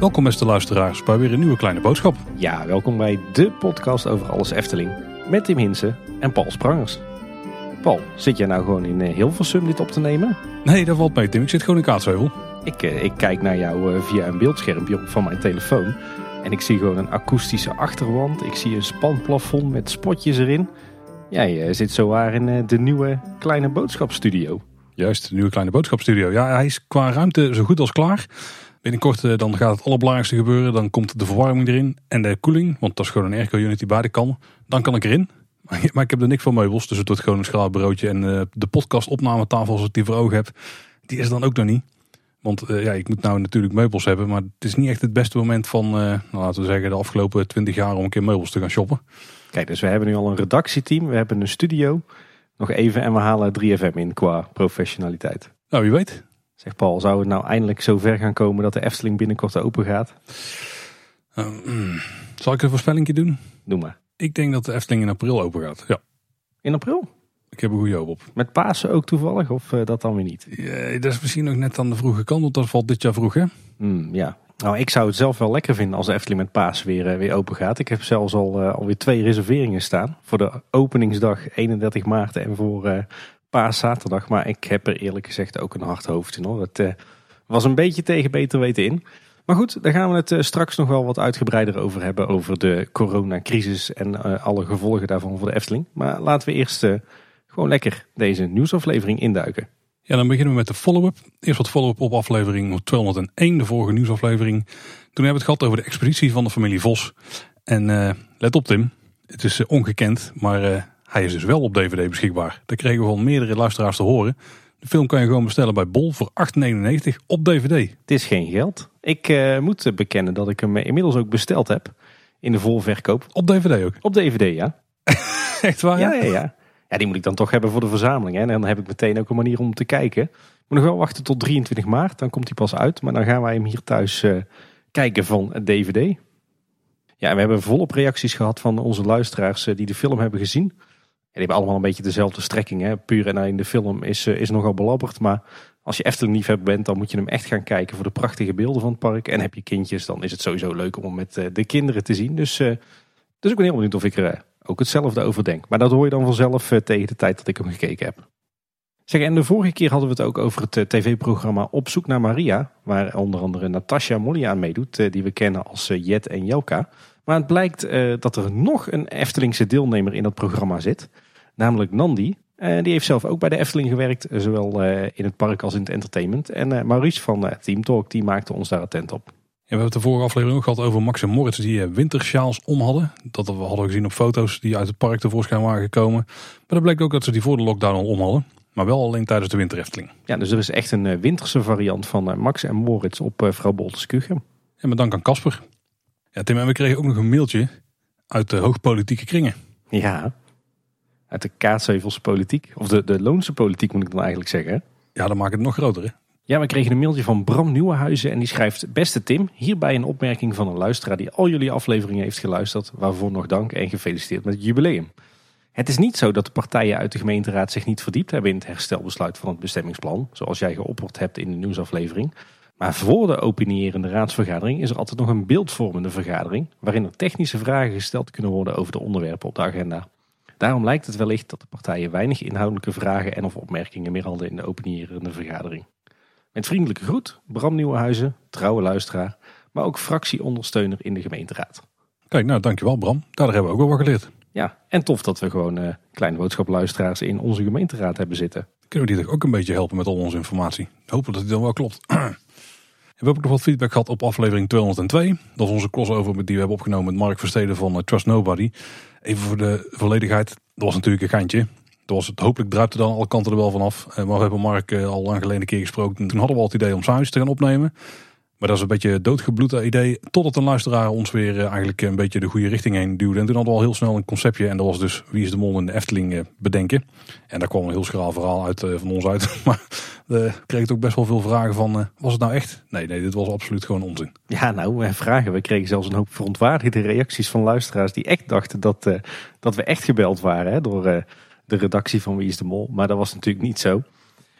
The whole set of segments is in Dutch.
Welkom beste luisteraars bij weer een nieuwe kleine boodschap. Ja, welkom bij de podcast over alles Efteling. Met Tim Hinsen en Paul Sprangers. Paul, zit jij nou gewoon in eh, Hilversum dit op te nemen? Nee, dat valt mee Tim. Ik zit gewoon in Kaatsheuvel. Ik, eh, ik kijk naar jou eh, via een beeldschermpje op van mijn telefoon. En ik zie gewoon een akoestische achterwand. Ik zie een spanplafond met spotjes erin. Jij zit zowaar in eh, de nieuwe kleine boodschapstudio. Juist, de nieuwe kleine boodschapstudio. Ja, hij is qua ruimte zo goed als klaar. Binnenkort eh, dan gaat het allerbelangrijkste gebeuren. Dan komt de verwarming erin en de koeling. Want dat is gewoon een airco unit die beide kan. Dan kan ik erin. Maar ik heb er niks van meubels. Dus het wordt gewoon een schraapbureautje. En eh, de podcastopnametafel als ik die voor ogen heb. Die is dan ook nog niet. Want ja, ik moet nou natuurlijk meubels hebben. Maar het is niet echt het beste moment van, nou, laten we zeggen, de afgelopen 20 jaar om een keer meubels te gaan shoppen. Kijk, dus we hebben nu al een redactieteam. We hebben een studio. Nog even en we halen 3FM in qua professionaliteit. Nou, wie weet. Zeg Paul, zou het nou eindelijk zo ver gaan komen dat de Efteling binnenkort open gaat? Eh, mm, zal ik een voorspelling doen? Doe maar. Ik denk dat de Efteling in april open gaat. Ja, In april? ik heb een goede hoop op. Met Pasen ook toevallig of eh, dat dan weer niet? Ja, dat is misschien nog net aan de vroege kant, want dat valt dit jaar vroeg hè? Hmm, ja. Nou, ik zou het zelf wel lekker vinden als de Efteling met Paas weer, eh, weer open gaat. Ik heb zelfs al uh, alweer twee reserveringen staan. Voor de openingsdag 31 maart en voor eh paaszaterdag. Maar ik heb er eerlijk gezegd ook een hard hoofd in. Hoor. Was een beetje tegen beter weten in. Maar goed, daar gaan we het straks nog wel wat uitgebreider over hebben. Over de coronacrisis en alle gevolgen daarvan voor de Efteling. Maar laten we eerst gewoon lekker deze nieuwsaflevering induiken. Ja, dan beginnen we met de follow-up. Eerst wat follow-up op aflevering 201, de vorige nieuwsaflevering. Toen hebben we het gehad over de expeditie van de familie Vos. En eh, let op Tim, het is eh, ongekend, maar eh, hij is dus wel op DVD beschikbaar. Dat kregen we van meerdere luisteraars te horen. De film kan je gewoon bestellen bij Bol voor 8,99 op DVD. Het is geen geld. Ik moet bekennen dat ik hem inmiddels ook besteld heb. In de volverkoop. Op DVD ook. Op DVD, ja. Echt waar? Ja, ja, ja. Ja, die moet ik dan toch hebben voor de verzameling. Hè. En dan heb ik meteen ook een manier om te kijken. Ik moet nog wel wachten tot 23 maart. Dan komt hij pas uit. Maar dan gaan wij hem hier thuis eh, kijken van het DVD. Ja, we hebben volop reacties gehad van onze luisteraars eh, die de film hebben gezien. En die hebben allemaal een beetje dezelfde strekking. Hè. Puur en in de film is, eh, is nogal belabberd. Maar als je Efteling liefhebber bent, dan moet je hem echt gaan kijken voor de prachtige beelden van het park. En heb je kindjes, dan is het sowieso leuk om hem met de kinderen te zien. Dus, dus ik ben heel benieuwd of ik er ook hetzelfde over denk. Maar dat hoor je dan vanzelf eh, tegen de tijd dat ik hem gekeken heb. Zeg, en de vorige keer hadden we het ook over het eh, tv-programma Op zoek naar Maria. Waar onder andere Natasja Molly aan meedoet, eh, die we kennen als Jet en Jelka. Maar het blijkt dat er nog een Eftelingse deelnemer in dat programma zit. Namelijk Nandi. Eh, die heeft zelf ook bij de Efteling gewerkt, zowel in het park als in het entertainment. En Maurice van Team Talk, die maakte ons daar attent op. We hebben het de vorige aflevering ook gehad over Max en Moritz die eh, wintersjaals om hadden. Dat hadden we gezien op foto's die uit het park tevoorschijn waren gekomen. Maar dat bleek ook dat ze die voor de lockdown al om hadden. Maar wel alleen tijdens de winter Efteling. Ja, dus er is echt een eh, winterse variant van eh, Max en Moritz op Vrouw Bolters Kuchen. En met dank aan Casper. Ja, Tim, en we kregen ook nog een mailtje uit de hoogpolitieke kringen. Ja, uit de Kaatshevelse politiek. Of de, de Loonse politiek moet ik dan eigenlijk zeggen. Ja, dan maakt het nog groter hè. Ja, we kregen een mailtje van Bram Nieuwenhuizen en die schrijft... Beste Tim, hierbij een opmerking van een luisteraar die al jullie afleveringen heeft geluisterd. Waarvoor nog dank en gefeliciteerd met het jubileum. Het is niet zo dat de partijen uit de gemeenteraad zich niet verdiept hebben in het herstelbesluit van het bestemmingsplan. Zoals jij geopperd hebt in de nieuwsaflevering. Maar voor de opinierende raadsvergadering is er altijd nog een beeldvormende vergadering. Waarin er technische vragen gesteld kunnen worden over de onderwerpen op de agenda. Daarom lijkt het wellicht dat de partijen weinig inhoudelijke vragen en of opmerkingen meer hadden in de opinierende vergadering. Met vriendelijke groet, Bram Nieuwenhuizen, trouwe luisteraar, maar ook fractieondersteuner in de gemeenteraad. Kijk, nou dankjewel Bram. Daar hebben we ook wel wat geleerd. Ja, en tof dat we gewoon eh, kleine boodschapluisteraars in onze gemeenteraad hebben zitten. Kunnen we die toch ook een beetje helpen met al onze informatie. Hopen dat die dan wel klopt. We hebben ook nog wat feedback gehad op aflevering 202. Dat is onze crossover die we hebben opgenomen met Mark Versteden van eh, Trust Nobody. Even voor de volledigheid. Dat was natuurlijk een geintje. Was het, hopelijk druipt er dan alle kanten er wel vanaf. Eh, Maar we hebben Mark eh, al lang geleden een keer gesproken. Toen hadden we al het idee om samen te gaan opnemen. Maar dat is een beetje doodgebloed idee. Totdat een luisteraar ons weer eh, eigenlijk een beetje de goede richting heen duwde. En toen hadden we al heel snel een conceptje. En dat was dus Wie is de Mol in de Efteling bedenken. En daar kwam een heel schraal verhaal uit, van ons uit. Maar we kregen ook best wel veel vragen van... was het nou echt? Nee, nee, dit was absoluut gewoon onzin. Ja, nou, vragen. We kregen zelfs een hoop verontwaardigde reacties van luisteraars die echt dachten dat, dat we echt gebeld waren hè, door, de redactie van Wie is de Mol. Maar dat was natuurlijk niet zo.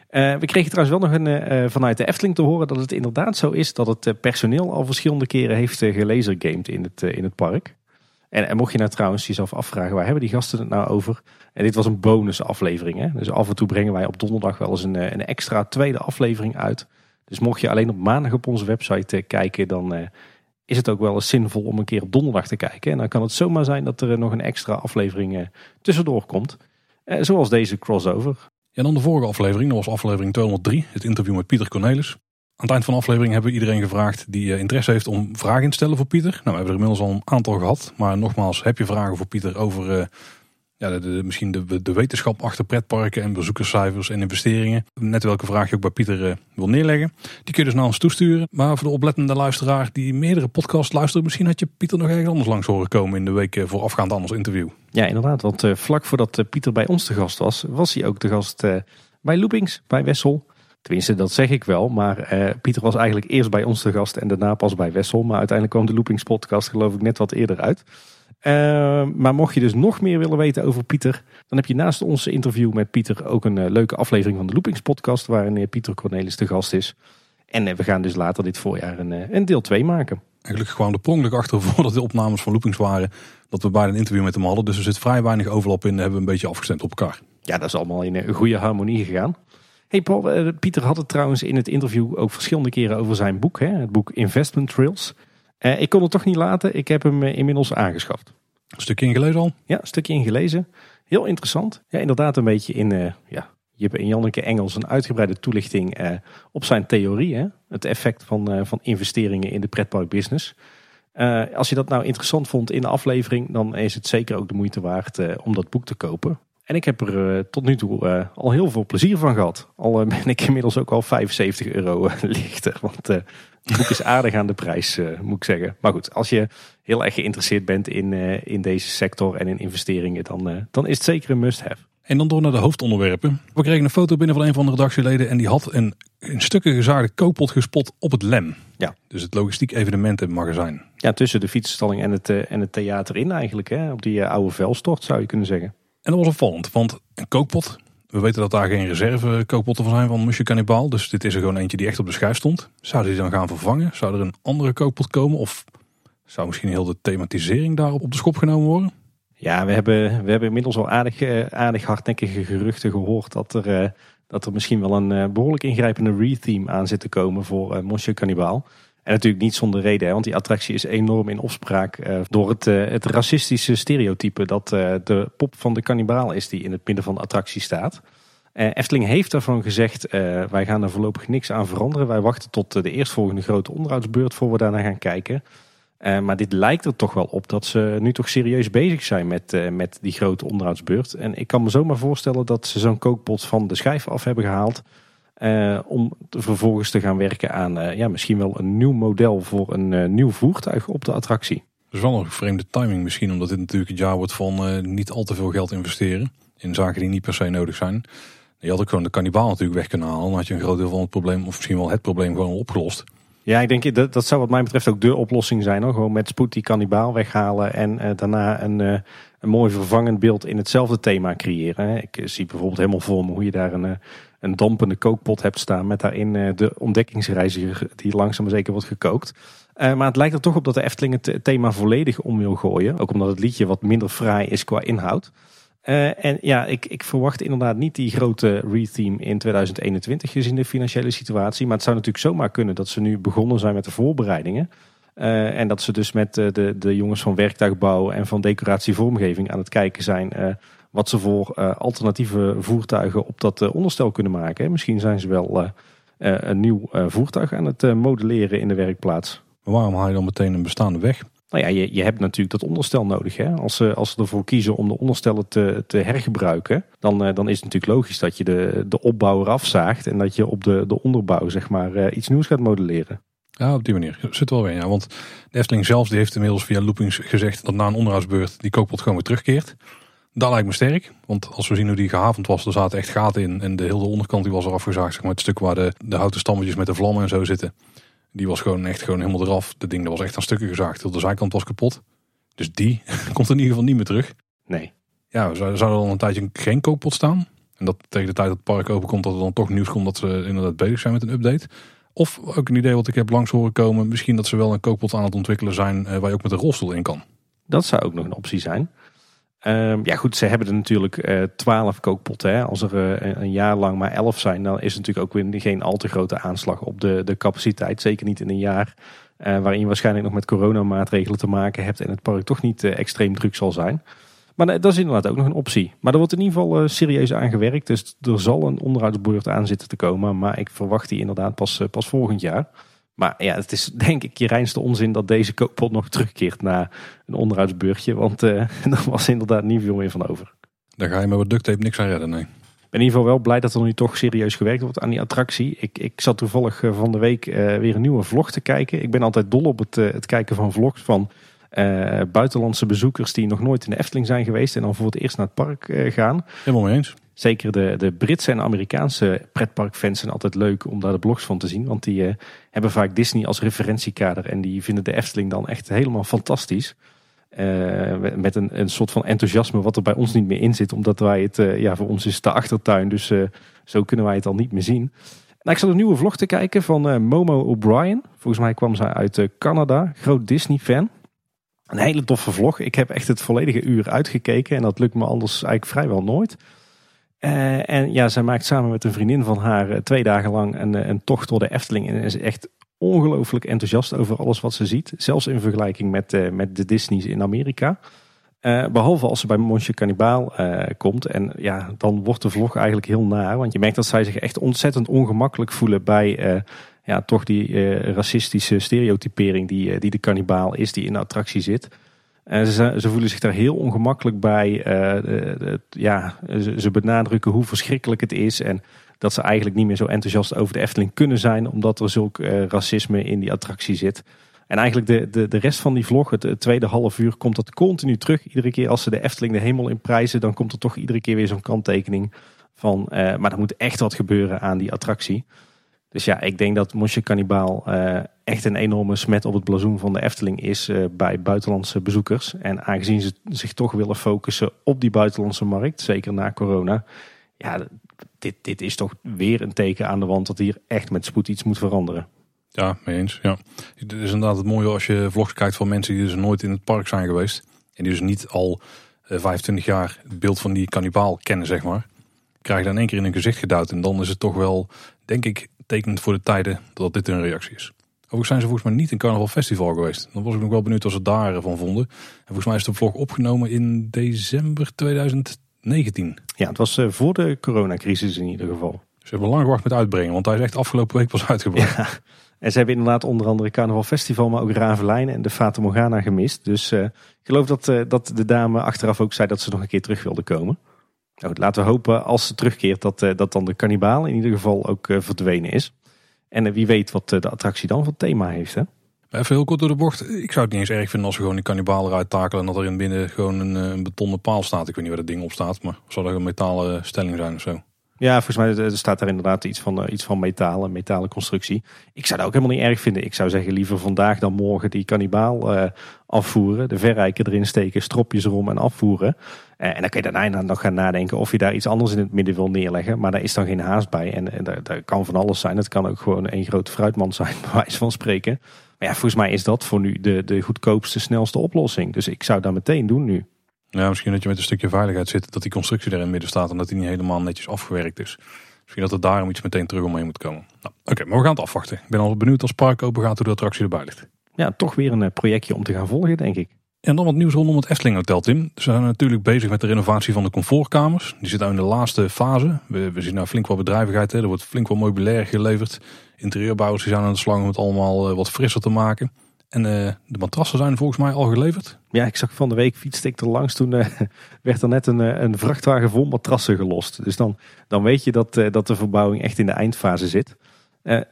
Eh, we kregen trouwens wel nog een, eh, vanuit de Efteling te horen dat het inderdaad zo is dat het eh, personeel al verschillende keren heeft uh, gelazergamed in het, in het park. En, en, mocht je nou trouwens jezelf afvragen, waar hebben die gasten het nou over? En dit was een bonus aflevering. Hè? Dus af en toe brengen wij op donderdag wel eens een, een extra tweede aflevering uit. Dus mocht je alleen op maandag op onze website kijken, dan is het ook wel eens zinvol om een keer op donderdag te kijken. En dan kan het zomaar zijn dat er nog een extra aflevering tussendoor komt. Zoals deze crossover. En dan de vorige aflevering, dat was aflevering 203, het interview met Pieter Cornelis. Aan het eind van de aflevering hebben we iedereen gevraagd die eh, interesse heeft om vragen in te stellen voor Pieter. Nou, we hebben er inmiddels al een aantal gehad. Maar nogmaals, heb je vragen voor Pieter over uh, ja, de, misschien de, de, wetenschap achter pretparken en bezoekerscijfers en investeringen. Net welke vraag je ook bij Pieter wil neerleggen. Die kun je dus naar ons toesturen. Maar voor de oplettende luisteraar die meerdere podcasts luistert, misschien had je Pieter nog ergens anders langs horen komen in de week voorafgaand aan ons interview. Ja, inderdaad. Want uh, vlak voordat Pieter bij ons te gast was, was hij ook de gast bij Loopings, bij Wessel. Tenminste, dat zeg ik wel. Maar Pieter was eigenlijk eerst bij ons te gast en daarna pas bij Wessel. Maar uiteindelijk kwam de Loopings podcast geloof ik net wat eerder uit. Uh, maar mocht je dus nog meer willen weten over Pieter, dan heb je naast onze interview met Pieter ook een leuke aflevering van de Loopings podcast, waarin Pieter Cornelis de gast is. En we gaan dus later dit voorjaar een, een deel 2 maken. Eigenlijk gewoon de prongelijk achter voordat de opnames van Loopings waren, dat we beide een interview met hem hadden. Dus er zit vrij weinig overlap in, hebben we een beetje afgestemd op elkaar. Ja, dat is allemaal in een goede harmonie gegaan. Hey Paul, uh, Pieter had het trouwens in het interview ook verschillende keren over zijn boek, hè, het boek Investment Trails. Uh, ik kon het toch niet laten, ik heb hem uh, inmiddels aangeschaft. Een stukje ingelezen al? Ja, een stukje ingelezen. Heel interessant. Ja, inderdaad een beetje in, ja, hebt in Janneke Engels een uitgebreide toelichting op zijn theorie. Hè? Het effect van, van investeringen in de pretparkbusiness. als je dat nou interessant vond in de aflevering, dan is het zeker ook de moeite waard om dat boek te kopen. En ik heb er uh, tot nu toe uh, al heel veel plezier van gehad. Al uh, ben ik inmiddels ook al 75 euro lichter. Want het boek is aardig aan de prijs, moet ik zeggen. Maar goed, als je heel erg geïnteresseerd bent in, in deze sector en in investeringen, dan, dan is het zeker een must-have. En dan door naar de hoofdonderwerpen. We kregen een foto binnen van een van de redactieleden en die had een in stukken gezaagde kookpot gespot op het LEM. Ja. Dus het logistiek evenementenmagazijn. Ja, tussen de fietsstalling en het, en het theater in eigenlijk. Hè? Op die oude velstort zou je kunnen zeggen. En dat was opvallend, want een kookpot, we weten dat daar geen reserve kookpotten van zijn van Monsieur Cannibal. Dus dit is er gewoon eentje die echt op de schijf stond. Zou die dan gaan vervangen? Zou er een andere kookpot komen? Of zou misschien heel de thematisering daarop op de schop genomen worden? Ja, we hebben, we hebben inmiddels al aardig, eh, aardig hardnekkige geruchten gehoord dat er, eh, dat er misschien wel een eh, behoorlijk ingrijpende retheme aan zit te komen voor Monsieur Cannibal. En natuurlijk niet zonder reden, hè, want die attractie is enorm in opspraak door het, het racistische stereotype dat de pop van de kannibaal is die in het midden van de attractie staat. Efteling heeft daarvan gezegd, wij gaan er voorlopig niks aan veranderen. Wij wachten tot de eerstvolgende grote onderhoudsbeurt voor we daarna gaan kijken. Maar dit lijkt er toch wel op dat ze nu toch serieus bezig zijn met, met die grote onderhoudsbeurt. En ik kan me zomaar voorstellen dat ze zo'n kookpot van de schijf af hebben gehaald uh, om vervolgens te gaan werken aan ja, misschien wel een nieuw model voor een nieuw voertuig op de attractie. Dus wel een vreemde timing misschien, omdat dit natuurlijk het jaar wordt van niet al te veel geld investeren in zaken die niet per se nodig zijn. Je had ook gewoon de kannibaal natuurlijk weg kunnen halen. Dan had je een groot deel van het probleem, of misschien wel het probleem, gewoon opgelost. Ja, ik denk dat, dat zou wat mij betreft ook de oplossing zijn. Hoor. Gewoon met spoed die kannibaal weghalen en daarna een, een mooi vervangend beeld in hetzelfde thema creëren. Ik zie bijvoorbeeld helemaal voor me hoe je daar een een dampende kookpot hebt staan met daarin eh, de ontdekkingsreiziger die langzaam maar zeker wordt gekookt. Maar het lijkt er toch op dat de Efteling het thema volledig om wil gooien. Ook omdat het liedje wat minder fraai is qua inhoud. Uh, en ja, ik, ik, verwacht inderdaad niet die grote retheme in 2021 gezien de financiële situatie. Maar het zou natuurlijk zomaar kunnen dat ze nu begonnen zijn met de voorbereidingen. Uh, en dat ze dus met de, de jongens van werktuigbouw en van decoratievormgeving aan het kijken zijn wat ze voor alternatieve voertuigen op dat onderstel kunnen maken. Misschien zijn ze wel een nieuw voertuig aan het modelleren in de werkplaats. Waarom haal je dan meteen een bestaande weg? Nou ja, je, je hebt natuurlijk dat onderstel nodig. Hè? Als, ze, als ze ervoor kiezen om de onderstellen te, te hergebruiken, dan, dan is het natuurlijk logisch dat je de, de opbouw eraf zaagt en dat je op de, de onderbouw zeg maar, iets nieuws gaat modelleren. Ja, op die manier. Zit wel weer. Ja. Want de Efteling zelf die heeft inmiddels via Loopings gezegd dat na een onderhoudsbeurt die kookpot gewoon weer terugkeert. Dat lijkt me sterk. Want als we zien hoe die gehavend was, er zaten echt gaten in. En de hele onderkant die was er afgezaagd. Zeg maar het stuk waar de, de houten stammetjes met de vlammen en zo zitten. Die was gewoon echt gewoon helemaal eraf. De ding dat was echt aan stukken gezaagd. De zijkant was kapot. Dus die komt in ieder geval niet meer terug. Nee. ja, zou, er al een tijdje geen kookpot staan? En dat tegen de tijd dat het park openkomt, dat er dan toch nieuws komt dat ze inderdaad bezig zijn met een update. Of ook een idee wat ik heb langs horen komen, misschien dat ze wel een kookpot aan het ontwikkelen zijn eh, waar je ook met een rolstoel in kan. Dat zou ook nog een optie zijn. Ehm, ja goed, ze hebben er natuurlijk eh, twaalf kookpotten. Hè. Als er eh, een jaar lang maar elf zijn, dan is het natuurlijk ook weer geen al te grote aanslag op de, de capaciteit. Zeker niet in een jaar uh, waarin je waarschijnlijk nog met coronamaatregelen te maken hebt en het park toch niet extreem druk zal zijn. Maar dat is inderdaad ook nog een optie. Maar er wordt in ieder geval serieus aan gewerkt. Dus er zal een onderhoudsbeurt aan zitten te komen. Maar ik verwacht die inderdaad pas, pas volgend jaar. Maar ja, het is denk ik je reinste onzin dat deze kookpot nog terugkeert naar een onderhoudsbeurtje. Want uh, er was inderdaad niet veel meer van over. Daar ga je met wat duct tape niks aan redden, nee. Ik ben in ieder geval wel blij dat er nu toch serieus gewerkt wordt aan die attractie. Ik, ik zat toevallig eh, van de week uh, weer een nieuwe vlog te kijken. Ik ben altijd dol op het, het kijken van vlogs van buitenlandse bezoekers die nog nooit in de Efteling zijn geweest. En dan voor het eerst naar het park gaan. Helemaal mee eens. Zeker de, de Britse en Amerikaanse pretparkfans zijn altijd leuk om daar de blogs van te zien. Want die uh, hebben vaak Disney als referentiekader. En die vinden de Efteling dan echt helemaal fantastisch. Uh, met een, een soort van enthousiasme wat er bij ons niet meer in zit. Omdat wij het, uh, ja, voor ons is de achtertuin. Dus zo kunnen wij het al niet meer zien. Nou, ik zat een nieuwe vlog te kijken van Momo O'Brien. Volgens mij kwam zij uit Canada. Groot Disney fan. Een hele toffe vlog. Ik heb echt het volledige uur uitgekeken. En dat lukt me anders eigenlijk vrijwel nooit. Uh, en ja, zij maakt samen met een vriendin van haar uh, twee dagen lang een, eh, een tocht door de Efteling. En is echt ongelooflijk enthousiast over alles wat ze ziet. Zelfs in vergelijking met, met de Disney's in Amerika. behalve als ze bij Monsieur Cannibal komt. En ja, dan wordt de vlog eigenlijk heel naar. Want je merkt dat zij zich echt ontzettend ongemakkelijk voelen bij ja, toch die racistische stereotypering die, die de kannibaal is, die in de attractie zit. En ze, ze, voelen zich daar heel ongemakkelijk bij. Uh, ja, ze, benadrukken hoe verschrikkelijk het is. En dat ze eigenlijk niet meer zo enthousiast over de Efteling kunnen zijn. Omdat er zulk uh, racisme in die attractie zit. En eigenlijk de, de, de rest van die vlog, het, tweede half uur, komt dat continu terug. Iedere keer als ze de Efteling de hemel in prijzen, dan komt er toch iedere keer weer zo'n kanttekening van. maar er moet echt wat gebeuren aan die attractie. Dus ja, ik denk dat Mosje Cannibal uh, echt een enorme smet op het blazoen van de Efteling is uh, bij buitenlandse bezoekers. En aangezien ze zich toch willen focussen op die buitenlandse markt, zeker na corona. Ja, dit, dit is toch weer een teken aan de wand dat hier echt met spoed iets moet veranderen. Ja, mee eens. Ja. Het is inderdaad het mooie als je vlogs kijkt van mensen die dus nooit in het park zijn geweest. En die dus niet al uh, eh, 25 jaar het beeld van die kannibaal kennen, zeg maar. Krijg je dan één keer in een gezicht geduwd. En dan is het toch wel, denk ik, tekenend voor de tijden dat dit een reactie is. Overigens zijn ze volgens mij niet in Carnaval Festival geweest. Dan was ik nog wel benieuwd wat ze daarvan vonden. En volgens mij is de vlog opgenomen in december 2019. Ja, het was eh, voor de coronacrisis in ieder geval. Ze hebben lang gewacht met uitbrengen, want hij is echt afgelopen week pas uitgebracht. Ja. En ze hebben inderdaad onder andere Carnaval Festival, maar ook Ravelijn en de Fata Morgana gemist. Dus uh, ik geloof dat, uh, dat de dame achteraf ook zei dat ze nog een keer terug wilde komen. Nou, laten we hopen als ze terugkeert dat, uh, dat dan de kannibaal in ieder geval ook verdwenen is. En eh, wie weet wat eh, de attractie dan voor thema heeft. Hè? Even heel kort door de bocht. Ik zou het niet eens erg vinden als we gewoon die kannibalen eruit takelen. En dat er in binnen gewoon een, eh, betonnen paal staat. Ik weet niet waar dat ding op staat. Maar zou dat een metalen stelling zijn of zo? Ja, volgens mij staat daar inderdaad iets van, iets van metalen, metalen constructie. Ik zou dat ook helemaal niet erg vinden. Ik zou zeggen liever vandaag dan morgen die kannibaal uh, afvoeren. De verrijken erin steken, stropjes erom en afvoeren. En dan kun je daarna nog gaan nadenken of je daar iets anders in het midden wil neerleggen. Maar daar is dan geen haast bij. En, en daar, daar, kan van alles zijn. Het kan ook gewoon een grote fruitmand zijn, bij wijze van spreken. Maar ja, volgens mij is dat voor nu de, de goedkoopste, snelste oplossing. Dus ik zou dat meteen doen nu. Ja, misschien dat je met een stukje veiligheid zit dat die constructie er in het midden staat en dat die niet helemaal netjes afgewerkt is. Misschien dat er daarom iets meteen terug omheen moet komen. Nou, Oké, maar we gaan het afwachten. Ik ben al benieuwd als park open gaat hoe de attractie erbij ligt. Ja, toch weer een eh, projectje om te gaan volgen, denk ik. En dan wat nieuws rondom het Efteling Hotel, Tim. Ze zijn natuurlijk bezig met de renovatie van de comfortkamers. Die zit nu in de laatste fase. We, we zien nou flink wat bedrijvigheid. Hè. Er wordt flink wat meubilair geleverd. Interieurbouwers die zijn aan de slag om het allemaal eh, wat frisser te maken. En uh, de matrassen zijn volgens mij al geleverd. Ja, ik zag van de week fietste ik er langs. Toen uh, werd er net een, uh, een vrachtwagen vol matrassen gelost. Dus dan, dan weet je dat, dat de verbouwing echt in de eindfase zit.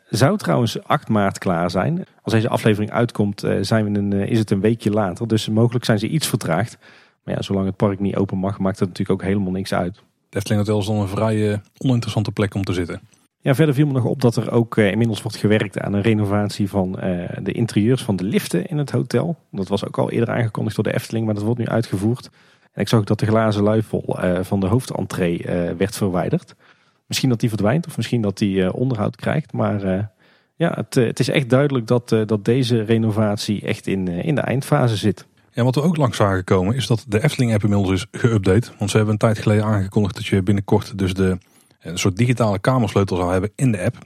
zou trouwens 8 maart klaar zijn. Als deze aflevering uitkomt zijn we een, is het een weekje later. Dus mogelijk zijn ze iets vertraagd. Maar ja, zolang het park niet open mag, maakt het natuurlijk ook helemaal niks uit. De Efteling Hotel is dan een vrij oninteressante plek om te zitten. Ja, verder viel me nog op dat er ook uh, inmiddels wordt gewerkt aan een renovatie van uh, de interieurs van de liften in het hotel. Dat was ook al eerder aangekondigd door de Efteling, maar dat wordt nu uitgevoerd. En ik zag ook dat de glazen luifel uh, van de hoofdentree werd verwijderd. Misschien dat die verdwijnt of misschien dat die onderhoud krijgt. Maar ja, het, het, is echt duidelijk dat, dat deze renovatie echt in, in de eindfase zit. Ja, wat we ook langs zagen komen is dat de Efteling-app inmiddels is geüpdate. Want ze hebben een tijd geleden aangekondigd dat je binnenkort dus de, een soort digitale kamersleutel zou hebben in de app.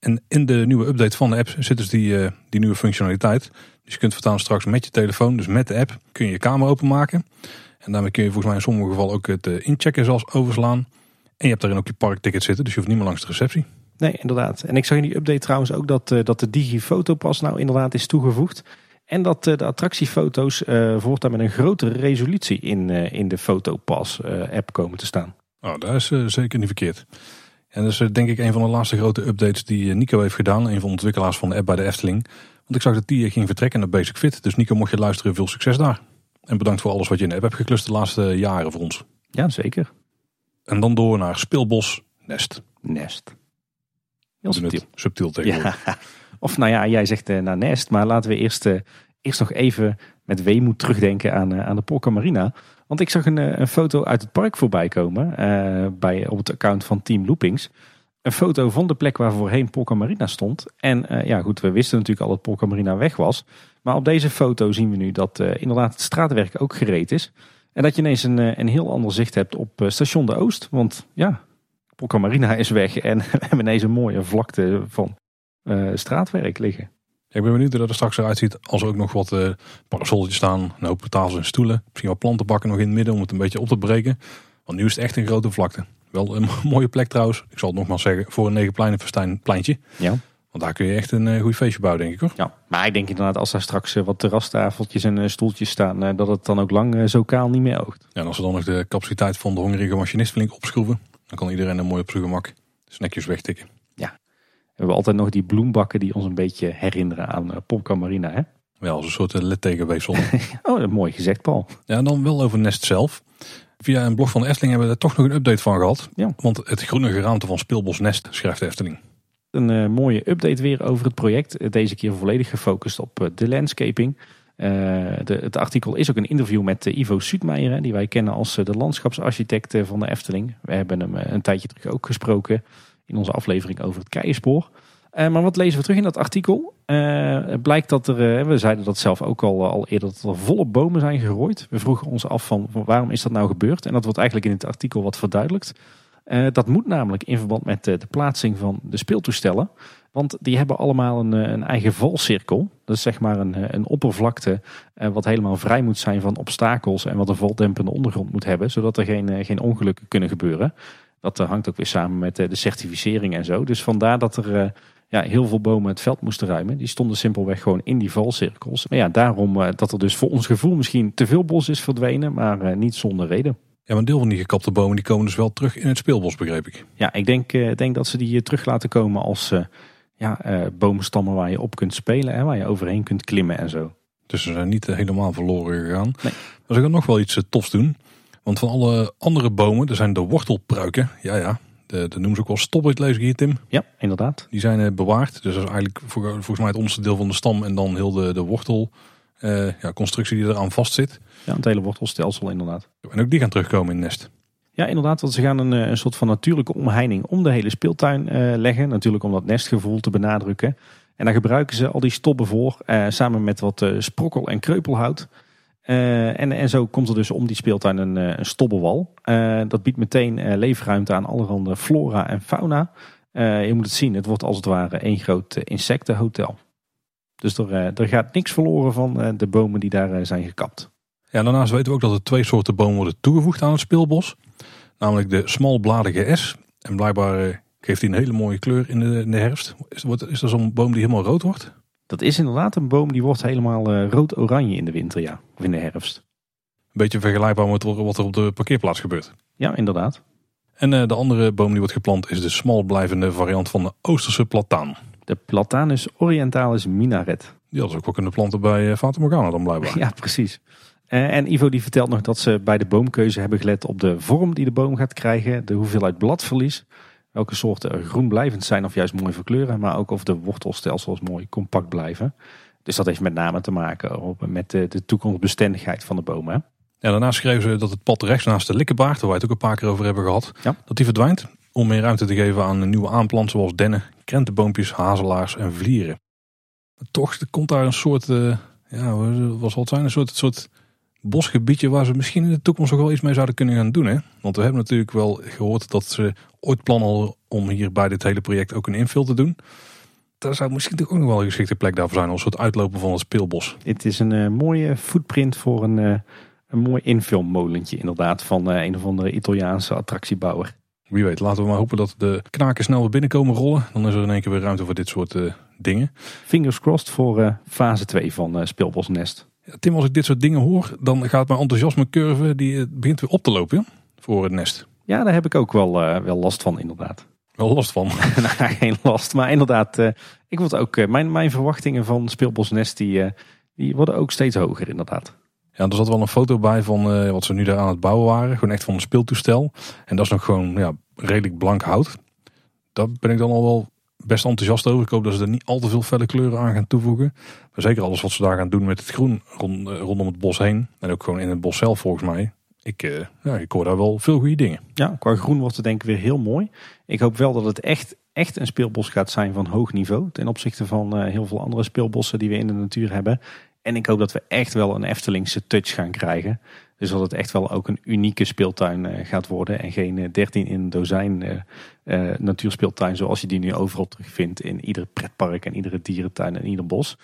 En in de nieuwe update van de app zit dus die, die nieuwe functionaliteit. Dus je kunt voortaan straks met je telefoon, dus met de app, kun je je kamer openmaken. En daarmee kun je volgens mij in sommige gevallen ook het eh, inchecken zelfs overslaan. En je hebt daarin ook je parkticket zitten, dus je hoeft niet meer langs de receptie. Nee, inderdaad. En ik zag in die update trouwens ook dat, uh, dat de digifotopas nou inderdaad is toegevoegd. En dat uh, de attractiefoto's uh, voortaan met een grotere resolutie in, in de Fotopas app komen te staan. Oh, dat is zeker niet verkeerd. En dat is denk ik een van de laatste grote updates die Nico heeft gedaan. Een van de ontwikkelaars van de app bij de Efteling. Want ik zag dat die ging vertrekken naar Basic Fit. Dus Nico, mocht je luisteren, veel succes daar. En bedankt voor alles wat je in de app hebt geklust de laatste jaren voor ons. Ja, zeker. En dan door naar Speelbos Nest. Nest. Heel subtiel. Subtiel tegenwoordig. Ja. Of nou ja, jij zegt uh, naar Nest. Maar laten we eerst, uh, eerst nog even met weemoed terugdenken aan, uh, aan de Polka Marina. Want ik zag een, een foto uit het park voorbij komen. bij, op het account van Team Loopings een foto van de plek waar voorheen Polka Marina stond. En uh, ja, goed, we wisten natuurlijk al dat Polka Marina weg was. Maar op deze foto zien we nu dat inderdaad het straatwerk ook gereed is. En dat je ineens een, eh, een heel ander zicht hebt op station de Oost. Want ja, Polka Marina is weg en we hebben ineens een mooie vlakte van straatwerk liggen. Ik ben benieuwd hoe dat er straks eruit ziet als er ook nog wat uh, parasolletjes staan. Een hoop tafels en stoelen. Misschien wat plantenbakken nog in het midden om het een beetje op te breken. Want nu is het echt een grote vlakte. Wel een mooie plek trouwens. Ik zal het nogmaals zeggen. Voor een Negenpleinenfestijn pleintje. Ja. Want daar kun je echt een uh, goed feestje bouwen, denk ik hoor. Ja, maar ik denk inderdaad als daar straks uh, wat terrastafeltjes en uh, stoeltjes staan, dat het dan ook lang zo kaal niet meer oogt. Ja, en als we dan nog de capaciteit van de hongerige machinist flink opschroeven, dan kan iedereen een mooi op zijn gemak snackjes wegtikken. Ja, we hebben altijd nog die bloembakken die ons een beetje herinneren aan Popka Marina, hè? Wel, als een soort littekenweefsel. oh, dat mooi gezegd, Paul. Ja, en dan wel over Nest zelf. Via een blog van de Efteling hebben we er toch nog een update van gehad. Ja. Want het groene geraamte van Speelbos Nest schrijft de Efteling. Een uh, mooie update weer over het project. Deze keer volledig gefocust op uh, de landscaping. Uh, de, het artikel is ook een interview met Ivo Suutmeijer, die wij kennen als de landschapsarchitect van de Efteling. We hebben hem een tijdje terug ook gesproken in onze aflevering over het Keienspoor. Uh, maar wat lezen we terug in dat artikel? Uh, het blijkt dat er, uh, we zeiden dat zelf ook al, al eerder, dat er volle bomen zijn gerooid. We vroegen ons af van waarom is dat nou gebeurd? En dat wordt eigenlijk in het artikel wat verduidelijkt. dat moet namelijk in verband met de plaatsing van de speeltoestellen. Want die hebben allemaal een, een eigen valcirkel. Dat is zeg maar een, een oppervlakte wat helemaal vrij moet zijn van obstakels. En wat een valdempende ondergrond moet hebben. Zodat er geen, geen ongelukken kunnen gebeuren. Dat hangt ook weer samen met de certificering en zo. Dus vandaar dat er ja, heel veel bomen het veld moesten ruimen. Die stonden simpelweg gewoon in die valcirkels. Maar ja, daarom dat er dus voor ons gevoel misschien te veel bos is verdwenen, maar niet zonder reden. Ja, maar een deel van die gekapte bomen die komen dus wel terug in het speelbos, begreep ik. Ja, ik denk, denk dat ze die terug laten komen als ja, boomstammen waar je op kunt spelen en waar je overheen kunt klimmen en zo. Dus ze zijn niet helemaal verloren gegaan. Nee. Maar ze gaan nog wel iets tofs doen. Want van alle andere bomen, er zijn de wortelpruiken. Ja, ja, de, de noemen ze ook wel stoppels, lees ik hier Tim. Ja, inderdaad. Die zijn uh, bewaard. Dus dat is eigenlijk voor, volgens mij het onderste deel van de stam en dan heel de, de wortel uh, ja, constructie die eraan vastzit. Ja, het hele wortelstelsel inderdaad. En ook die gaan terugkomen in Nest. Ja, inderdaad, want ze gaan een, een soort van natuurlijke omheining om de hele speeltuin uh, leggen. Natuurlijk om dat nestgevoel te benadrukken. En daar gebruiken ze al die stobben voor, samen met wat sprokkel- en kreupelhout. Uh, en, en zo komt er dus om die speeltuin een, eh, een stobbelwal. Uh, dat biedt meteen leefruimte aan allerhande flora en fauna. je moet het zien, het wordt als het ware één groot insectenhotel. Dus er, er gaat niks verloren van de bomen die daar zijn gekapt. Ja, daarnaast weten we ook dat er twee soorten bomen worden toegevoegd aan het speelbos. Namelijk de smalbladige S. En blijkbaar geeft hij een hele mooie kleur in de, de herfst. Is, wordt, is er zo'n boom die helemaal rood wordt? Dat is inderdaad een boom die wordt helemaal uh, rood-oranje in de winter, ja. Of in de herfst. Een beetje vergelijkbaar met wat er op de parkeerplaats gebeurt. Ja, inderdaad. En uh, de andere boom die wordt geplant is de smal blijvende variant van de Oosterse plataan. De Platanus orientalis minaret. Die hadden ze ook wel kunnen planten bij uh, Fata Morgana dan blijkbaar. ja, precies. en Ivo die vertelt nog dat ze bij de boomkeuze hebben gelet op de vorm die de boom gaat krijgen, de hoeveelheid bladverlies welke soorten groen blijvend zijn of juist mooi verkleuren, maar ook of de wortelstelsels mooi compact blijven. Dus dat heeft met name te maken met de, de toekomstbestendigheid van de bomen. Ja, daarna schreven ze dat het pad rechts naast de likkenbaard, waar wij het ook een paar keer over hebben gehad, Ja. dat die verdwijnt. Om meer ruimte te geven aan een nieuwe aanplant zoals dennen, krentenboompjes, hazelaars en vlieren. Toch er komt daar een soort, eh, ja, wat zal het zijn? Een soort, soort bosgebiedje waar ze misschien in de toekomst nog wel iets mee zouden kunnen gaan doen. Hè? Want we hebben natuurlijk wel gehoord dat ze ooit plannen om hier bij dit hele project ook een infill te doen. Daar zou misschien toch ook nog wel een geschikte plek daarvoor zijn, als een soort uitlopen van het speelbos. Dit is een eh, mooie footprint voor een, eh, een mooi infilmmolentje inderdaad van eh, een of andere Italiaanse attractiebouwer. Wie weet, laten we maar hopen dat de knaken snel weer binnenkomen rollen. Dan is er in één keer weer ruimte voor dit soort eh, dingen. Fingers crossed voor eh, fase 2 van eh Speelbosnest. Ja, Tim, als ik dit soort dingen hoor, dan gaat mijn enthousiasmecurve, die eh, begint weer op te lopen ja, voor het nest. Ja, daar heb ik ook wel, eh, wel last van inderdaad. Wel last van. nou, geen last, maar inderdaad, eh, ik word ook, eh, mijn, mijn verwachtingen van Speelbosnest die, die worden ook steeds hoger inderdaad. Ja, er zat wel een foto bij van wat ze nu daar aan het bouwen waren. Gewoon echt van een speeltoestel. En dat is nog gewoon ja, redelijk blank hout. Daar ben ik dan al wel best enthousiast over. Ik hoop dat ze er niet al te veel felle kleuren aan gaan toevoegen. Maar zeker alles wat ze daar gaan doen met het groen rond, rondom het bos heen. En ook gewoon in het bos zelf volgens mij. Ik, ja, ik hoor daar wel veel goede dingen. Ja, qua groen wordt het denk ik weer heel mooi. Ik hoop wel dat het echt, echt een speelbos gaat zijn van hoog niveau. Ten opzichte van eh, heel veel andere speelbossen die we in de natuur hebben. En ik hoop dat we echt wel een Eftelingse touch gaan krijgen. Dus dat het echt wel ook een unieke speeltuin eh, gaat worden. En geen eh, 13 in een dozijn natuurspeeltuin zoals je die nu overal terugvindt. In ieder pretpark en iedere dierentuin en ieder bos.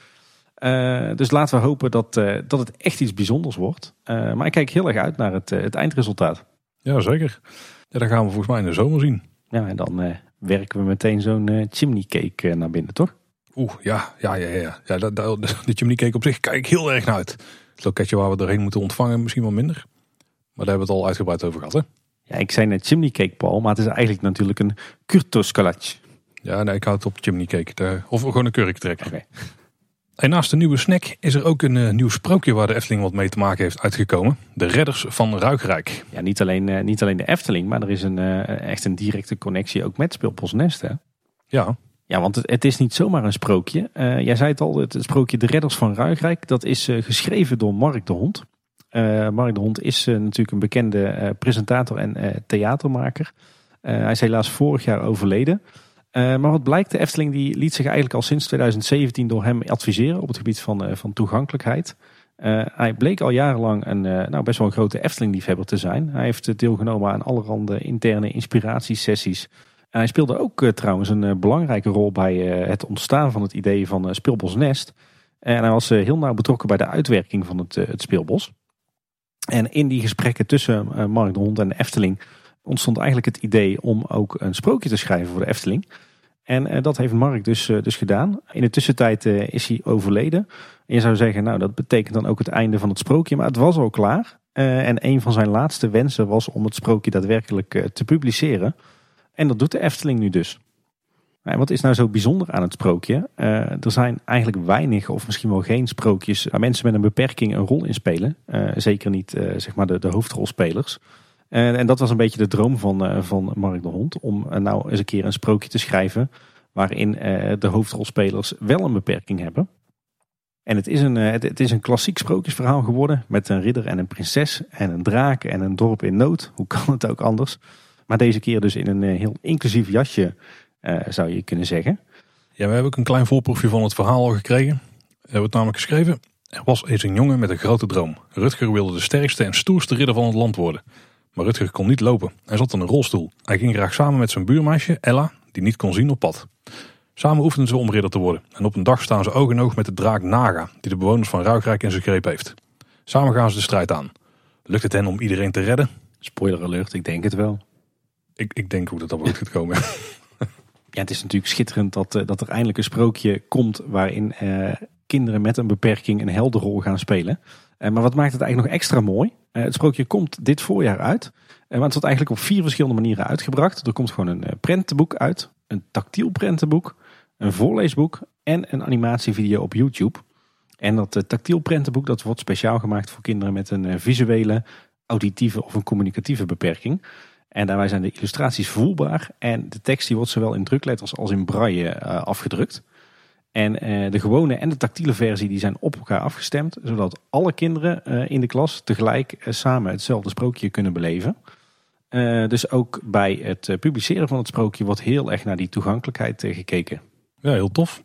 Eh, dus laten we hopen dat, eh, dat het echt iets bijzonders wordt. Eh, maar ik kijk heel erg uit naar het, het eindresultaat. Ja, zeker. Ja, dat gaan we volgens mij in de zomer zien. Ja, en dan werken we meteen zo'n chimney cake naar binnen, toch? Oeh, ja, ja, ja, ja. ja dat, dat, de chimney cake op zich kijk ik heel erg naar uit. Het loketje waar we doorheen moeten ontvangen misschien wel minder. Maar daar hebben we het al uitgebreid over gehad, hè? Ja, ik zei net chimney cake, Paul, maar het is eigenlijk natuurlijk een kurtoskalatje. Ja, nee, ik houd het op chimney cake. Of gewoon een kurk trekken. Oké. En naast de nieuwe snack is er ook een eh, nieuw sprookje waar de Efteling wat mee te maken heeft uitgekomen. De Redders van Ruigrijk. Ja, niet alleen, eh, niet alleen de Efteling, maar er is een, eh, echt een directe connectie ook met Speelbos Nest, hè? Ja, Ja, want het, het is niet zomaar een sprookje. Jij zei het al, het, het sprookje De Redders van Ruigrijk, dat is geschreven door Mark de Hond. Mark de Hond is natuurlijk een bekende presentator en theatermaker. Hij is helaas vorig jaar overleden. Eh, maar wat blijkt, de Efteling die liet zich eigenlijk al sinds 2017 door hem adviseren op het gebied van, eh, van toegankelijkheid. Eh, hij bleek al jarenlang een nou, best wel een grote Efteling-liefhebber te zijn. Hij heeft deelgenomen aan allerhande interne inspiratiesessies. Hij speelde ook trouwens een belangrijke rol bij het ontstaan van het idee van eh, Speelbos Nest. En hij was heel nauw betrokken bij de uitwerking van het, het speelbos. En in die gesprekken tussen Mark de Hond en de Efteling ontstond eigenlijk het idee om ook een sprookje te schrijven voor de Efteling. En eh, dat heeft Mark dus, eh, dus gedaan. In de tussentijd eh, is hij overleden. En je zou zeggen, nou dat betekent dan ook het einde van het sprookje. Maar het was al klaar. En een van zijn laatste wensen was om het sprookje daadwerkelijk te publiceren. En dat doet de Efteling nu dus. Nou, En wat is nou zo bijzonder aan het sprookje? Er zijn eigenlijk weinig of misschien wel geen sprookjes waar mensen met een beperking een rol in spelen. Zeker niet zeg maar de, de hoofdrolspelers. En, en dat was een beetje de droom van, eh, van Mark de Hond. Om eh, nou eens een keer een sprookje te schrijven waarin eh, de hoofdrolspelers wel een beperking hebben. En het is, een, het, is een klassiek sprookjesverhaal geworden met een ridder en een prinses en een draak en een dorp in nood. Hoe kan het ook anders? Maar deze keer dus in een heel inclusief jasje zou je kunnen zeggen. Ja, we hebben ook een klein voorproefje van het verhaal al gekregen. We hebben het namelijk geschreven. Er was eens een jongen met een grote droom. Rutger wilde de sterkste en stoerste ridder van het land worden. Maar Rutger kon niet lopen. Hij zat in een rolstoel. Hij ging graag samen met zijn buurmeisje, Ella, die niet kon zien, op pad. Samen oefenden ze om ridder te worden. En op een dag staan ze oog in oog met de draak Naga, die de bewoners van Ruigrijk in zijn greep heeft. Samen gaan ze de strijd aan. Lukt het hen om iedereen te redden? Spoiler alert, ik denk het wel. Ik, ik denk ook dat wel goed gaat komen. Ja, het is natuurlijk schitterend dat, eh, dat er eindelijk een sprookje komt waarin eh, kinderen met een beperking een helderrol gaan spelen. Eh, maar wat maakt het eigenlijk nog extra mooi? Eh, het sprookje komt dit voorjaar uit. Eh, maar het wordt eigenlijk op vier verschillende manieren uitgebracht. Er komt gewoon een eh, prentenboek uit, een tactiel prentenboek, een voorleesboek en een animatievideo op YouTube. En dat tactiel prentenboek dat wordt speciaal gemaakt voor kinderen met een visuele, auditieve of een communicatieve beperking. En daarbij zijn de illustraties voelbaar en de tekst die wordt zowel in drukletters als in braille afgedrukt. En de gewone en de tactiele versie die zijn op elkaar afgestemd. Zodat alle kinderen in de klas tegelijk samen hetzelfde sprookje kunnen beleven. dus ook bij het publiceren van het sprookje wordt heel erg naar die toegankelijkheid gekeken. Ja, heel tof.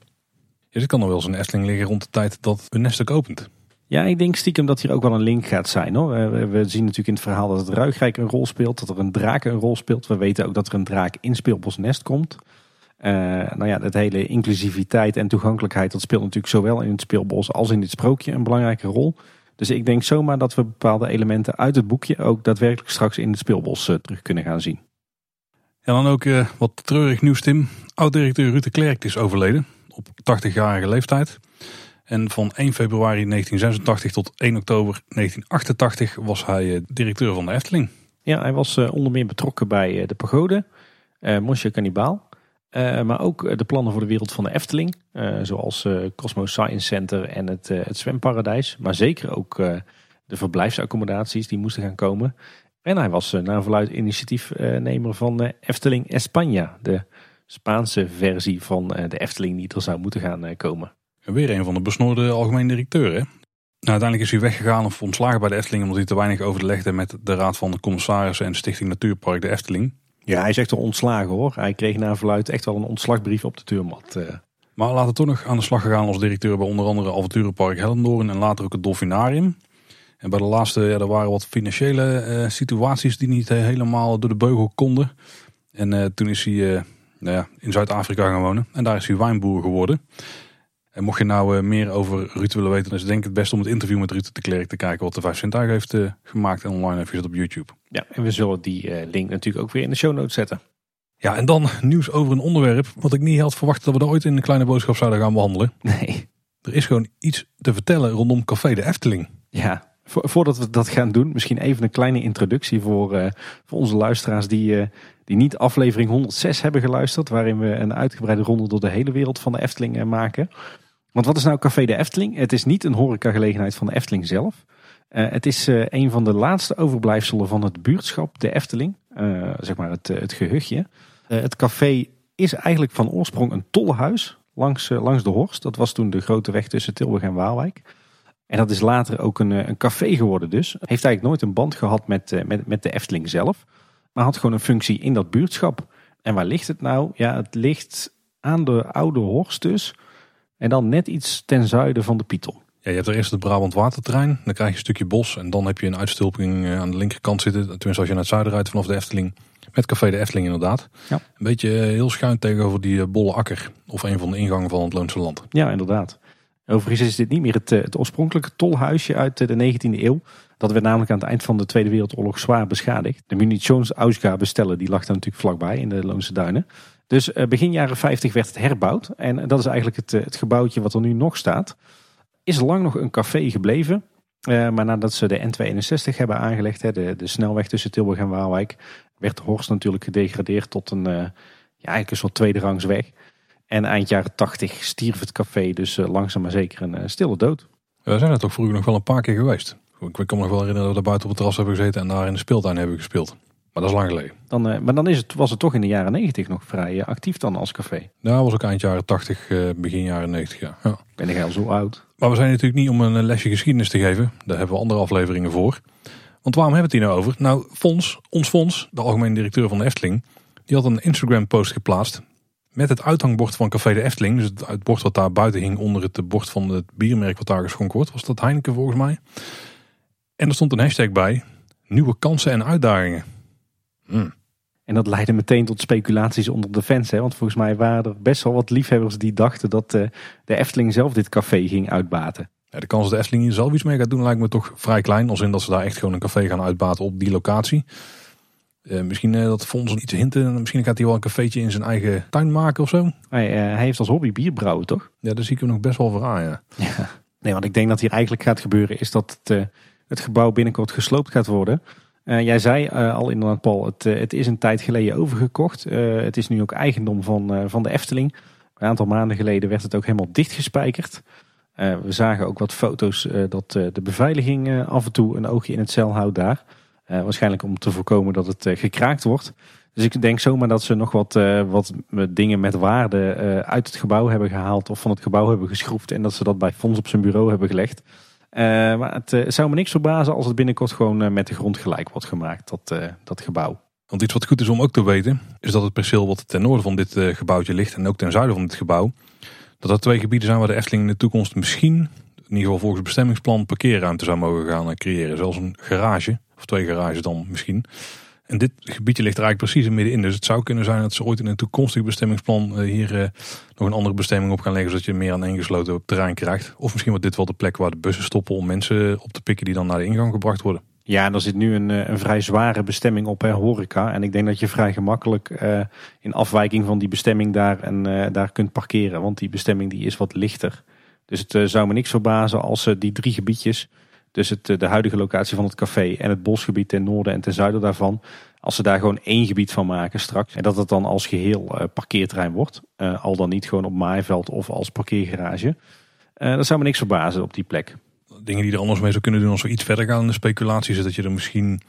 Ja, dit kan nog wel eens een Efteling liggen rond de tijd dat een nest ook opent. Ja, ik denk stiekem dat hier ook wel een link gaat zijn. Hoor. We, zien natuurlijk in het verhaal dat het Ruigrijk een rol speelt. Dat er een draak een rol speelt. We weten ook dat er een draak in Speelbos Nest komt. Uh, nou ja, het hele inclusiviteit en toegankelijkheid, dat speelt natuurlijk zowel in het speelbos als in dit sprookje een belangrijke rol. Dus ik denk zomaar dat we bepaalde elementen uit het boekje ook daadwerkelijk straks in het speelbos uh, terug kunnen gaan zien. En dan ook uh, wat treurig nieuws, Tim. Oud-directeur Ruud de Klerk is overleden op 80-jarige leeftijd. En van 1 februari 1986 tot 1 oktober 1988 was hij directeur van de Efteling. Ja, hij was onder meer betrokken bij de pagode, uh, Monsieur Cannibal. Uh, maar ook de plannen voor de wereld van de Efteling. Uh, zoals uh, Cosmo Science Center en het, het zwemparadijs. Maar zeker ook de verblijfsaccommodaties die moesten gaan komen. En hij was naar verluid initiatiefnemer van Efteling España. De Spaanse versie van de Efteling die er zou moeten gaan komen. Weer een van de besnoorde algemeen directeuren. Nou, uiteindelijk is hij weggegaan of ontslagen bij de Efteling omdat hij te weinig overlegde met de Raad van de Commissarissen en Stichting Natuurpark de Efteling. Ja, hij is echt wel ontslagen hoor. Hij kreeg na verluid echt wel een ontslagbrief op de deurmat. Eh. Maar later toch nog aan de slag gegaan als directeur bij onder andere Avonturenpark Hellendoorn en later ook het Dolfinarium. En bij de laatste, ja, er waren wat financiële uh, situaties die niet helemaal door de beugel konden. En toen is hij nou ja, in Zuid-Afrika gaan wonen. En daar is hij wijnboer geworden. En mocht je nou meer over Ruud willen weten, dan is het denk ik het beste om het interview met Ruud de Klerk te kijken wat de Vijf Sintuigen heeft gemaakt en online even zit op YouTube. Ja, en we zullen die link natuurlijk ook weer in de show notes zetten. Ja, en dan nieuws over een onderwerp wat ik niet had verwacht dat we er ooit in een kleine boodschap zouden gaan behandelen. Nee. Er is gewoon iets te vertellen rondom Café de Efteling. Ja, voordat we dat gaan doen, misschien even een kleine introductie voor, uh, voor onze luisteraars die, uh, die niet aflevering 106 hebben geluisterd. Waarin we een uitgebreide ronde door de hele wereld van de Efteling uh, maken. Want wat is nou Café de Efteling? Het is niet een horecagelegenheid van de Efteling zelf. het is een van de laatste overblijfselen van het buurtschap de Efteling. zeg maar het, het gehuchtje. Eh, het café is eigenlijk van oorsprong een tolhuis langs, eh, langs de Horst. Dat was toen de grote weg tussen Tilburg en Waalwijk. En dat is later ook een, eh, een café geworden dus. Heeft eigenlijk nooit een band gehad met, met, met de Efteling zelf. Maar had gewoon een functie in dat buurtschap. En waar ligt het nou? Ja, het ligt aan de oude Horst dus. En dan net iets ten zuiden van de Pietel. Ja, je hebt er eerst het Brabant Watertrein. Dan krijg je een stukje bos. En dan heb je een uitstulping aan de linkerkant zitten. Tenminste als je naar het zuiden rijdt vanaf de Efteling. Met Café de Efteling inderdaad. Ja. Een beetje eh, heel schuin tegenover die eh, bolle akker. Of een van de ingangen van het Loonse Land. Ja, inderdaad. Overigens is dit niet meer het, eh, het oorspronkelijke tolhuisje uit de 19e eeuw. Dat werd namelijk aan het eind van de Tweede Wereldoorlog zwaar beschadigd. De munitionsausgabe stellen die lag daar natuurlijk vlakbij in de Loonse Duinen. Dus begin jaren 50 werd het herbouwd. En dat is eigenlijk het, het gebouwtje wat er nu nog staat. Is lang nog een café gebleven. maar nadat ze de N62 hebben aangelegd, de, de snelweg tussen Tilburg en Waalwijk, werd Horst natuurlijk gedegradeerd tot een, uh, ja, eigenlijk een soort tweederangs weg. En eind jaren tachtig stierf het café dus langzaam maar zeker een stille dood. We zijn er toch vroeger nog wel een paar keer geweest. Ik kan me nog wel herinneren dat we buiten op het terras hebben gezeten en daar in de speeltuin hebben gespeeld. Maar dat is lang geleden. Dan, maar dan is het, was het toch in de jaren negentig nog vrij actief dan als café? Nou, was ook eind jaren 80, begin jaren 90. Ja. ja. Ben ik al zo oud? Maar we zijn natuurlijk niet om een lesje geschiedenis te geven. Daar hebben we andere afleveringen voor. Want waarom hebben we het hier nou over? Nou, Fons, ons Fons, de algemene directeur van de Efteling, die had een Instagram post geplaatst met het uithangbord van Café de Efteling. Dus het, bord wat daar buiten hing onder het bord van het biermerk wat daar geschonken wordt. Was dat Heineken volgens mij. En er stond een hashtag bij. Nieuwe kansen en uitdagingen. Hmm. En dat leidde meteen tot speculaties onder de fans. Hè? Want volgens mij waren er best wel wat liefhebbers die dachten dat uh, de Efteling zelf dit café ging uitbaten. Ja, de kans dat de Efteling hier zelf iets mee gaat doen lijkt me toch vrij klein. Als in dat ze daar echt gewoon een café gaan uitbaten op die locatie. Uh, misschien uh, dat Fons iets hinten. Misschien gaat hij wel een cafeetje in zijn eigen tuin maken of zo. Hij, hij heeft als hobby bier brouwen, toch? Ja, daar zie ik hem nog best wel voor aan, ja. ja. Nee, wat ik denk dat hier eigenlijk gaat gebeuren is dat het, het gebouw binnenkort gesloopt gaat worden. Jij zei al inderdaad, Paul, het, het is een tijd geleden overgekocht. het is nu ook eigendom van, van de Efteling. Een aantal maanden geleden werd het ook helemaal dichtgespijkerd. Uh, we zagen ook wat foto's uh, dat uh, de beveiliging af en toe een oogje in het cel houdt daar. waarschijnlijk om te voorkomen dat het gekraakt wordt. Dus ik denk zomaar dat ze nog wat, uh, wat dingen met waarde uh, uit het gebouw hebben gehaald of van het gebouw hebben geschroefd en dat ze dat bij Fons op zijn bureau hebben gelegd. Uh, maar het zou me niks verbazen als het binnenkort gewoon met de grond gelijk wordt gemaakt, dat, dat gebouw. Want iets wat goed is om ook te weten, is dat het perceel wat ten noorden van dit gebouwtje ligt en ook ten zuiden van dit gebouw, dat er twee gebieden zijn waar de Efteling in de toekomst misschien, in ieder geval volgens het bestemmingsplan, parkeerruimte zou mogen gaan creëren. Zelfs een garage, of twee garages dan misschien. En dit gebiedje ligt er eigenlijk precies in middenin. Dus het zou kunnen zijn dat ze ooit in een toekomstig bestemmingsplan eh, hier uh, nog een andere bestemming op gaan leggen. Zodat je meer aan één gesloten terrein krijgt. Of misschien wordt dit wel de plek waar de bussen stoppen om mensen op te pikken die dan naar de ingang gebracht worden. Ja, en er zit nu een, eh, een vrij zware bestemming op, hè, horeca. En ik denk dat je vrij gemakkelijk in afwijking van die bestemming daar, en, daar kunt parkeren. Want die bestemming die is wat lichter. Dus het zou me niks verbazen als die drie gebiedjes dus het, eh, de huidige locatie van het café en het bosgebied ten noorden en ten zuiden daarvan. Als ze daar gewoon één gebied van maken straks. En dat het dan als geheel uh, parkeerterrein wordt. Uh, al dan niet gewoon op maaiveld of als parkeergarage. Uh, dat zou me niks verbazen op die plek. Dingen die er anders mee zou kunnen doen als we iets verder gaan in de speculatie. Is dat je er misschien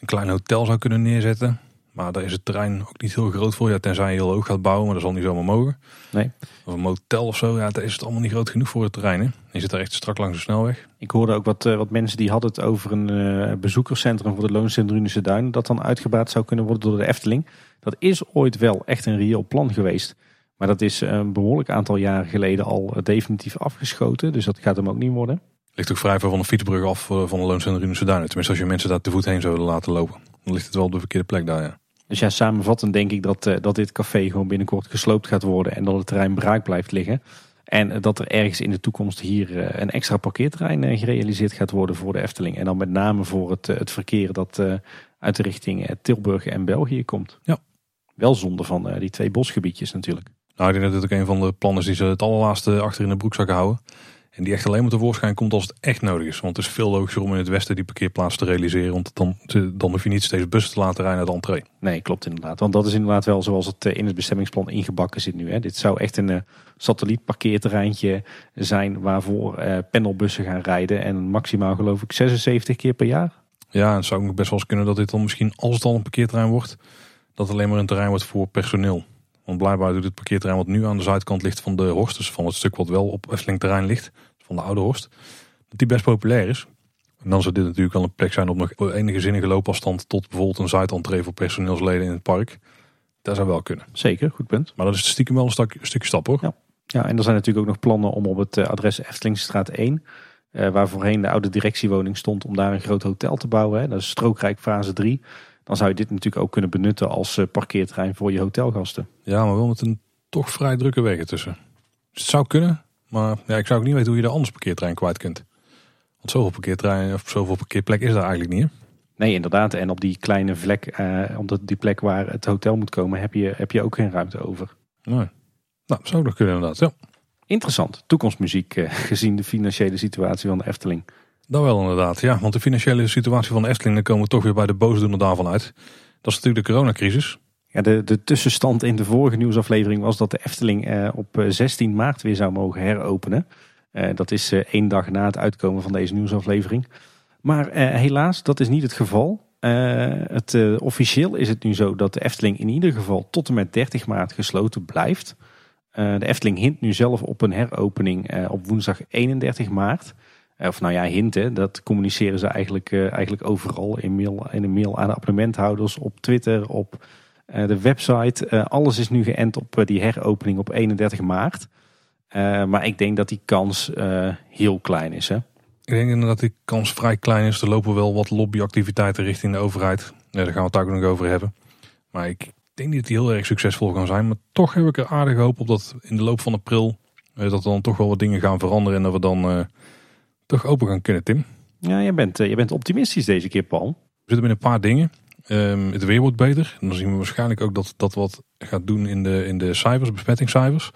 een klein hotel zou kunnen neerzetten. Maar daar is het terrein ook niet heel groot voor. Ja, tenzij je heel hoog gaat bouwen, maar dat zal niet zomaar mogen. Nee. Of een motel of zo, ja, daar is het allemaal niet groot genoeg voor het terrein. Hè? Je zit daar echt strak langs de snelweg. Ik hoorde ook wat, uh, wat mensen die hadden het over een uh, bezoekerscentrum voor de Loonsendrunische Duin. Dat dan uitgebaat zou kunnen worden door de Efteling. Dat is ooit wel echt een reëel plan geweest. Maar dat is een behoorlijk aantal jaren geleden al definitief afgeschoten. Dus dat gaat hem ook niet worden. Ligt ook vrij ver van de fietsbrug af van de Loonsendrunische Duin. Tenminste, als je mensen daar te voet heen zou willen laten lopen. Dan ligt het wel op de verkeerde plek daar, ja. Dus ja, samenvattend denk ik dat, uh, dat dit café gewoon binnenkort gesloopt gaat worden en dat het terrein braak blijft liggen. En dat er ergens in de toekomst hier uh, een extra parkeerterrein uh, gerealiseerd gaat worden voor de Efteling. En dan met name voor het, het verkeer dat uit de richting Tilburg en België komt. Ja. Wel zonde van die twee bosgebiedjes natuurlijk. Nou, ik denk dat ook een van de plannen is die ze het allerlaatste achter in de broekzak houden. En die echt alleen maar tevoorschijn komt als het echt nodig is. Want het is veel logischer om in het westen die parkeerplaats te realiseren. Want dan, dan hoef je niet steeds bussen te laten rijden naar de entree. Nee, klopt inderdaad. Want dat is inderdaad wel zoals het eh, in het bestemmingsplan ingebakken zit nu. Hè. Dit zou echt een uh, satellietparkeerterreintje zijn waarvoor uh, pendelbussen gaan rijden. En maximaal geloof ik 76 keer per jaar. Ja, het zou ook best wel eens kunnen dat dit dan misschien, als het al een parkeerterrein wordt, dat alleen maar een terrein wordt voor personeel. Want blijkbaar doet het parkeerterrein wat nu aan de zuidkant ligt van de Horst, dus van het stuk wat wel op Efteling terrein ligt, van de Oude Horst, dat die best populair is. En dan zou dit natuurlijk wel een plek zijn op nog enige zinnige loopafstand tot bijvoorbeeld een zuidentree voor personeelsleden in het park. Dat zou wel kunnen. Zeker, goed punt. Maar dat is stiekem wel een, stuk, een stukje stap hoor. Ja. ja, en er zijn natuurlijk ook nog plannen om op het eh, adres Eftelingstraat 1, uh, waar voorheen de oude directiewoning stond, om daar een groot hotel te bouwen. Hè. Dat is Strookrijk fase 3 dan zou je dit natuurlijk ook kunnen benutten als eh, parkeerterrein voor je hotelgasten. Ja, maar wel met een toch vrij drukke weg ertussen. Dus het zou kunnen, maar ja, ik zou ook niet weten hoe je daar anders parkeerterrein kwijt kunt. Want zoveel parkeerterrein of zoveel parkeerplek is daar eigenlijk niet. Hè? Nee, inderdaad. En op die kleine vlek, uh, op die plek waar het hotel moet komen, heb je, heb je ook geen ruimte over. Nee. Nou, zou nog kunnen inderdaad, ja. Interessant. Toekomstmuziek uh, gezien de financiële situatie van de Efteling. Dat wel inderdaad, ja. Want de financiële situatie van de Efteling, komen we toch weer bij de boosdoener daarvan uit. Dat is natuurlijk de coronacrisis. Ja, de, de tussenstand in de vorige nieuwsaflevering was dat de Efteling eh, op 16 maart weer zou mogen heropenen. Eh, dat is eh, één dag na het uitkomen van deze nieuwsaflevering. Maar helaas, dat is niet het geval. het, officieel is het nu zo dat de Efteling in ieder geval tot en met 30 maart gesloten blijft. de Efteling hint nu zelf op een heropening op woensdag 31 maart. Eh, of nou ja, hinten, dat communiceren ze eigenlijk, uh, eigenlijk overal in, mail, in een mail aan de abonnementhouders, op Twitter, op uh, de website. Alles is nu geënt op die heropening op 31 maart. maar ik denk dat die kans heel klein is. Hè? Ik denk dat die kans vrij klein is. Er lopen wel wat lobbyactiviteiten richting de overheid. Daar gaan we het ook nog over hebben. Maar ik denk niet dat die heel erg succesvol gaan zijn. Maar toch heb ik er aardig hoop op dat in de loop van april... dat dan toch wel wat dingen gaan veranderen. En dat we dan toch open gaan kunnen, Tim. Ja, je bent, eh, je bent optimistisch deze keer, Paul. We zitten met een paar dingen. Um, het weer wordt beter. En dan zien we waarschijnlijk ook dat dat wat gaat doen in de, in de cijfers, besmettingscijfers.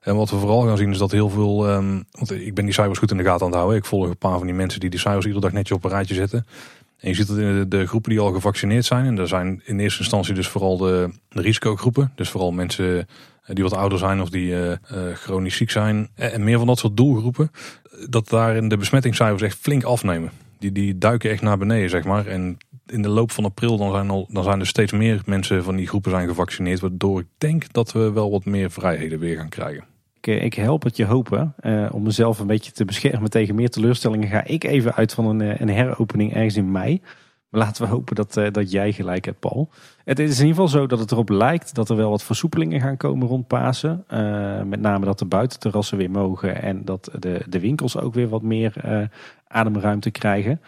En wat we vooral gaan zien is dat heel veel. Um, want ik ben die cijfers goed in de gaten aan het houden. Ik volg een paar van die mensen die die cijfers iedere dag netjes op een rijtje zetten. En je ziet dat in de, de, groepen die al gevaccineerd zijn. En dat zijn in eerste instantie dus vooral de, de risicogroepen. Dus vooral mensen die wat ouder zijn of die uh, uh, chronisch ziek zijn. En meer van dat soort doelgroepen dat daarin de besmettingscijfers echt flink afnemen. Die, die duiken echt naar beneden, zeg maar. En in de loop van april dan zijn, al, dan zijn er steeds meer mensen van die groepen zijn gevaccineerd. Waardoor ik denk dat we wel wat meer vrijheden weer gaan krijgen. Ik, eh, ik help het je hopen. Om mezelf een beetje te beschermen tegen meer teleurstellingen ga ik even uit van een, een heropening ergens in mei. Laten we hopen dat, uh, dat jij gelijk hebt, Paul. Het is in ieder geval zo dat het erop lijkt dat er wel wat versoepelingen gaan komen rond Pasen. Uh, met name dat de buitenterrassen weer mogen en dat de, de winkels ook weer wat meer uh, ademruimte krijgen.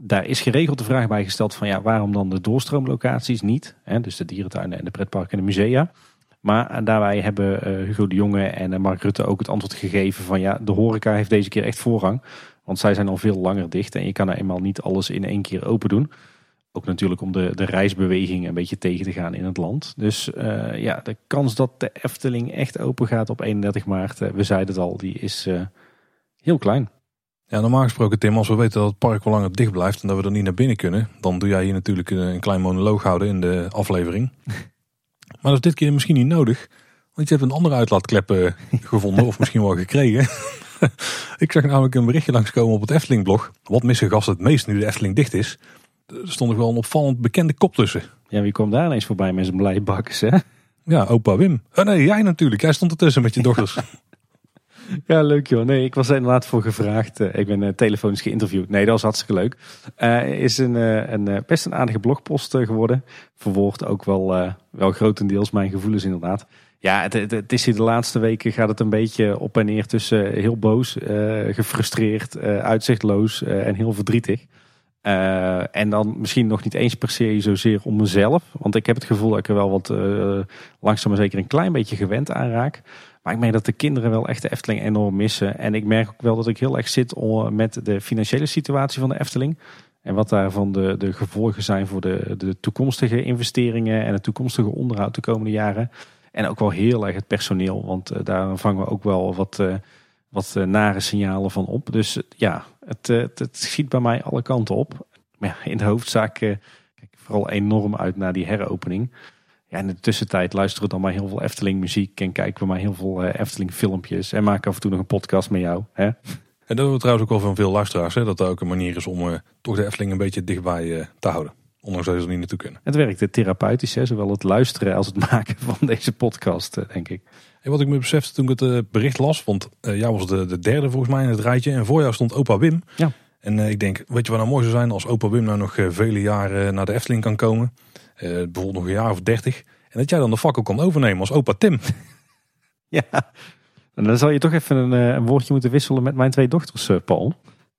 Daar is geregeld de vraag bij gesteld van ja, waarom dan de doorstroomlocaties niet? Hè? Dus de dierentuinen en de pretparken en de musea. Maar daarbij hebben Hugo de Jonge en Mark Rutte ook het antwoord gegeven van ja, de horeca heeft deze keer echt voorrang. Want zij zijn al veel langer dicht en je kan er eenmaal niet alles in één keer open doen. Ook natuurlijk om de, de reisbeweging een beetje tegen te gaan in het land. Dus uh, ja, de kans dat de Efteling echt open gaat op 31 maart, uh, we zeiden het al, die is uh, heel klein. Ja, normaal gesproken Tim, als we weten dat het park wel langer dicht blijft en dat we er niet naar binnen kunnen, dan doe jij hier natuurlijk een, klein monoloog houden in de aflevering. maar dat is dit keer misschien niet nodig, want je hebt een andere uitlaatklep gevonden of misschien wel gekregen. ik zag namelijk een berichtje langskomen op het Efteling-blog. Wat missen gasten het meest nu de Efteling dicht is? Er stond nog wel een opvallend bekende kop tussen. Ja, wie kwam daar ineens voorbij met zijn blije bakkes, hè? Ja, opa Wim. Oh nee, jij natuurlijk. Jij stond ertussen met je dochters. ja, leuk joh. Nee, ik was er inderdaad voor gevraagd. Ik ben uh, telefonisch geïnterviewd. Nee, dat was hartstikke leuk. Uh, is een, een best een aardige blogpost geworden. Verwoord ook wel, wel grotendeels mijn gevoelens inderdaad. Ja, het, is hier de laatste weken gaat het een beetje op en neer tussen heel boos, gefrustreerd, uitzichtloos en heel verdrietig. En dan misschien nog niet eens per se zozeer om mezelf. Want ik heb het gevoel dat ik er wel wat langzaam maar zeker een klein beetje gewend aan raak. Maar ik merk dat de kinderen wel echt de Efteling enorm missen. En ik merk ook wel dat ik heel erg zit met de financiële situatie van de Efteling. En wat daarvan de, de gevolgen zijn voor de, de toekomstige investeringen en het toekomstige onderhoud de komende jaren. En ook wel heel erg het personeel. Want uh, daar vangen we ook wel wat wat uh, nare signalen van op. Dus ja, het, het, schiet bij mij alle kanten op. Maar ja, in de hoofdzaak kijk ik vooral enorm uit naar die heropening. Ja, in de tussentijd luisteren we dan maar heel veel Efteling muziek en kijken we maar heel veel Efteling filmpjes en maken af en toe nog een podcast met jou. Hè? En dat doen we trouwens ook wel van veel luisteraars. Hè? Dat dat ook een manier is om toch de Efteling een beetje dichtbij te houden. Ondanks dat ze er niet naartoe kunnen. Het werkt therapeutisch, hè? zowel het luisteren als het maken van deze podcast, denk ik. En wat ik me besefte toen ik het uh, bericht las, want uh, jij was de, de, derde volgens mij in het rijtje. En voor jou stond opa Wim. Ja. En uh, ik denk, weet je wat nou mooi zou zijn als opa Wim nou nog vele jaren naar de Efteling kan komen. bijvoorbeeld nog een jaar of dertig. En dat jij dan de fakkel kan overnemen als opa Tim. Ja, en dan zal je toch even een, een woordje moeten wisselen met mijn twee dochters, Paul.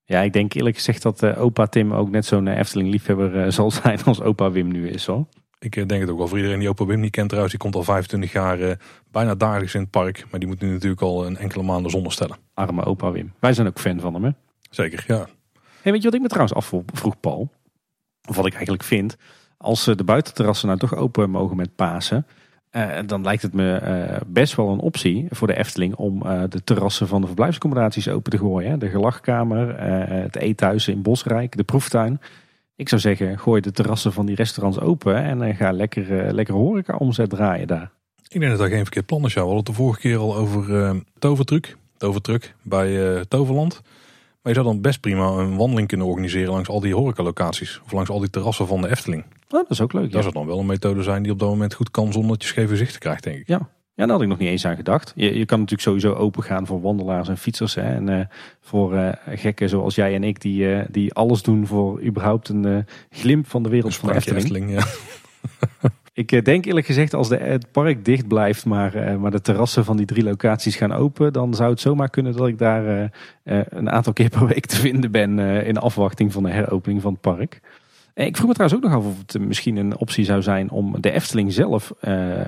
Ja, ik denk eerlijk gezegd dat opa Tim ook net zo'n Efteling liefhebber zal zijn als opa Wim nu is hoor. Ik eh, denk het ook wel voor iedereen die Opa Wim niet kent trouwens. Die komt al 25 jaar uh, bijna dagelijks in het park. Maar die moet nu natuurlijk al een enkele maanden zonder stellen. Arme opa Wim. Wij zijn ook fan van hem hè? Zeker, ja. Hey, weet je wat ik me trouwens afvroeg Paul? Of wat ik eigenlijk vind. Als de buitenterrassen nou toch open mogen met Pasen. Uh, dan lijkt het me uh, best wel een optie voor de Efteling om uh, de terrassen van de verblijfsaccommodaties open te gooien. Hè? De gelachkamer, het eethuis in Bosrijk, de proeftuin. Ik zou zeggen, gooi de terrassen van die restaurants open en ga lekker, lekker horeca omzet draaien daar. Ik denk dat dat geen verkeerd plan is. We hadden het de vorige keer al over Tovertruc, Tovertruc bij Toverland. Maar je zou dan best prima een wandeling kunnen organiseren langs al die horecalocaties. Of langs al die terrassen van de Efteling. Oh, dat is ook leuk. Dat zou dan wel een methode zijn die op dat moment goed kan zonder dat je scheve zichten krijgt, denk ik. Ja, ja, daar had ik nog niet eens aan gedacht. Je, je kan natuurlijk sowieso open gaan voor wandelaars en fietsers. Hè, en uh, voor uh, gekken zoals jij en ik, die, uh, die alles doen voor überhaupt een glimp van de wereld van de Efteling. Efteling ja. ik denk eerlijk gezegd, als de, het park dicht blijft, maar, maar de terrassen van die drie locaties gaan open, dan zou het zomaar kunnen dat ik daar een aantal keer per week te vinden ben in afwachting van de heropening van het park. Ik vroeg me trouwens ook nog af of het misschien een optie zou zijn om de Efteling zelf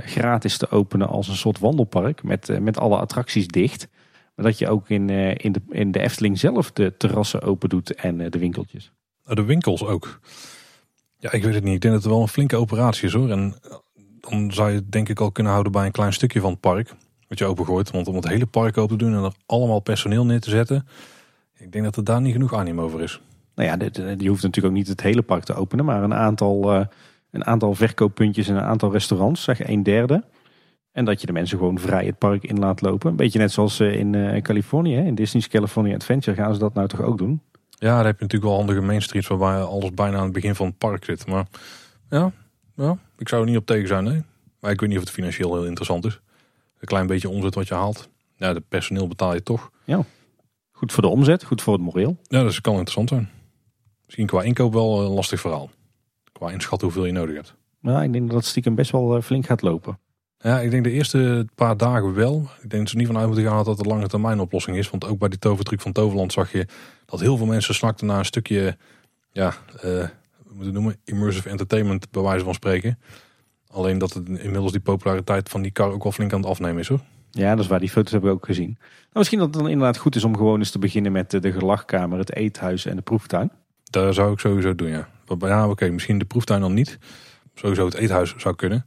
gratis te openen als een soort wandelpark met, met alle attracties dicht. Maar dat je ook in, in, de, in de Efteling zelf de terrassen open doet en de winkeltjes. De winkels ook. Ja, ik weet het niet. Ik denk dat het wel een flinke operatie is hoor. En dan zou je het denk ik al kunnen houden bij een klein stukje van het park. Wat je opengooit. Want om het hele park open te doen en er allemaal personeel neer te zetten. Ik denk dat er daar niet genoeg animo over is. Nou ja, je hoeft natuurlijk ook niet het hele park te openen, maar een aantal, uh, een aantal verkooppuntjes en een aantal restaurants, zeg een derde. En dat je de mensen gewoon vrij het park in laat lopen. Een beetje net zoals in uh, Californië, in Disney's California Adventure gaan ze dat nou toch ook doen. Ja, daar heb je natuurlijk wel handige main streets waarbij alles bijna aan het begin van het park zit. Maar ja, ja ik zou er niet op tegen zijn, nee. Maar ik weet niet of het financieel heel interessant is. Een klein beetje omzet wat je haalt. Ja, de personeel betaal je toch. Goed voor de omzet, goed voor het moreel. Ja, dus het kan interessant zijn. Misschien qua inkoop wel een lastig verhaal. Qua inschatten hoeveel je nodig hebt. Maar ik denk dat het stiekem best wel eh, flink gaat lopen. Ja, ik denk de eerste paar dagen wel. Ik denk dat ze niet vanuit moeten gaan dat dat een lange termijn oplossing is. Want ook bij die tovertruc van Toverland zag je dat heel veel mensen snakten naar een stukje, ja, eh, we moeten noemen, immersive entertainment bij wijze van spreken. Alleen dat het inmiddels die populariteit van die kar ook wel flink aan het afnemen is hoor. Ja, dat is waar. Die foto's hebben we ook gezien. Nou, misschien dat het dan inderdaad goed is om gewoon eens te beginnen met de, gelachkamer, het eethuis en de proeftuin. Daar zou ik sowieso doen, ja. Ja, oké, misschien de proeftuin dan niet. Sowieso het eethuis zou kunnen.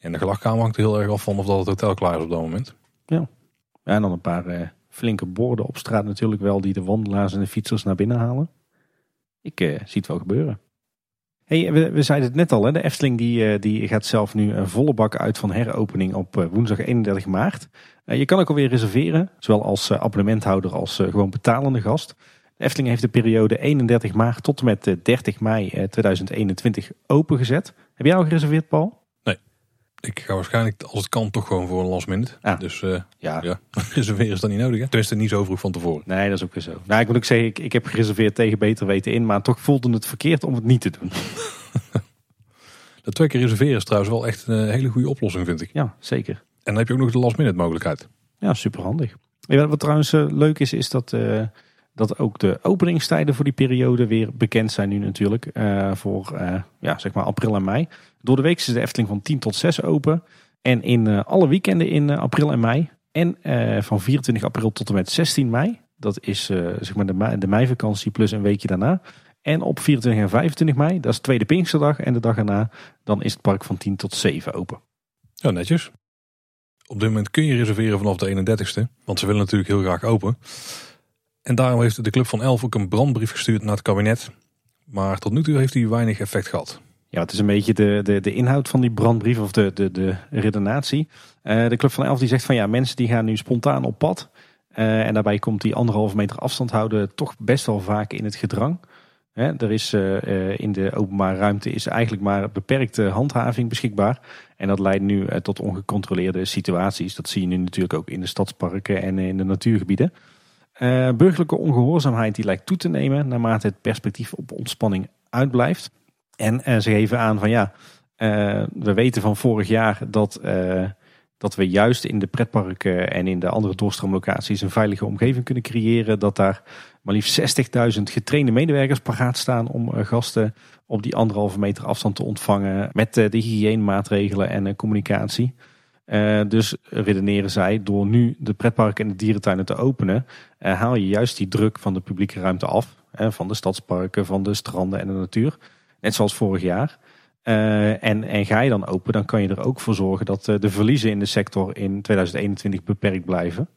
En de gelachkamer hangt er heel erg af van of dat het hotel klaar is op dat moment. Ja, en dan een paar eh, flinke borden op straat natuurlijk wel die de wandelaars en de fietsers naar binnen halen. Ik eh, zie het wel gebeuren. Hey, we, we zeiden het net al, hè? de Efteling die, eh, die gaat zelf nu een volle bak uit van heropening op woensdag 31 maart. Je kan ook alweer reserveren, zowel als abonnementhouder als gewoon betalende gast. De Efteling heeft de periode 31 maart tot en met eh, 30 mei eh, 2021 opengezet. Heb jij al gereserveerd, Paul? Ik ga waarschijnlijk, als het kan, toch gewoon voor een last minute. Ah. Dus eh Ja. ja, reserveren is dan niet nodig. Hè? Tenminste, niet zo vroeg van tevoren. Nee, dat is ook weer zo. Nou, ik moet ook zeggen, ik, ik heb gereserveerd tegen beter weten in, maar toch voelde het verkeerd om het niet te doen. Dat twee keer reserveren is trouwens wel echt een hele goede oplossing, vind ik. Ja, zeker. En dan heb je ook nog de last minute mogelijkheid. Ja, superhandig. Ja, wat trouwens eh, leuk is, is dat, eh, dat ook de openingstijden voor die periode weer bekend zijn nu natuurlijk. eh, voor eh, ja, zeg maar april en mei. Door de week is de Efteling van 10 tot 6 open. En in eh, alle weekenden in eh, april en mei. En eh, van 24 april tot en met 16 mei. Dat is zeg maar de, mei, de meivakantie plus een weekje daarna. En op 24 en 25 mei, dat is tweede Pinksterdag. En de dag erna, dan is het park van 10 tot 7 open. Ja, netjes. Op dit moment kun je reserveren vanaf de 31ste. Want ze willen natuurlijk heel graag open. En daarom heeft de Club van Elf ook een brandbrief gestuurd naar het kabinet. Maar tot nu toe heeft hij weinig effect gehad. Ja, het is een beetje de, de, de inhoud van die brandbrief of de, de, de redenatie. Eh, de Club van Elf die zegt van ja, mensen die gaan nu spontaan op pad. Eh, en daarbij komt die anderhalve meter afstand houden toch best wel vaak in het gedrang. Hè, er is eh, in de openbare ruimte is eigenlijk maar beperkte handhaving beschikbaar. En dat leidt nu tot ongecontroleerde situaties. Dat zie je nu natuurlijk ook in de stadsparken en in de natuurgebieden. Burgerlijke ongehoorzaamheid die lijkt toe te nemen naarmate het perspectief op ontspanning uitblijft. En ze geven aan van ja, eh, we weten van vorig jaar dat, eh, dat we juist in de pretparken en in de andere doorstroomlocaties een veilige omgeving kunnen creëren. Dat daar maar liefst 60.000 getrainde medewerkers paraat staan om eh, gasten op die anderhalve meter afstand te ontvangen. Met de hygiënemaatregelen en communicatie. Dus redeneren zij, door nu de pretparken en de dierentuinen te openen, haal je juist die druk van de publieke ruimte af. Hè, van de stadsparken, van de stranden en de natuur. Net zoals vorig jaar. Eh, en, en ga je dan open, dan kan je er ook voor zorgen dat eh, de verliezen in de sector in 2021 beperkt blijven.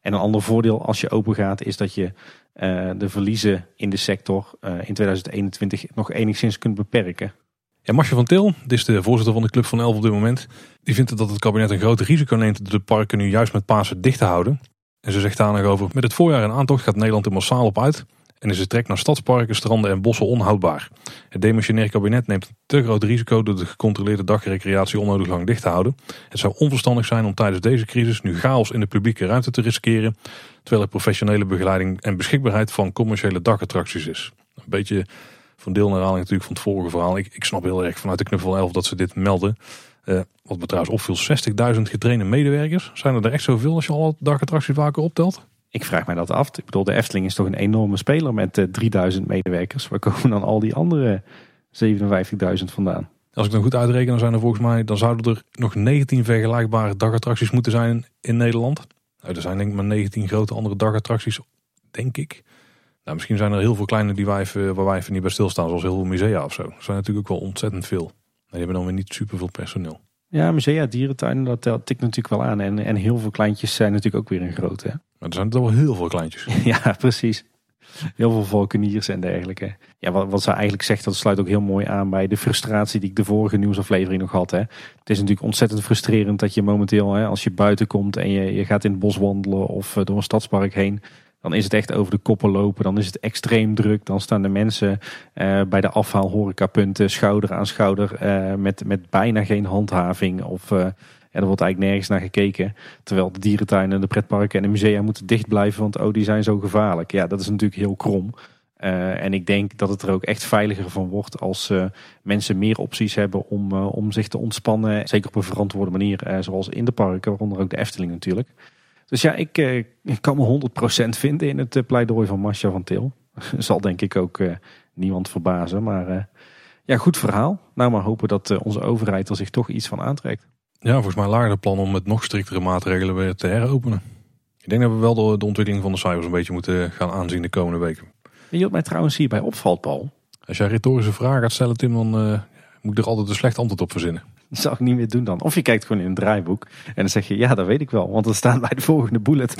En een ander voordeel als je open gaat, is dat je eh, de verliezen in de sector in 2021 nog enigszins kunt beperken. Ja, Marcia van Til, dit is de voorzitter van de Club van Elf op dit moment. Die vindt dat het kabinet een groot risico neemt door de parken nu juist met Pasen dicht te houden. En ze zegt daar nog over, met het voorjaar en aantocht gaat Nederland er massaal op uit. En is de trek naar stadsparken, stranden en bossen onhoudbaar. Het demissionair kabinet neemt een te groot risico door de gecontroleerde dagrecreatie onnodig lang dicht te houden. Het zou onverstandig zijn om tijdens deze crisis nu chaos in de publieke ruimte te riskeren. Terwijl er professionele begeleiding en beschikbaarheid van commerciële dagattracties is. Een beetje van deel naar herhaling natuurlijk van het vorige verhaal. Ik, ik snap heel erg vanuit de Knuffel 11 dat ze dit melden. Eh, wat me trouwens opviel, 60.000 getrainde medewerkers. Zijn er er echt zoveel als je alle dagattracties vaker optelt? Ik vraag mij dat af. Ik bedoel, de Efteling is toch een enorme speler met eh, 3000 medewerkers. Waar komen dan al die andere 57.000 vandaan? Als ik dan goed uitreken, dan zijn er volgens mij, dan zouden er nog 19 vergelijkbare dagattracties moeten zijn in Nederland. Nou, er zijn denk ik maar 19 grote andere dagattracties, denk ik. Nou, misschien zijn er heel veel kleine die wij even, waar wij even niet bij stilstaan, zoals heel veel musea of zo. Er zijn natuurlijk ook wel ontzettend veel. Maar die hebben dan weer niet superveel personeel. Ja, musea, dierentuinen, dat telt- tikt natuurlijk wel aan. En, en heel veel kleintjes zijn natuurlijk ook weer een grote. Maar er zijn er wel heel veel kleintjes. Ja, precies. Heel veel valkeniers en dergelijke. Ja, wat, wat ze eigenlijk zegt, dat sluit ook heel mooi aan bij de frustratie die ik de vorige nieuwsaflevering nog had. Hè. Het is natuurlijk ontzettend frustrerend dat je momenteel, hè, als je buiten komt en je, je gaat in het bos wandelen of eh, door een stadspark heen, Dan is het echt over de koppen lopen. Dan is het extreem druk. Dan staan de mensen uh, bij de afhaalhorecapunten schouder aan schouder. Uh, met, met bijna geen handhaving. Of uh, er wordt eigenlijk nergens naar gekeken. Terwijl de dierentuinen, de pretparken en de musea moeten dicht blijven. Want oh, die zijn zo gevaarlijk. Ja, dat is natuurlijk heel krom. Uh, en ik denk dat het er ook echt veiliger van wordt als uh, mensen meer opties hebben om, uh, om zich te ontspannen. Zeker op een verantwoorde manier, zoals in de parken, waaronder ook de Efteling natuurlijk. Dus ja, ik, ik kan me 100% vinden in het pleidooi van Masha van Til. Zal denk ik ook niemand verbazen. Maar ja, goed verhaal. Nou, maar hopen dat onze overheid er zich toch iets van aantrekt. Ja, volgens mij lagen de plan om met nog striktere maatregelen weer te heropenen. Ik denk dat we wel de, de ontwikkeling van de cijfers een beetje moeten gaan aanzien de komende weken. Weet je wat mij trouwens hierbij opvalt, Paul? Als jij retorische vragen gaat stellen, Tim, dan uh, moet ik er altijd een slecht antwoord op verzinnen. Dat zou ik niet meer doen dan. Of je kijkt gewoon in een draaiboek en dan zeg je, ja, dat weet ik wel, want er staat bij de volgende bullet.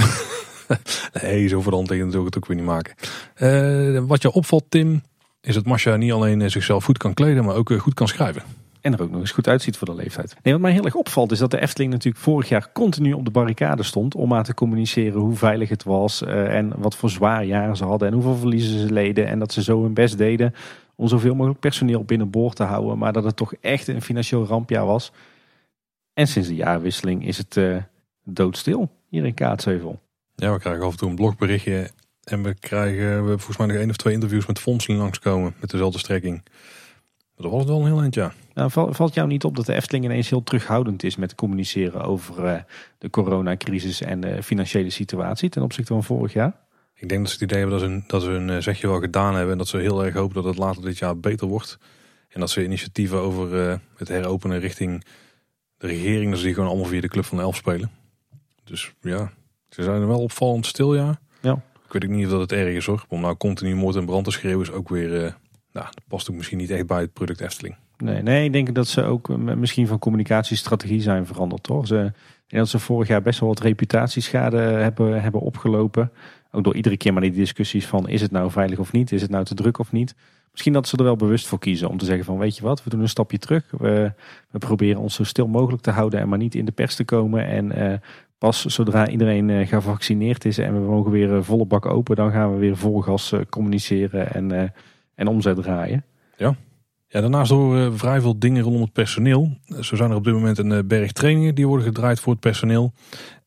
nee, zo voor de hand tegen zou ik het ook weer niet maken. Uh, wat je opvalt, Tim, is dat Masha niet alleen eh, zichzelf goed kan kleden, maar ook goed kan schrijven. En er ook nog eens goed uitziet voor de leeftijd. Nee, wat mij heel erg opvalt is dat de Efteling natuurlijk vorig jaar continu op de barricade stond. Om aan te communiceren hoe veilig het was. Uh, en wat voor zwaar jaren ze hadden. En hoeveel verliezen ze leden. En dat ze zo hun best deden om zoveel mogelijk personeel binnenboord te houden. Maar dat het toch echt een financieel rampjaar was. En sinds de jaarwisseling is het uh, doodstil hier in Kaatsheuvel. Ja, we krijgen af en toe een blogberichtje. En we krijgen we volgens mij nog één of twee interviews met fondsen langskomen. Met dezelfde strekking. Dat was het een heel eind, Nou, valt jou niet op dat de Efteling ineens heel terughoudend is met communiceren over uh, de coronacrisis en de financiële situatie ten opzichte van vorig jaar? Ik denk dat ze het idee hebben dat ze, dat ze hun eh, zegje wel gedaan hebben en dat ze heel erg hopen dat het later dit jaar beter wordt. En dat ze initiatieven over uh, het heropenen richting de regering, dat ze die gewoon allemaal via de Club van de Elf spelen. Dus ja, ze zijn er wel opvallend stil, ja. ja. Ik weet ook niet of dat het erg is hoor. Om nou continu moord en brand te schreeuwen is ook weer nou, dat past ook misschien niet echt bij het product Efteling. Nee, nee, ik denk dat ze ook eh, misschien van communicatiestrategie zijn veranderd, toch? Ze, dat ze vorig jaar best wel wat reputatieschade hebben, hebben opgelopen. Ook door iedere keer maar die discussies van is het nou veilig of niet? Is het nou te druk of niet? Misschien dat ze er wel bewust voor kiezen om te zeggen van weet je wat, we doen een stapje terug. We, we proberen ons zo stil mogelijk te houden en maar niet in de pers te komen. En uh, pas zodra iedereen uh, gevaccineerd is en we mogen weer volle bak open, dan gaan we weer vol gas communiceren en en omzet draaien. Ja. Ja, daarnaast horen we vrij veel dingen rondom het personeel. Zo zijn er op dit moment een eh, berg trainingen die worden gedraaid voor het personeel.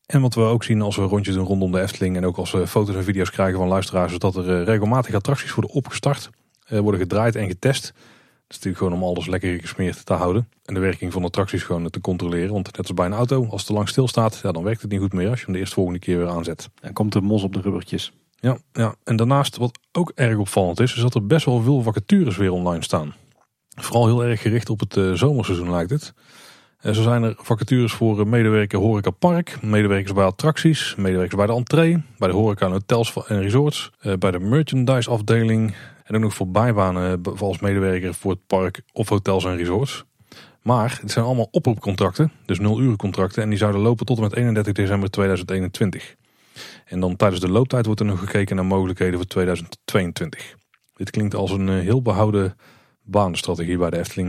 En wat we ook zien als we rondjes doen rondom de Efteling en ook als we foto's en video's krijgen van luisteraars, is dat er eh, regelmatig attracties worden opgestart, eh, worden gedraaid en getest. Dat is natuurlijk gewoon om alles lekker gesmeerd te houden. En de werking van de attracties gewoon te controleren. Want net als bij een auto, als het te lang stilstaat, ja, dan werkt het niet goed meer als je hem de eerste volgende keer weer aanzet. Dan komt de mos op de rubbertjes. Ja, ja, en daarnaast wat ook erg opvallend is, is dat er best wel veel vacatures weer online staan. Vooral heel erg gericht op het uh, zomerseizoen lijkt het. Uh, zo zijn er vacatures voor uh, medewerker horeca park, medewerkers bij attracties, medewerkers bij de entree, bij de horeca hotels en resorts, bij de merchandise afdeling en ook nog voor bijbanen als medewerker voor het park of hotels en resorts. Maar het zijn allemaal oproepcontracten, dus nul uren contracten en die zouden lopen tot en met 31 december 2021. En dan tijdens de looptijd wordt er nog gekeken naar mogelijkheden voor 2022. Dit klinkt als een eh, heel behouden banenstrategie bij de Efteling.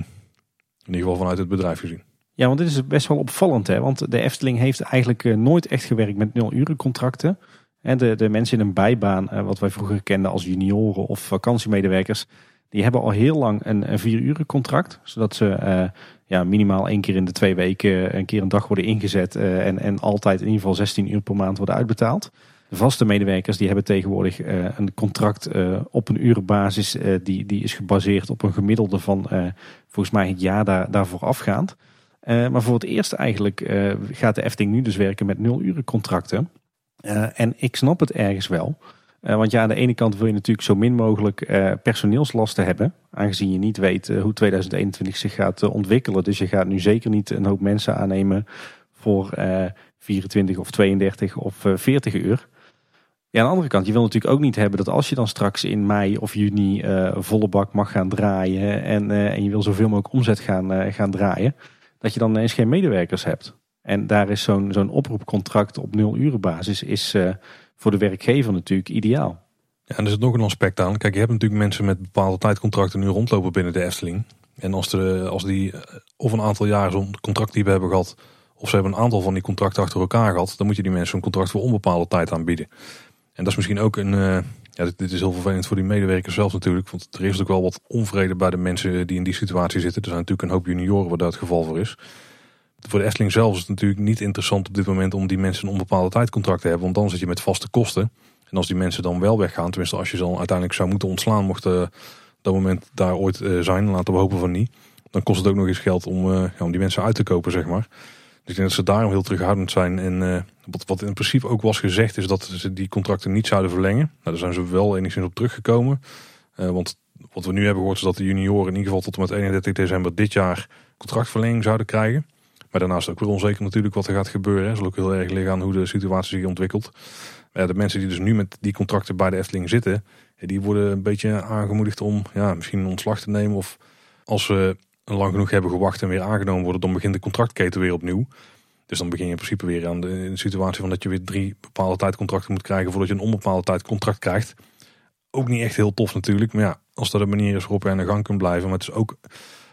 In ieder geval vanuit het bedrijf gezien. Ja, want dit is best wel opvallend. Hè? Want de Efteling heeft eigenlijk eh, nooit echt gewerkt met nul uren contracten. En de, de mensen in een bijbaan, eh, wat wij vroeger kenden als junioren of vakantiemedewerkers, die hebben al heel lang een, een vier uren contract. Zodat ze ja, minimaal één keer in de twee weken een keer een dag worden ingezet. en, en altijd in ieder geval 16 uur per maand worden uitbetaald. Vaste medewerkers die hebben tegenwoordig uh, een contract uh, op een urenbasis. Uh, die, die is gebaseerd op een gemiddelde van volgens mij het jaar daar, daarvoor afgaand. maar voor het eerst eigenlijk gaat de Efting nu dus werken met nul uren contracten. en ik snap het ergens wel. want ja, aan de ene kant wil je natuurlijk zo min mogelijk personeelslasten hebben. Aangezien je niet weet hoe 2021 zich gaat ontwikkelen. Dus je gaat nu zeker niet een hoop mensen aannemen voor 24 of 32 of 40 uur. Ja, aan de andere kant, je wil natuurlijk ook niet hebben dat als je dan straks in mei of juni uh, volle bak mag gaan draaien en, uh, en je wil zoveel mogelijk omzet gaan, uh, gaan draaien, dat je dan ineens geen medewerkers hebt. En daar is zo'n zo'n oproepcontract op nul uren basis is voor de werkgever natuurlijk ideaal. Ja, en er zit nog een aspect aan. Kijk, je hebt natuurlijk mensen met bepaalde tijdcontracten nu rondlopen binnen de Efteling. En als, de, als die of een aantal jaar zo'n contract die we hebben gehad, of ze hebben een aantal van die contracten achter elkaar gehad, dan moet je die mensen een contract voor onbepaalde tijd aanbieden. En dat is misschien ook een. eh, ja, dit, is heel vervelend voor die medewerkers zelf natuurlijk. Want er is ook wel wat onvrede bij de mensen die in die situatie zitten. Er zijn natuurlijk een hoop junioren waar dat het geval voor is. Voor de Efteling zelf is het natuurlijk niet interessant op dit moment om die mensen een onbepaalde tijdcontract te hebben. Want dan zit je met vaste kosten. En als die mensen dan wel weggaan, tenminste als je ze dan uiteindelijk zou moeten ontslaan, mocht eh, dat moment daar ooit eh, zijn, laten we hopen van niet. Dan kost het ook nog eens geld om, ja, om die mensen uit te kopen, zeg maar. Dus ik denk dat ze daarom heel terughoudend zijn. En wat, in principe ook was gezegd, is dat ze die contracten niet zouden verlengen. Nou, daar zijn ze wel enigszins op teruggekomen. Eh, want wat we nu hebben gehoord is dat de junioren in ieder geval tot en met 31 december dit jaar contractverlenging zouden krijgen. Maar daarnaast ook weer onzeker natuurlijk wat er gaat gebeuren. Het zal ook heel erg liggen aan hoe de situatie zich ontwikkelt. De mensen die dus nu met die contracten bij de Efteling zitten, die worden een beetje aangemoedigd om ja, misschien ontslag te nemen. Of als ze lang genoeg hebben gewacht en weer aangenomen worden, dan begint de contractketen weer opnieuw. Dus dan begin je in principe weer aan de, situatie van dat je weer drie bepaalde tijdcontracten moet krijgen voordat je een onbepaalde tijd contract krijgt. Ook niet echt heel tof natuurlijk. Maar ja, als dat een manier is waarop je aan de gang kunt blijven. Maar het is ook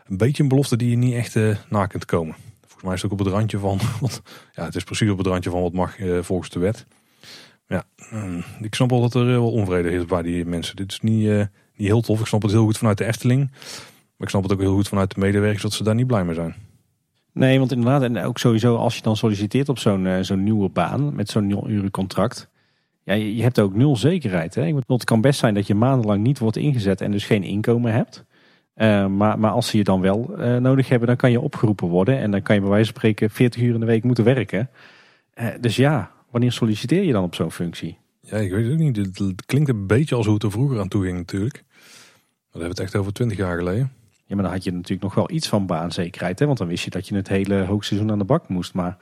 een beetje een belofte die je niet echt eh, na kunt komen. Volgens mij is het ook op het randje van. Want, ja, het is precies op het randje van wat mag eh, volgens de wet. Ja, mm, ik snap wel dat er eh, wel onvrede is bij die mensen. Dit is niet, niet heel tof. Ik snap het heel goed vanuit de Efteling. Maar ik snap het ook heel goed vanuit de medewerkers dat ze daar niet blij mee zijn. Nee, want inderdaad, en ook sowieso als je dan solliciteert op zo'n eh, zo'n nieuwe baan met zo'n nul uren contract. Ja, je, hebt ook nul zekerheid. Hè? Bedoel, Het kan best zijn dat je maandenlang niet wordt ingezet en dus geen inkomen hebt. Eh, maar, maar als ze je dan wel eh, nodig hebben, dan kan je opgeroepen worden. En dan kan je bij wijze van spreken 40 uur in de week moeten werken. Dus ja, wanneer solliciteer je dan op zo'n functie? Ja, ik weet het ook niet. Het klinkt een beetje als hoe het er vroeger aan toe ging natuurlijk. Dan hebben we het echt over twintig jaar geleden. Ja, maar dan had je natuurlijk nog wel iets van baanzekerheid. Hè? Want dan wist je dat je het hele hoogseizoen aan de bak moest. Maar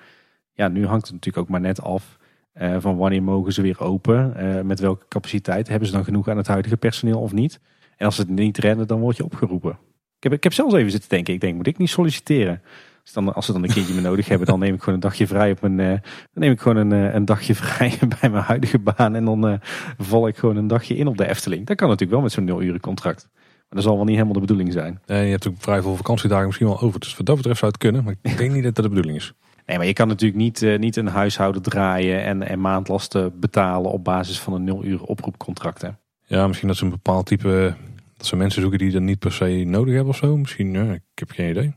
ja, nu hangt het natuurlijk ook maar net af eh, van wanneer mogen ze weer open. eh, met welke capaciteit. Hebben ze dan genoeg aan het huidige personeel of niet? En als ze het niet redden, dan word je opgeroepen. Ik heb, ik heb zelfs even zitten denken. Ik denk, moet ik niet solliciteren? Als, dan, als ze dan een kindje me nodig hebben, dan neem ik gewoon een dagje vrij op mijn. eh, dan neem ik gewoon een, een dagje vrij bij mijn huidige baan. En dan val ik gewoon een dagje in op de Efteling. Dat kan natuurlijk wel met zo'n nul uren contract. Maar dat zal wel niet helemaal de bedoeling zijn. Je hebt ook vrij veel vakantiedagen misschien wel over. Dus wat dat betreft zou het kunnen. Maar ik denk niet dat dat de bedoeling is. Nee, maar je kan natuurlijk niet, eh, niet een huishouden draaien en, en maandlasten betalen op basis van een nul uur oproepcontract. Hè? Ja, misschien dat ze een bepaald type... Dat ze mensen zoeken die dat niet per se nodig hebben of zo. Misschien, ja, ik heb geen idee.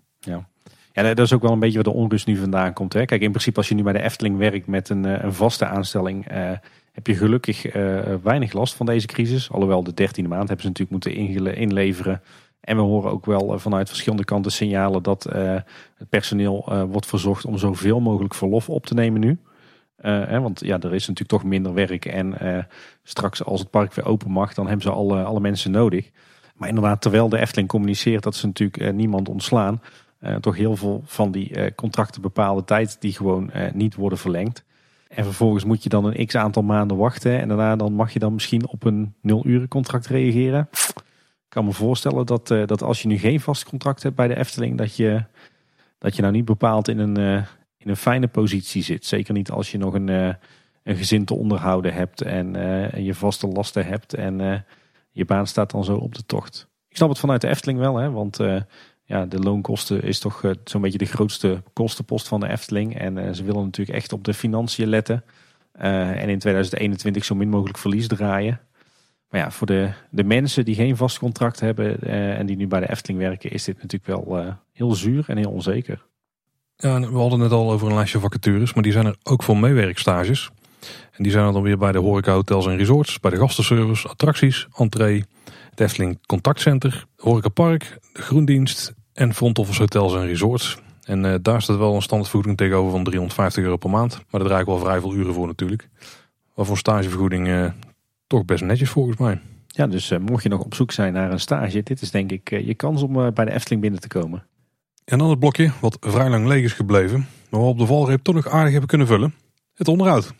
Ja, dat is ook wel een beetje waar de onrust nu vandaan komt. Hè? Kijk, in principe als je nu bij de Efteling werkt met een, eh, een vaste aanstelling, eh, heb je gelukkig eh, weinig last van deze crisis. Alhoewel de dertiende maand hebben ze natuurlijk moeten inleveren. En we horen ook wel eh, vanuit verschillende kanten signalen dat eh, het personeel wordt verzocht om zoveel mogelijk verlof op te nemen nu. Hè, want ja, er is natuurlijk toch minder werk. En straks als het park weer open mag, dan hebben ze alle, alle mensen nodig. Maar inderdaad, terwijl de Efteling communiceert dat ze natuurlijk niemand ontslaan. toch heel veel van die contracten bepaalde tijd die gewoon niet worden verlengd. En vervolgens moet je dan een x aantal maanden wachten. En daarna dan mag je dan misschien op een nul uren contract reageren. Ik kan me voorstellen dat, eh, dat als je nu geen vast contract hebt bij de Efteling, dat je, dat je nou niet bepaald in een, eh, in een fijne positie zit. Zeker niet als je nog een, eh, een gezin te onderhouden hebt en, en je vaste lasten hebt en je baan staat dan zo op de tocht. Ik snap het vanuit de Efteling wel, hè, want ja, de loonkosten is toch eh, zo'n beetje de grootste kostenpost van de Efteling. En eh, ze willen natuurlijk echt op de financiën letten. Eh, en in 2021 zo min mogelijk verlies draaien. Maar ja, voor de, de mensen die geen vast contract hebben en die nu bij de Efteling werken, is dit natuurlijk wel heel zuur en heel onzeker. Ja, we hadden het al over een lijstje vacatures. Maar die zijn er ook voor meewerkstages. En die zijn er dan weer bij de horeca hotels en resorts. Bij de gastenservice, attracties, entree. Het Efteling Contactcenter, horecapark, de groendienst en front office hotels en resorts. En eh, daar staat wel een standaardvergoeding tegenover van 350 euro per maand. Maar daar draai ik wel vrij veel uren voor natuurlijk. Waarvoor stagevergoeding eh, toch best netjes volgens mij. Ja, dus eh, mocht je nog op zoek zijn naar een stage, dit is denk ik je kans om bij de Efteling binnen te komen. En dan het blokje wat vrij lang leeg is gebleven. Maar we op de valreep toch nog aardig hebben kunnen vullen. Het onderhoud.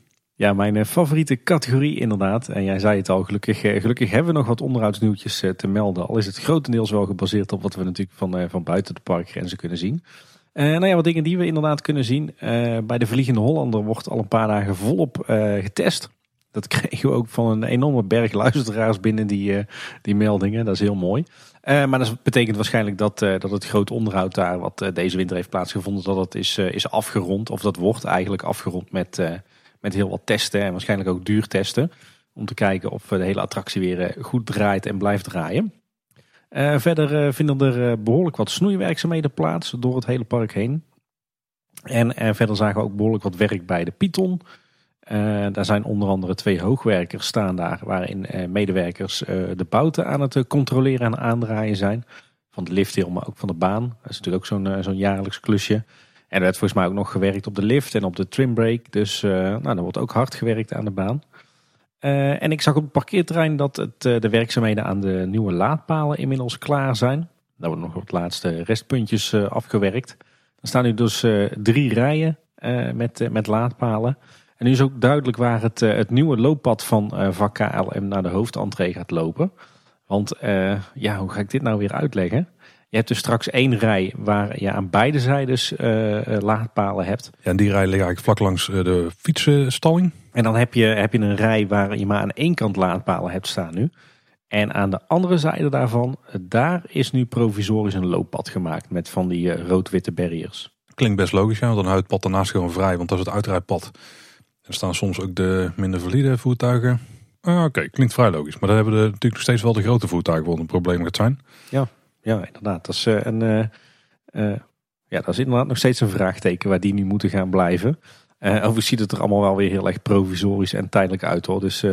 Ja, mijn eh, favoriete categorie inderdaad. En jij zei het al, gelukkig, eh, gelukkig hebben we nog wat onderhoudsnieuwtjes eh, te melden. Al is het grotendeels wel gebaseerd op wat we natuurlijk van, van buiten de parkgrenzen kunnen zien. Eh nou ja, wat dingen die we inderdaad kunnen zien. Bij de Vliegende Hollander wordt al een paar dagen volop getest. Dat kregen we ook van een enorme berg luisteraars binnen die, die meldingen. Dat is heel mooi. Maar dat betekent waarschijnlijk dat, dat het grote onderhoud daar, wat deze winter heeft plaatsgevonden, dat dat is, is afgerond. Of dat wordt eigenlijk afgerond met, met heel wat testen en waarschijnlijk ook duurtesten. Om te kijken of de hele attractie weer goed draait en blijft draaien. verder vinden er behoorlijk wat snoeiwerkzaamheden plaats door het hele park heen. En verder zagen we ook behoorlijk wat werk bij de Python. daar zijn onder andere twee hoogwerkers staan daar, waarin medewerkers de bouten aan het controleren en aandraaien zijn. Van de lifthill, maar ook van de baan. Dat is natuurlijk ook zo'n zo'n jaarlijks klusje. En er werd volgens mij ook nog gewerkt op de lift en op de trimbrake. Dus uh, nou, er wordt ook hard gewerkt aan de baan. Uh, en ik zag op het parkeerterrein dat het, uh, de werkzaamheden aan de nieuwe laadpalen inmiddels klaar zijn. Daar worden nog wat laatste restpuntjes afgewerkt. Er staan nu dus drie rijen met, met laadpalen. En nu is ook duidelijk waar het, het nieuwe looppad van vak KLM naar de hoofdentree gaat lopen. Want ja, hoe ga ik dit nou weer uitleggen? Je hebt dus straks één rij waar je aan beide zijdes uh, laadpalen hebt. Ja, en die rij ligt eigenlijk vlak langs eh, de fietsenstalling. En dan heb je, heb je een rij waar je maar aan één kant laadpalen hebt staan nu. En aan de andere zijde daarvan, daar is nu provisorisch een looppad gemaakt met van die rood-witte barriers. Klinkt best logisch, ja, want dan houdt het pad daarnaast gewoon vrij, want dat is het uitrijdpad. Er staan soms ook de minder valide voertuigen. Ah, Oké, klinkt vrij logisch. Maar dan hebben we natuurlijk nog steeds wel de grote voertuigen wat een probleem gaat zijn. Ja. Ja, inderdaad. Dat is, uh, een, uh, uh, ja, dat is inderdaad nog steeds een vraagteken waar die nu moeten gaan blijven. overigens ziet het er allemaal wel weer heel erg provisorisch en tijdelijk uit hoor. Dus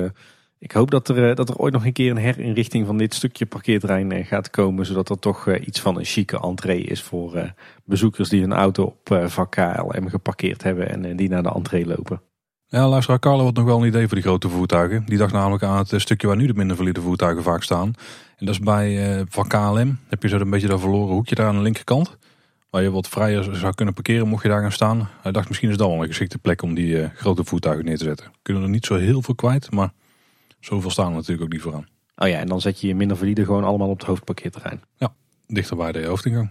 ik hoop dat er, dat er ooit nog een keer een herinrichting van dit stukje parkeerterrein gaat komen. Zodat er toch iets van een chique entree is voor bezoekers die hun auto op vak KLM geparkeerd hebben en die naar de entree lopen. Ja, luisteraar Carlo had nog wel een idee voor die grote voertuigen. Die dacht namelijk aan het stukje waar nu de minder valide voertuigen vaak staan. En dat is bij uh, van KLM. Heb je zo een beetje dat verloren hoekje daar aan de linkerkant. Waar je wat vrijer zou kunnen parkeren mocht je daar gaan staan. Hij dacht misschien is dat wel een geschikte plek om die uh, grote voertuigen neer te zetten. Kunnen er niet zo heel veel kwijt, maar zoveel staan er natuurlijk ook niet vooraan. Oh ja, en dan zet je je minder valide gewoon allemaal op het hoofdparkeerterrein. Ja, dichter bij de hoofdingang.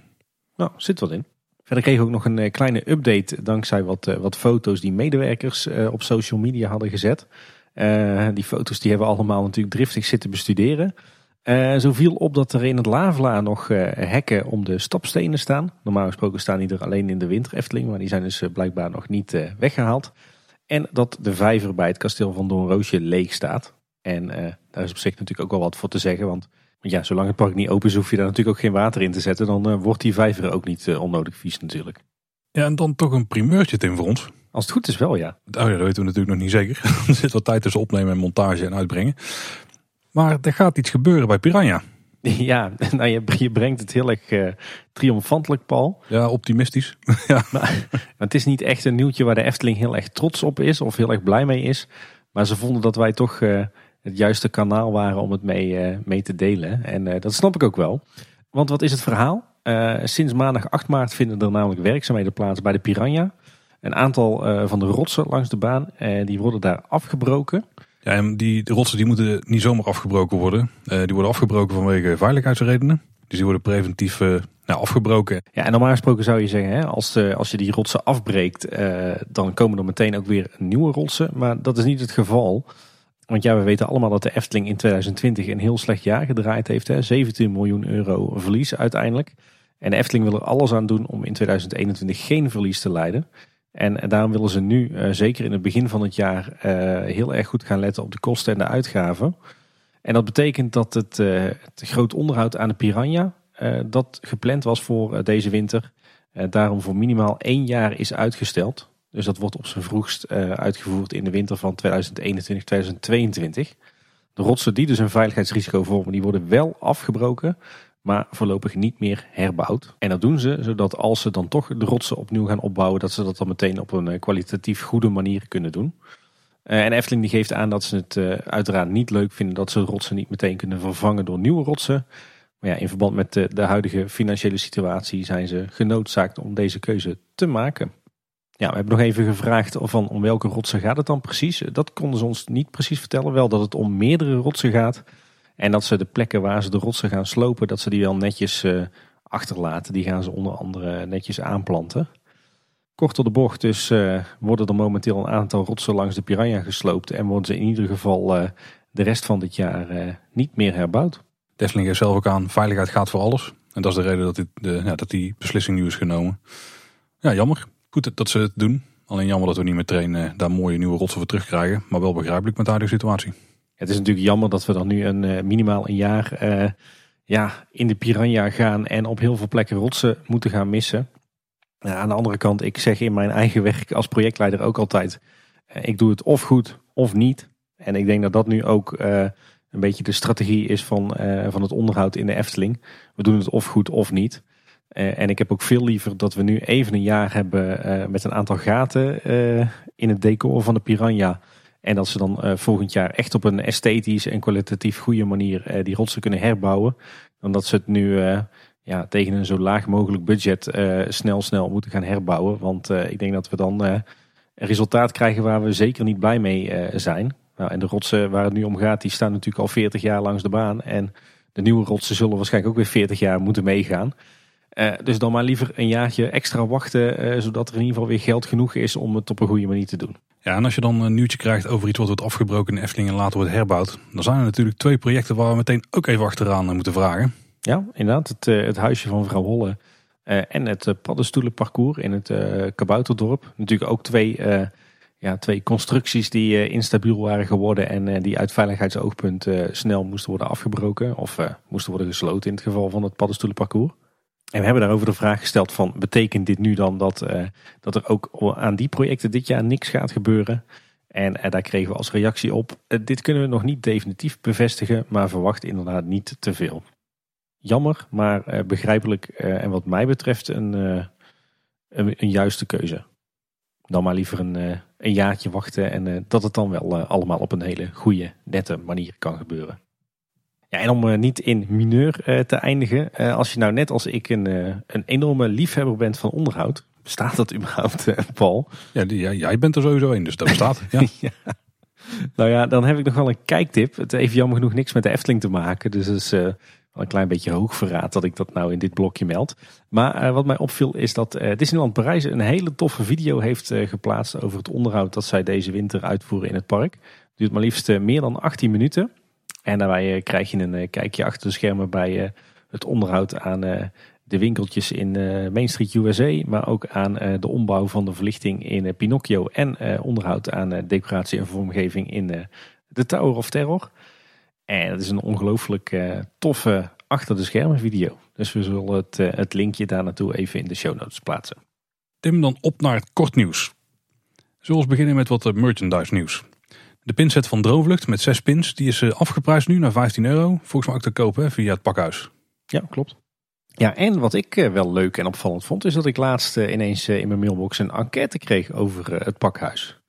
Nou, zit wat in. Verder kreeg ik ook nog een eh, kleine update dankzij wat, wat foto's die medewerkers op social media hadden gezet. die foto's die hebben we allemaal natuurlijk driftig zitten bestuderen. Uh, zo viel op dat er in het Lavela nog uh, hekken om de stapstenen staan. Normaal gesproken staan die er alleen in de winter Efteling, maar die zijn dus uh, blijkbaar nog niet weggehaald. En dat de vijver bij het kasteel van Doornroosje leeg staat. En daar is op zich natuurlijk ook wel wat voor te zeggen, want ja, zolang het park niet open is, hoef je daar natuurlijk ook geen water in te zetten. Dan wordt die vijver ook niet onnodig vies natuurlijk. Ja, en dan toch een primeurtje in voor ons. Als het goed is wel, ja. Oh ja, dat weten we natuurlijk nog niet zeker. er zit wat tijd tussen opnemen en montage en uitbrengen. Maar er gaat iets gebeuren bij Piranha. Ja, nou je, je brengt het heel erg uh, triomfantelijk, Paul. Ja, optimistisch. ja. Maar, het is niet echt een nieuwtje waar de Efteling heel erg trots op is of heel erg blij mee is. Maar ze vonden dat wij toch uh, het juiste kanaal waren om het mee, uh, mee te delen. En dat snap ik ook wel. Want wat is het verhaal? sinds maandag 8 maart vinden er namelijk werkzaamheden plaats bij de Piranha. Een aantal van de rotsen langs de baan, die worden daar afgebroken. Ja, die de rotsen die moeten niet zomaar afgebroken worden. Uh, die worden afgebroken vanwege veiligheidsredenen. Dus die worden preventief uh, nou, afgebroken. Ja, en normaal gesproken zou je zeggen, hè, als, de, als je die rotsen afbreekt, uh, dan komen er meteen ook weer nieuwe rotsen. Maar dat is niet het geval. Want ja, we weten allemaal dat de Efteling in 2020 een heel slecht jaar gedraaid heeft. Hè? 17 miljoen euro verlies uiteindelijk. En de Efteling wil er alles aan doen om in 2021 geen verlies te leiden. En daarom willen ze nu, uh, zeker in het begin van het jaar, uh, heel erg goed gaan letten op de kosten en de uitgaven. En dat betekent dat het, uh, het groot onderhoud aan de Piranha, dat gepland was voor deze winter, daarom voor minimaal één jaar is uitgesteld. Dus dat wordt op zijn vroegst uitgevoerd in de winter van 2021-2022. De rotsen die dus een veiligheidsrisico vormen, die worden wel afgebroken maar voorlopig niet meer herbouwd. En dat doen ze zodat als ze dan toch de rotsen opnieuw gaan opbouwen, dat ze dat dan meteen op een eh, kwalitatief goede manier kunnen doen. Eh, en Efteling die geeft aan dat ze het uh, uiteraard niet leuk vinden dat ze rotsen niet meteen kunnen vervangen door nieuwe rotsen. Maar ja, in verband met de, de huidige financiële situatie zijn ze genoodzaakt om deze keuze te maken. Ja, we hebben nog even gevraagd van om welke rotsen gaat het dan precies. Dat konden ze ons niet precies vertellen. Wel dat het om meerdere rotsen gaat. En dat ze de plekken waar ze de rotsen gaan slopen, dat ze die wel netjes uh, achterlaten. Die gaan ze onder andere netjes aanplanten. Kort door de bocht dus uh, worden er momenteel een aantal rotsen langs de Piranha gesloopt. En worden ze in ieder geval uh, de rest van dit jaar niet meer herbouwd. Defling geeft zelf ook aan, veiligheid gaat voor alles. En dat is de reden dat, dit, de, ja, dat die beslissing nu is genomen. Ja, jammer. Goed dat ze het doen. Alleen jammer dat we niet meteen daar mooie nieuwe rotsen voor terugkrijgen. Maar wel begrijpelijk met de huidige situatie. Het is natuurlijk jammer dat we dan nu een, uh, minimaal een jaar uh, ja, in de piranha gaan en op heel veel plekken rotsen moeten gaan missen. Aan de andere kant, ik zeg in mijn eigen werk als projectleider ook altijd, ik doe het of goed of niet. En ik denk dat dat nu ook een beetje de strategie is van, van het onderhoud in de Efteling. We doen het of goed of niet. en ik heb ook veel liever dat we nu even een jaar hebben met een aantal gaten in het decor van de piranha en dat ze dan uh, volgend jaar echt op een esthetische en kwalitatief goede manier uh, die rotsen kunnen herbouwen. Dan dat ze het nu uh, ja, tegen een zo laag mogelijk budget snel snel moeten gaan herbouwen. Want ik denk dat we dan een resultaat krijgen waar we zeker niet blij mee zijn. Nou, en de rotsen waar het nu om gaat, die staan natuurlijk al 40 jaar langs de baan. En de nieuwe rotsen zullen waarschijnlijk ook weer 40 jaar moeten meegaan. Dus dan maar liever een jaartje extra wachten, zodat er in ieder geval weer geld genoeg is om het op een goede manier te doen. Ja, en als je dan een nieuwtje krijgt over iets wat wordt afgebroken in Efteling en later wordt herbouwd, dan zijn er natuurlijk twee projecten waar we meteen ook even achteraan moeten vragen. Ja, inderdaad. Het, eh, het huisje van mevrouw Holle en het paddenstoelenparcours in het Kabouterdorp. Natuurlijk ook twee, ja, twee constructies die instabiel waren geworden en die uit veiligheidsoogpunt snel moesten worden afgebroken of moesten worden gesloten in het geval van het paddenstoelenparcours. En we hebben daarover de vraag gesteld van betekent dit nu dan dat, uh, dat er ook aan die projecten dit jaar niks gaat gebeuren? En uh, daar kregen we als reactie op, uh, dit kunnen we nog niet definitief bevestigen, maar verwacht inderdaad niet te veel. Jammer, maar begrijpelijk en wat mij betreft een, een, een, juiste keuze. Dan maar liever een, een jaartje wachten en dat het dan wel allemaal op een hele goede, nette manier kan gebeuren. Ja, en om uh, niet in mineur uh, te eindigen. Uh, als je nou net als ik een, een enorme liefhebber bent van onderhoud. Bestaat dat überhaupt, Paul? Ja, die, ja, jij bent er sowieso in, dus dat bestaat. Ja. ja. Nou ja, dan heb ik nog wel een kijktip. Het heeft jammer genoeg niks met de Efteling te maken. Dus het is wel een klein beetje hoog verraad dat ik dat nou in dit blokje meld. Maar wat mij opviel is dat Disneyland Parijs een hele toffe video heeft geplaatst over het onderhoud dat zij deze winter uitvoeren in het park. Het duurt maar liefst meer dan 18 minuten. En daarbij eh, krijg je een eh, kijkje achter de schermen bij eh, het onderhoud aan de winkeltjes in Main Street USA, maar ook aan de ombouw van de verlichting in Pinocchio en onderhoud aan decoratie en vormgeving in de Tower of Terror. En het is een ongelooflijk toffe achter de schermen video. Dus we zullen het, het linkje daar naartoe even in de show notes plaatsen. Tim, dan op naar het kort nieuws. Zullen we beginnen met wat merchandise nieuws. De pinset van Droomvlucht met zes pins, die is eh, afgeprijsd nu naar 15 euro. Volgens mij ook te kopen via het pakhuis. Ja, klopt. Ja, en wat ik eh, wel leuk en opvallend vond, is dat ik laatst eh, ineens in mijn mailbox een enquête kreeg over het pakhuis.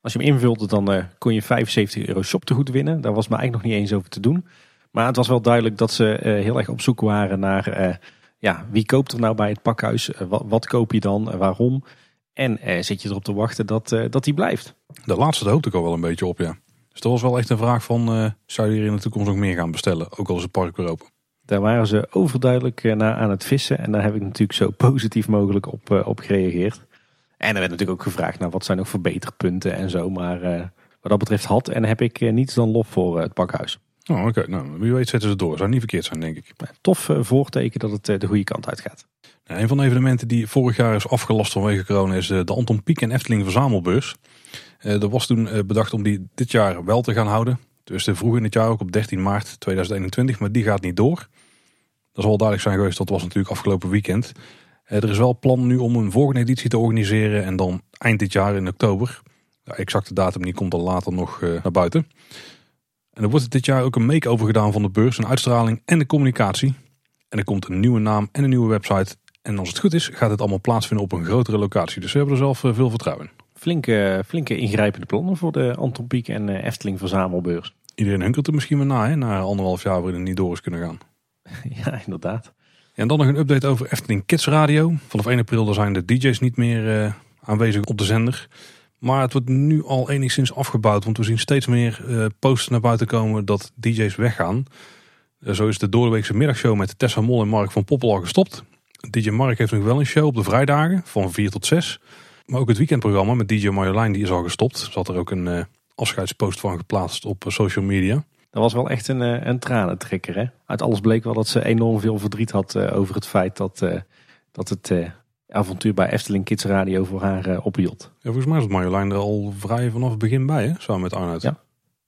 Als je hem invulde, dan kon je 75 euro shoptegoed winnen. Daar was me eigenlijk nog niet eens over te doen. Maar het was wel duidelijk dat ze heel erg op zoek waren naar ja, wie koopt er nou bij het pakhuis? Wat, wat koop je dan? Waarom? En eh, zit je erop te wachten dat, uh, dat die blijft? De laatste hoopte ik al wel een beetje op, ja. Dus dat was wel echt een vraag van, uh, zou je hier in de toekomst nog meer gaan bestellen? Ook al is het park weer open. Daar waren ze overduidelijk naar aan het vissen. En daar heb ik natuurlijk zo positief mogelijk op, op gereageerd. En er werd natuurlijk ook gevraagd, nou wat zijn nog verbeterpunten en zo. Maar wat dat betreft had en heb ik niets dan lof voor het pakhuis. Oh, oké. Nou, wie weet zetten ze door. Zou niet verkeerd zijn, denk ik. Tof voorteken dat het de goede kant Een van de evenementen die vorig jaar is afgelast vanwege corona is eh, de Anton Pieck en Efteling verzamelbeurs. Eh, er was toen eh, bedacht om die dit jaar wel te gaan houden. Dus vroeg in het jaar ook op 13 maart 2021, maar die gaat niet door. Dat zal wel duidelijk zijn geweest, dat was natuurlijk afgelopen weekend. Er is wel plan nu om een volgende editie te organiseren en dan eind dit jaar in oktober. De exacte datum die komt dan later nog naar buiten. En er wordt dit jaar ook een make-over gedaan van de beurs, een uitstraling en de communicatie. En er komt een nieuwe naam en een nieuwe website en als het goed is, gaat het allemaal plaatsvinden op een grotere locatie. Dus we hebben er zelf eh, veel vertrouwen in. Flinke, flinke ingrijpende plannen voor de Anton Pieck en eh, Efteling verzamelbeurs. Iedereen hunkert er misschien maar na, hè, na anderhalf jaar waarin het niet door is kunnen gaan. ja, inderdaad. En dan nog een update over Efteling Kids Radio. Vanaf 1 april zijn de DJ's niet meer uh, aanwezig op de zender. Maar het wordt nu al enigszins afgebouwd, want we zien steeds meer uh, posts naar buiten komen dat DJ's weggaan. Uh, zo is de doordeweekse middagshow met Tessa Mol en Mark van Poppel al gestopt. DJ Mark heeft nog wel een show op de vrijdagen van 4 tot 6. Maar ook het weekendprogramma met DJ Marjolein die is al gestopt. Zat er ook een uh, afscheidspost van geplaatst op eh, social media. Dat was wel echt een, uh, een tranentrekker. Hè? Uit alles bleek wel dat ze enorm veel verdriet had over het feit dat, dat het avontuur bij Efteling Kids Radio voor haar ophield. Ja, volgens mij is Marjolein er al vrij vanaf het begin bij, hè? samen met Arnoud. Ja,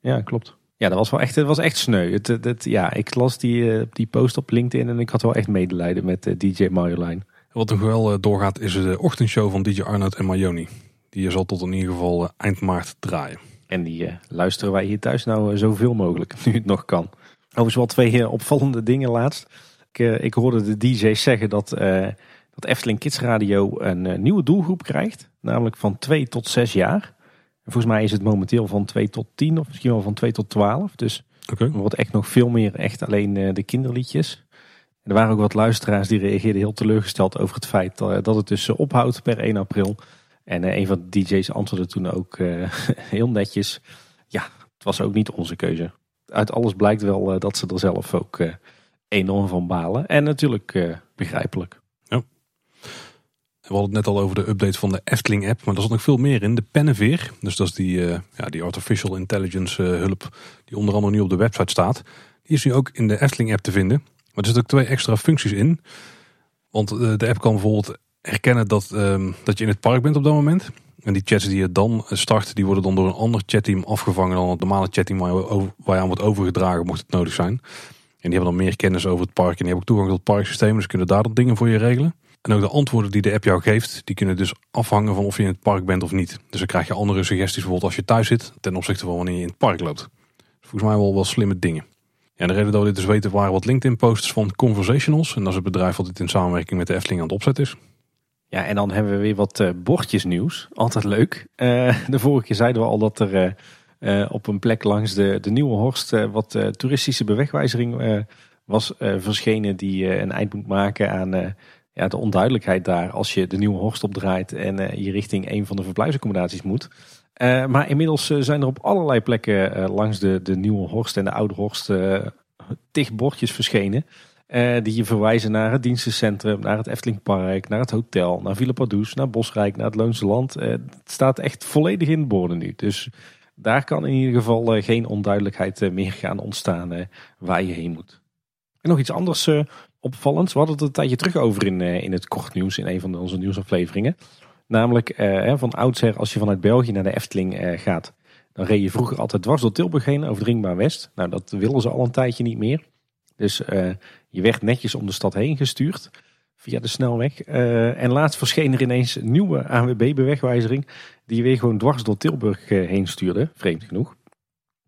ja klopt. Ja, dat was wel echt, het was echt sneu. Het, het, het- ja, ik las die, eh, die post op LinkedIn en ik had wel echt medelijden met eh, DJ Marjolein. Wat nog wel eh, doorgaat is de ochtendshow van DJ Arnoud en Majoni. Die zal tot in ieder geval eind maart draaien. En die luisteren wij hier thuis nou zoveel mogelijk, nu het nog kan. Overigens wel twee opvallende dingen laatst. Ik, ik hoorde de DJ's zeggen dat, dat Efteling Kids Radio een nieuwe doelgroep krijgt. Namelijk van 2 tot 6 jaar. En volgens mij is het momenteel van 2 tot 10 of misschien wel van 2 tot 12. Dus Oké. er wordt echt nog veel meer echt alleen eh, de kinderliedjes. En er waren ook wat luisteraars die reageerden heel teleurgesteld over het feit dat, dat het dus eh, ophoudt per 1 april. En eh, een van de DJ's antwoordde toen ook eh, heel netjes. Ja, het was ook niet onze keuze. Uit alles blijkt wel eh, dat ze er zelf ook eh, enorm van balen. En natuurlijk eh, begrijpelijk. We hadden het net al over de update van de Efteling app. Maar er zat nog veel meer in. De Penneveer. Dus dat is die, eh, ja, die artificial intelligence eh, hulp. Die onder andere nu op de website staat. Die is nu ook in de Efteling app te vinden. Maar er zitten ook twee extra functies in. Want eh, de app kan bijvoorbeeld herkennen dat, ehm, dat je in het park bent op dat moment. En die chats die je dan start, die worden dan door een ander chatteam afgevangen dan het normale chatteam waar je, waar je aan wordt overgedragen mocht het nodig zijn. En die hebben dan meer kennis over het park en die hebben ook toegang tot het parksysteem. Dus kunnen daar dan dingen voor je regelen. En ook de antwoorden die de app jou geeft, die kunnen dus afhangen van of je in het park bent of niet. Dus dan krijg je andere suggesties bijvoorbeeld als je thuis zit ten opzichte van wanneer je in het park loopt. Volgens mij wel wel slimme dingen. Ja, en de reden dat we dit dus weten waren wat LinkedIn posts van Conversationals. En dat is het bedrijf wat dit in samenwerking met de Efteling aan het opzetten is. Ja, en dan hebben we weer wat eh, bordjesnieuws. Altijd leuk. Eh, de vorige keer zeiden we al dat er eh, op een plek langs de, de Nieuwe Horst wat toeristische bewegwijzering was verschenen die een eind moet maken aan ja, de onduidelijkheid daar als je de Nieuwe Horst opdraait en eh, je richting een van de verblijfsaccommodaties moet. Eh, maar inmiddels eh, zijn er op allerlei plekken langs de, de Nieuwe Horst en de Oude Horst tig bordjes verschenen. Die je verwijzen naar het dienstencentrum, naar het Eftelingpark, naar het hotel, naar Villa Pardoes, naar Bosrijk, naar het Loonse Land. Het staat echt volledig in de borden nu. Dus daar kan in ieder geval geen onduidelijkheid meer gaan ontstaan waar je heen moet. En nog iets anders opvallends. We hadden het een tijdje terug over in, eh, in het kort nieuws, in een van onze nieuwsafleveringen. Namelijk eh, van oudsher, als je vanuit België naar de Efteling eh, gaat, dan reed je vroeger altijd dwars door Tilburg heen over Ringbaan West. Nou, dat willen ze al een tijdje niet meer. Dus eh, je werd netjes om de stad heen gestuurd via de snelweg. Eh, en laatst verscheen er ineens een nieuwe ANWB-bewegwijzering die weer gewoon dwars door Tilburg eh, heen stuurde, vreemd genoeg.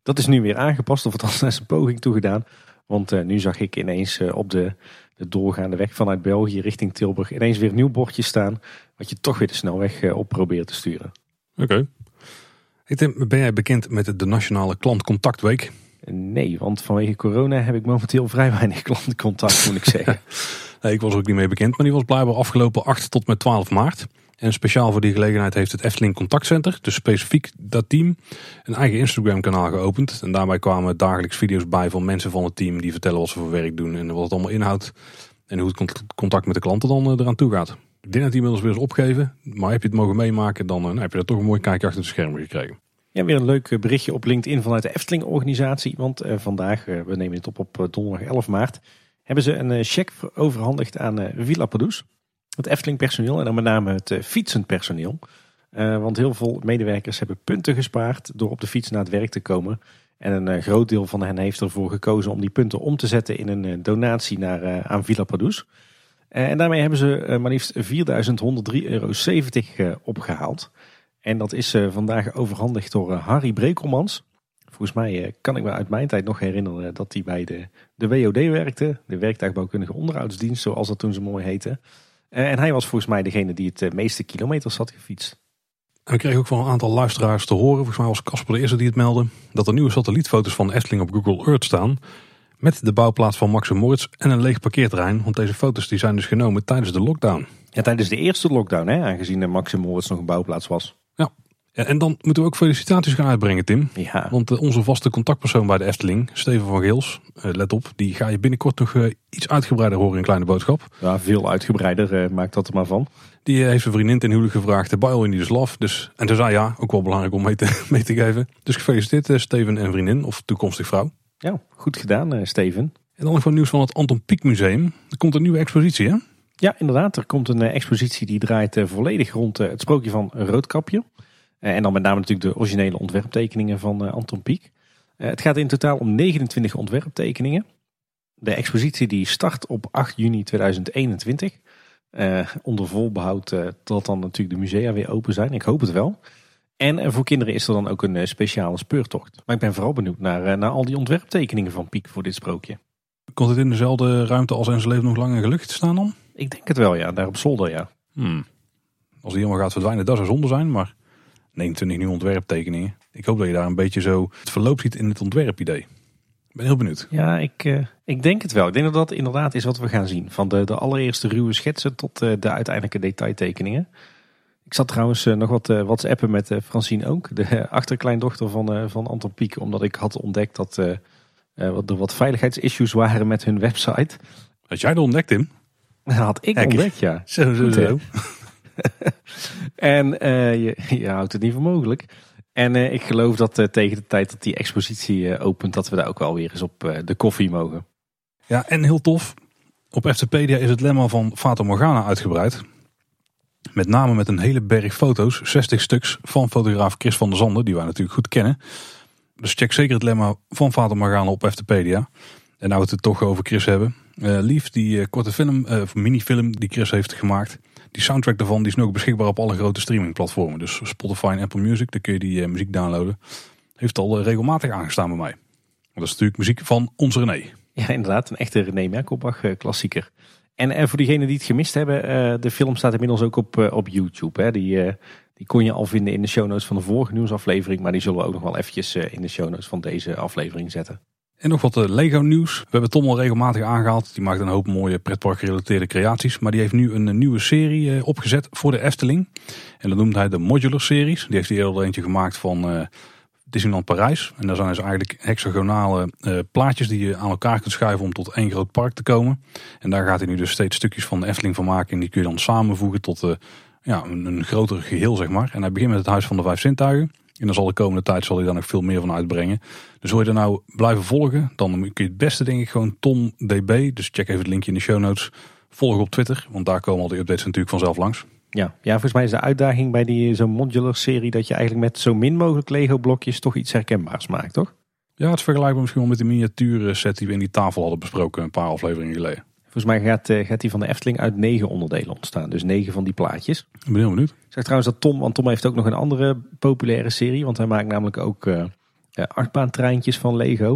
Dat is nu weer aangepast, of althans is een poging toegedaan. Want nu zag ik ineens op de, de doorgaande weg vanuit België richting Tilburg ineens weer een nieuw bordje staan. Wat je toch weer de snelweg eh, op probeert te sturen. Oké. Hey Tim, ben jij bekend met de Nationale Klantcontactweek? Nee, want vanwege corona heb ik momenteel vrij weinig klantencontact, moet ik zeggen. Nee, ik was er ook niet mee bekend, maar die was blijkbaar afgelopen 8 tot met 12 maart. En speciaal voor die gelegenheid heeft het Efteling Contactcenter, dus specifiek dat team, een eigen Instagram kanaal geopend. En daarbij kwamen dagelijks video's bij van mensen van het team die vertellen wat ze voor werk doen en wat het allemaal inhoudt. En hoe het cont- contact met de klanten dan eh, eraan toe gaat. Ik denk dat die inmiddels weer is opgegeven, maar heb je het mogen meemaken, dan eh, heb je er toch een mooi kijkje achter de schermen gekregen. Ja, weer een leuk eh, berichtje op LinkedIn vanuit de Efteling-organisatie. Want vandaag, we nemen dit op op donderdag 11 maart, hebben ze een eh, cheque overhandigd aan Villa Pardoes. Het Efteling-personeel en dan met name het eh, fietsend personeel. Eh, want heel veel medewerkers hebben punten gespaard door op de fiets naar het werk te komen. En een eh, groot deel van hen heeft ervoor gekozen om die punten om te zetten in een donatie naar, aan Villa. Eh, en daarmee hebben ze maar liefst 4.103,70 euro eh, opgehaald. En dat is vandaag overhandigd door Harry Brekelmans. Volgens mij kan ik me uit mijn tijd nog herinneren dat hij bij de, de WOD werkte. De werktuigbouwkundige onderhoudsdienst, zoals dat toen zo mooi heette. Eh, en hij was volgens mij degene die het eh, meeste kilometers had gefietst. En we kregen ook van een aantal luisteraars te horen, volgens mij was Casper de eerste die het meldde, dat er nieuwe satellietfoto's van Efteling op Google Earth staan. Met de bouwplaats van Max en Moritz en een leeg parkeerterrein. Want deze foto's die zijn dus genomen tijdens de lockdown. Ja, tijdens de eerste lockdown, hè, aangezien de Maxim Moritz nog een bouwplaats was. En dan moeten we ook felicitaties gaan uitbrengen, Tim. Ja, Want eh, onze vaste contactpersoon bij de Efteling, Steven van Geels, eh, let op, die ga je binnenkort nog eh, iets uitgebreider horen in Kleine Boodschap. ja veel uitgebreider maakt dat er maar van. Die heeft zijn vriendin ten huwelijk gevraagd All You Need Is Love. Dus, en toen zei ja, ook wel belangrijk om mee te, mee te geven. Dus gefeliciteerd Steven en vriendin, of toekomstig vrouw. Ja, goed gedaan Steven. En dan nog wat nieuws van het Anton Pieck Museum. Er komt een nieuwe expositie, hè? Ja, inderdaad. Er komt een expositie die draait volledig rond het sprookje van Roodkapje. Eh, en dan met name natuurlijk de originele ontwerptekeningen van eh, Anton Pieck. Eh, het gaat in totaal om 29 ontwerptekeningen. De expositie die start op 8 juni 2021. Uh, onder volbehoud uh, tot dan natuurlijk de musea weer open zijn. Ik hoop het wel. En uh, voor kinderen is er dan ook een speciale speurtocht. Maar ik ben vooral benieuwd naar, naar al die ontwerptekeningen van Piek voor dit sprookje. Komt het in dezelfde ruimte als En zijn leven nog lang en gelukkig te staan dan? Ik denk het wel, ja. Daar op zolder, ja. Hmm. Als die helemaal gaat verdwijnen, dat zou zonde zijn. Maar 29 nieuwe ontwerptekeningen. Ik hoop dat je daar een beetje zo het verloop ziet in het ontwerpidee. Ik ben heel benieuwd. Ja, ik, uh, ik denk het wel. Ik denk dat dat inderdaad is wat we gaan zien. Van de, de allereerste ruwe schetsen tot uh, de uiteindelijke detailtekeningen. Ik zat trouwens uh, nog wat whatsappen met Francine ook. De achterkleindochter van, van Anton Pieck. Omdat ik had ontdekt dat er wat veiligheidsissues waren met hun website. Had jij dat ontdekt, Tim? Dat had ik ontdekt, ja. Zo, zo, zo. en je, je houdt het niet voor mogelijk. En uh, ik geloof dat uh, tegen de tijd dat die expositie uh, opent, dat we daar ook wel weer eens op de koffie mogen. Ja, en heel tof. Op Ftpedia is het lemma van Fata Morgana uitgebreid. Met name met een hele berg foto's, 60 stuks, van fotograaf Chris van der Zanden, die wij natuurlijk goed kennen. Dus check zeker het lemma van Fata Morgana op Ftpedia. En nou we het toch over Chris hebben. Lief, die korte film, of minifilm die Chris heeft gemaakt die soundtrack daarvan die is nu ook beschikbaar op alle grote streamingplatformen. Dus Spotify en Apple Music, daar kun je die uh, muziek downloaden. Heeft al uh, regelmatig aangestaan bij mij. dat is natuurlijk muziek van onze René. Ja, inderdaad. Een echte René Merkelbach uh, klassieker. En, en voor diegenen die het gemist hebben, de film staat inmiddels ook op, op YouTube. Hè. Die, die kon je al vinden in de show notes van de vorige nieuwsaflevering. Maar die zullen we ook nog wel eventjes in de show notes van deze aflevering zetten. En nog wat Lego nieuws. We hebben Tom al regelmatig aangehaald. Die maakt een hoop mooie pretpark gerelateerde creaties. Maar die heeft nu een nieuwe serie opgezet voor de Efteling. En dat noemt hij de Modular Series. Die heeft hij eerder eentje gemaakt van Disneyland Parijs. En daar zijn dus eigenlijk hexagonale plaatjes die je aan elkaar kunt schuiven om tot één groot park te komen. En daar gaat hij nu dus steeds stukjes van de Efteling van maken. En die kun je dan samenvoegen tot ja, een, een groter geheel zeg maar. En hij begint met het Huis van de Vijf Zintuigen. En dan zal de komende tijd zal hij daar nog veel meer van uitbrengen. Dus wil je er nou blijven volgen, dan kun je het beste denk ik gewoon Tom DB. Dus check even het linkje in de show notes. Volg op Twitter, want daar komen al die updates natuurlijk vanzelf langs. Ja, ja volgens mij is de uitdaging bij die zo'n modular serie dat je eigenlijk met zo min mogelijk Lego blokjes toch iets herkenbaars maakt, toch? Ja, het is vergelijkbaar misschien wel met de miniatuur set die we in die tafel hadden besproken een paar afleveringen geleden. Volgens mij gaat, uh, gaat die van de Efteling uit negen onderdelen ontstaan. Dus negen van die plaatjes. Ik ben heel benieuwd. Ik zeg trouwens dat Tom, want Tom heeft ook nog een andere populaire serie. Want hij maakt namelijk ook uh, achtbaantreintjes van Lego.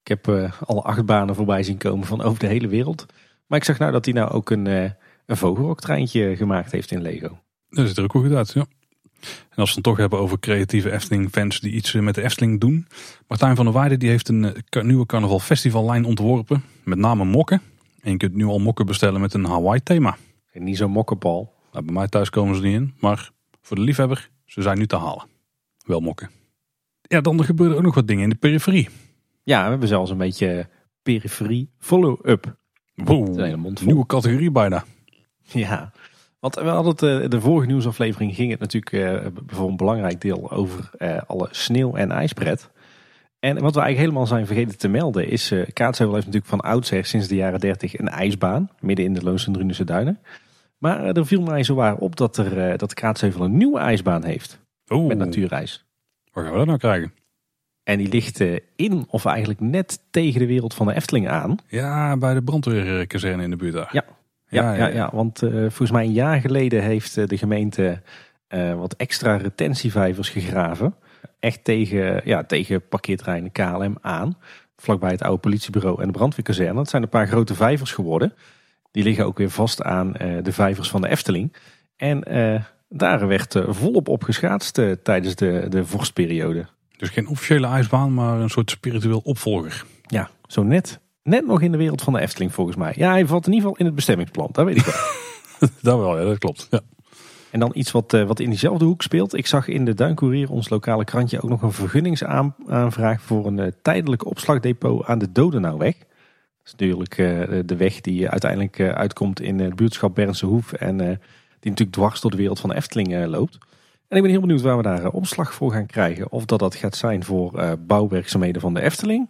Ik heb uh, alle achtbanen voorbij zien komen van over de hele wereld. Maar ik zag nou dat hij nou ook een, uh, een vogelroktreintje gemaakt heeft in Lego. Dat ziet er ook wel goed uit, ja. En als we het toch hebben over creatieve Efteling-fans die iets met de Efteling doen. Martijn van der Weijden die heeft een nieuwe carnaval festivallijn ontworpen. Met name mokken. En je kunt nu al mokken bestellen met een Hawaii thema. En niet zo'n mokkenbal. Nou, bij mij thuis komen ze niet in. Maar voor de liefhebber, ze zijn nu te halen. Wel mokken. Ja, dan gebeuren ook nog wat dingen in de periferie. Ja, we hebben zelfs een beetje periferie follow-up. Wow, nieuwe categorie bijna. Ja, want we hadden het, eh, de vorige nieuwsaflevering ging het natuurlijk uh, voor een belangrijk deel over uh, alle sneeuw- en ijspret. En wat we eigenlijk helemaal zijn vergeten te melden is, uh, Kaatsheuvel heeft natuurlijk van oudsher sinds de jaren 30 een ijsbaan, midden in de Loonse Drunense Duinen. Maar uh, er viel mij zo waar op dat, er, uh, dat Kaatsheuvel een nieuwe ijsbaan heeft. Oeh. Met natuurijs. Waar gaan we dat nou krijgen? En die ligt in, of eigenlijk net tegen de wereld van de Efteling aan. Ja, bij de brandweerkazerne in de buurt daar. Ja, ja, ja, ja, ja want volgens mij een jaar geleden heeft de gemeente wat extra retentievijvers gegraven echt tegen, ja, tegen parkeerterrein KLM aan. Vlakbij het oude politiebureau en de brandweerkazerne. Dat zijn een paar grote vijvers geworden. Die liggen ook weer vast aan uh, de vijvers van de Efteling. En uh, daar werd uh, volop op geschaatst tijdens de, de vorstperiode. Dus geen officiële ijsbaan, maar een soort spiritueel opvolger. Ja, zo net. Net nog in de wereld van de Efteling volgens mij. Ja, hij valt in ieder geval in het bestemmingsplan, dat weet ik wel. dat wel, ja, dat klopt. Ja. En dan iets wat, uh, wat in diezelfde hoek speelt. Ik zag in de Duinkoerier, ons lokale krantje, ook nog een vergunningsaanvraag voor een uh, tijdelijk opslagdepot aan de Dodenauweg. Dat is natuurlijk uh, de weg die uiteindelijk uitkomt in het buurtschap Bernse Hoef. En die natuurlijk dwars door de wereld van de Efteling loopt. En ik ben heel benieuwd waar we daar opslag voor gaan krijgen. Of dat dat gaat zijn voor bouwwerkzaamheden van de Efteling.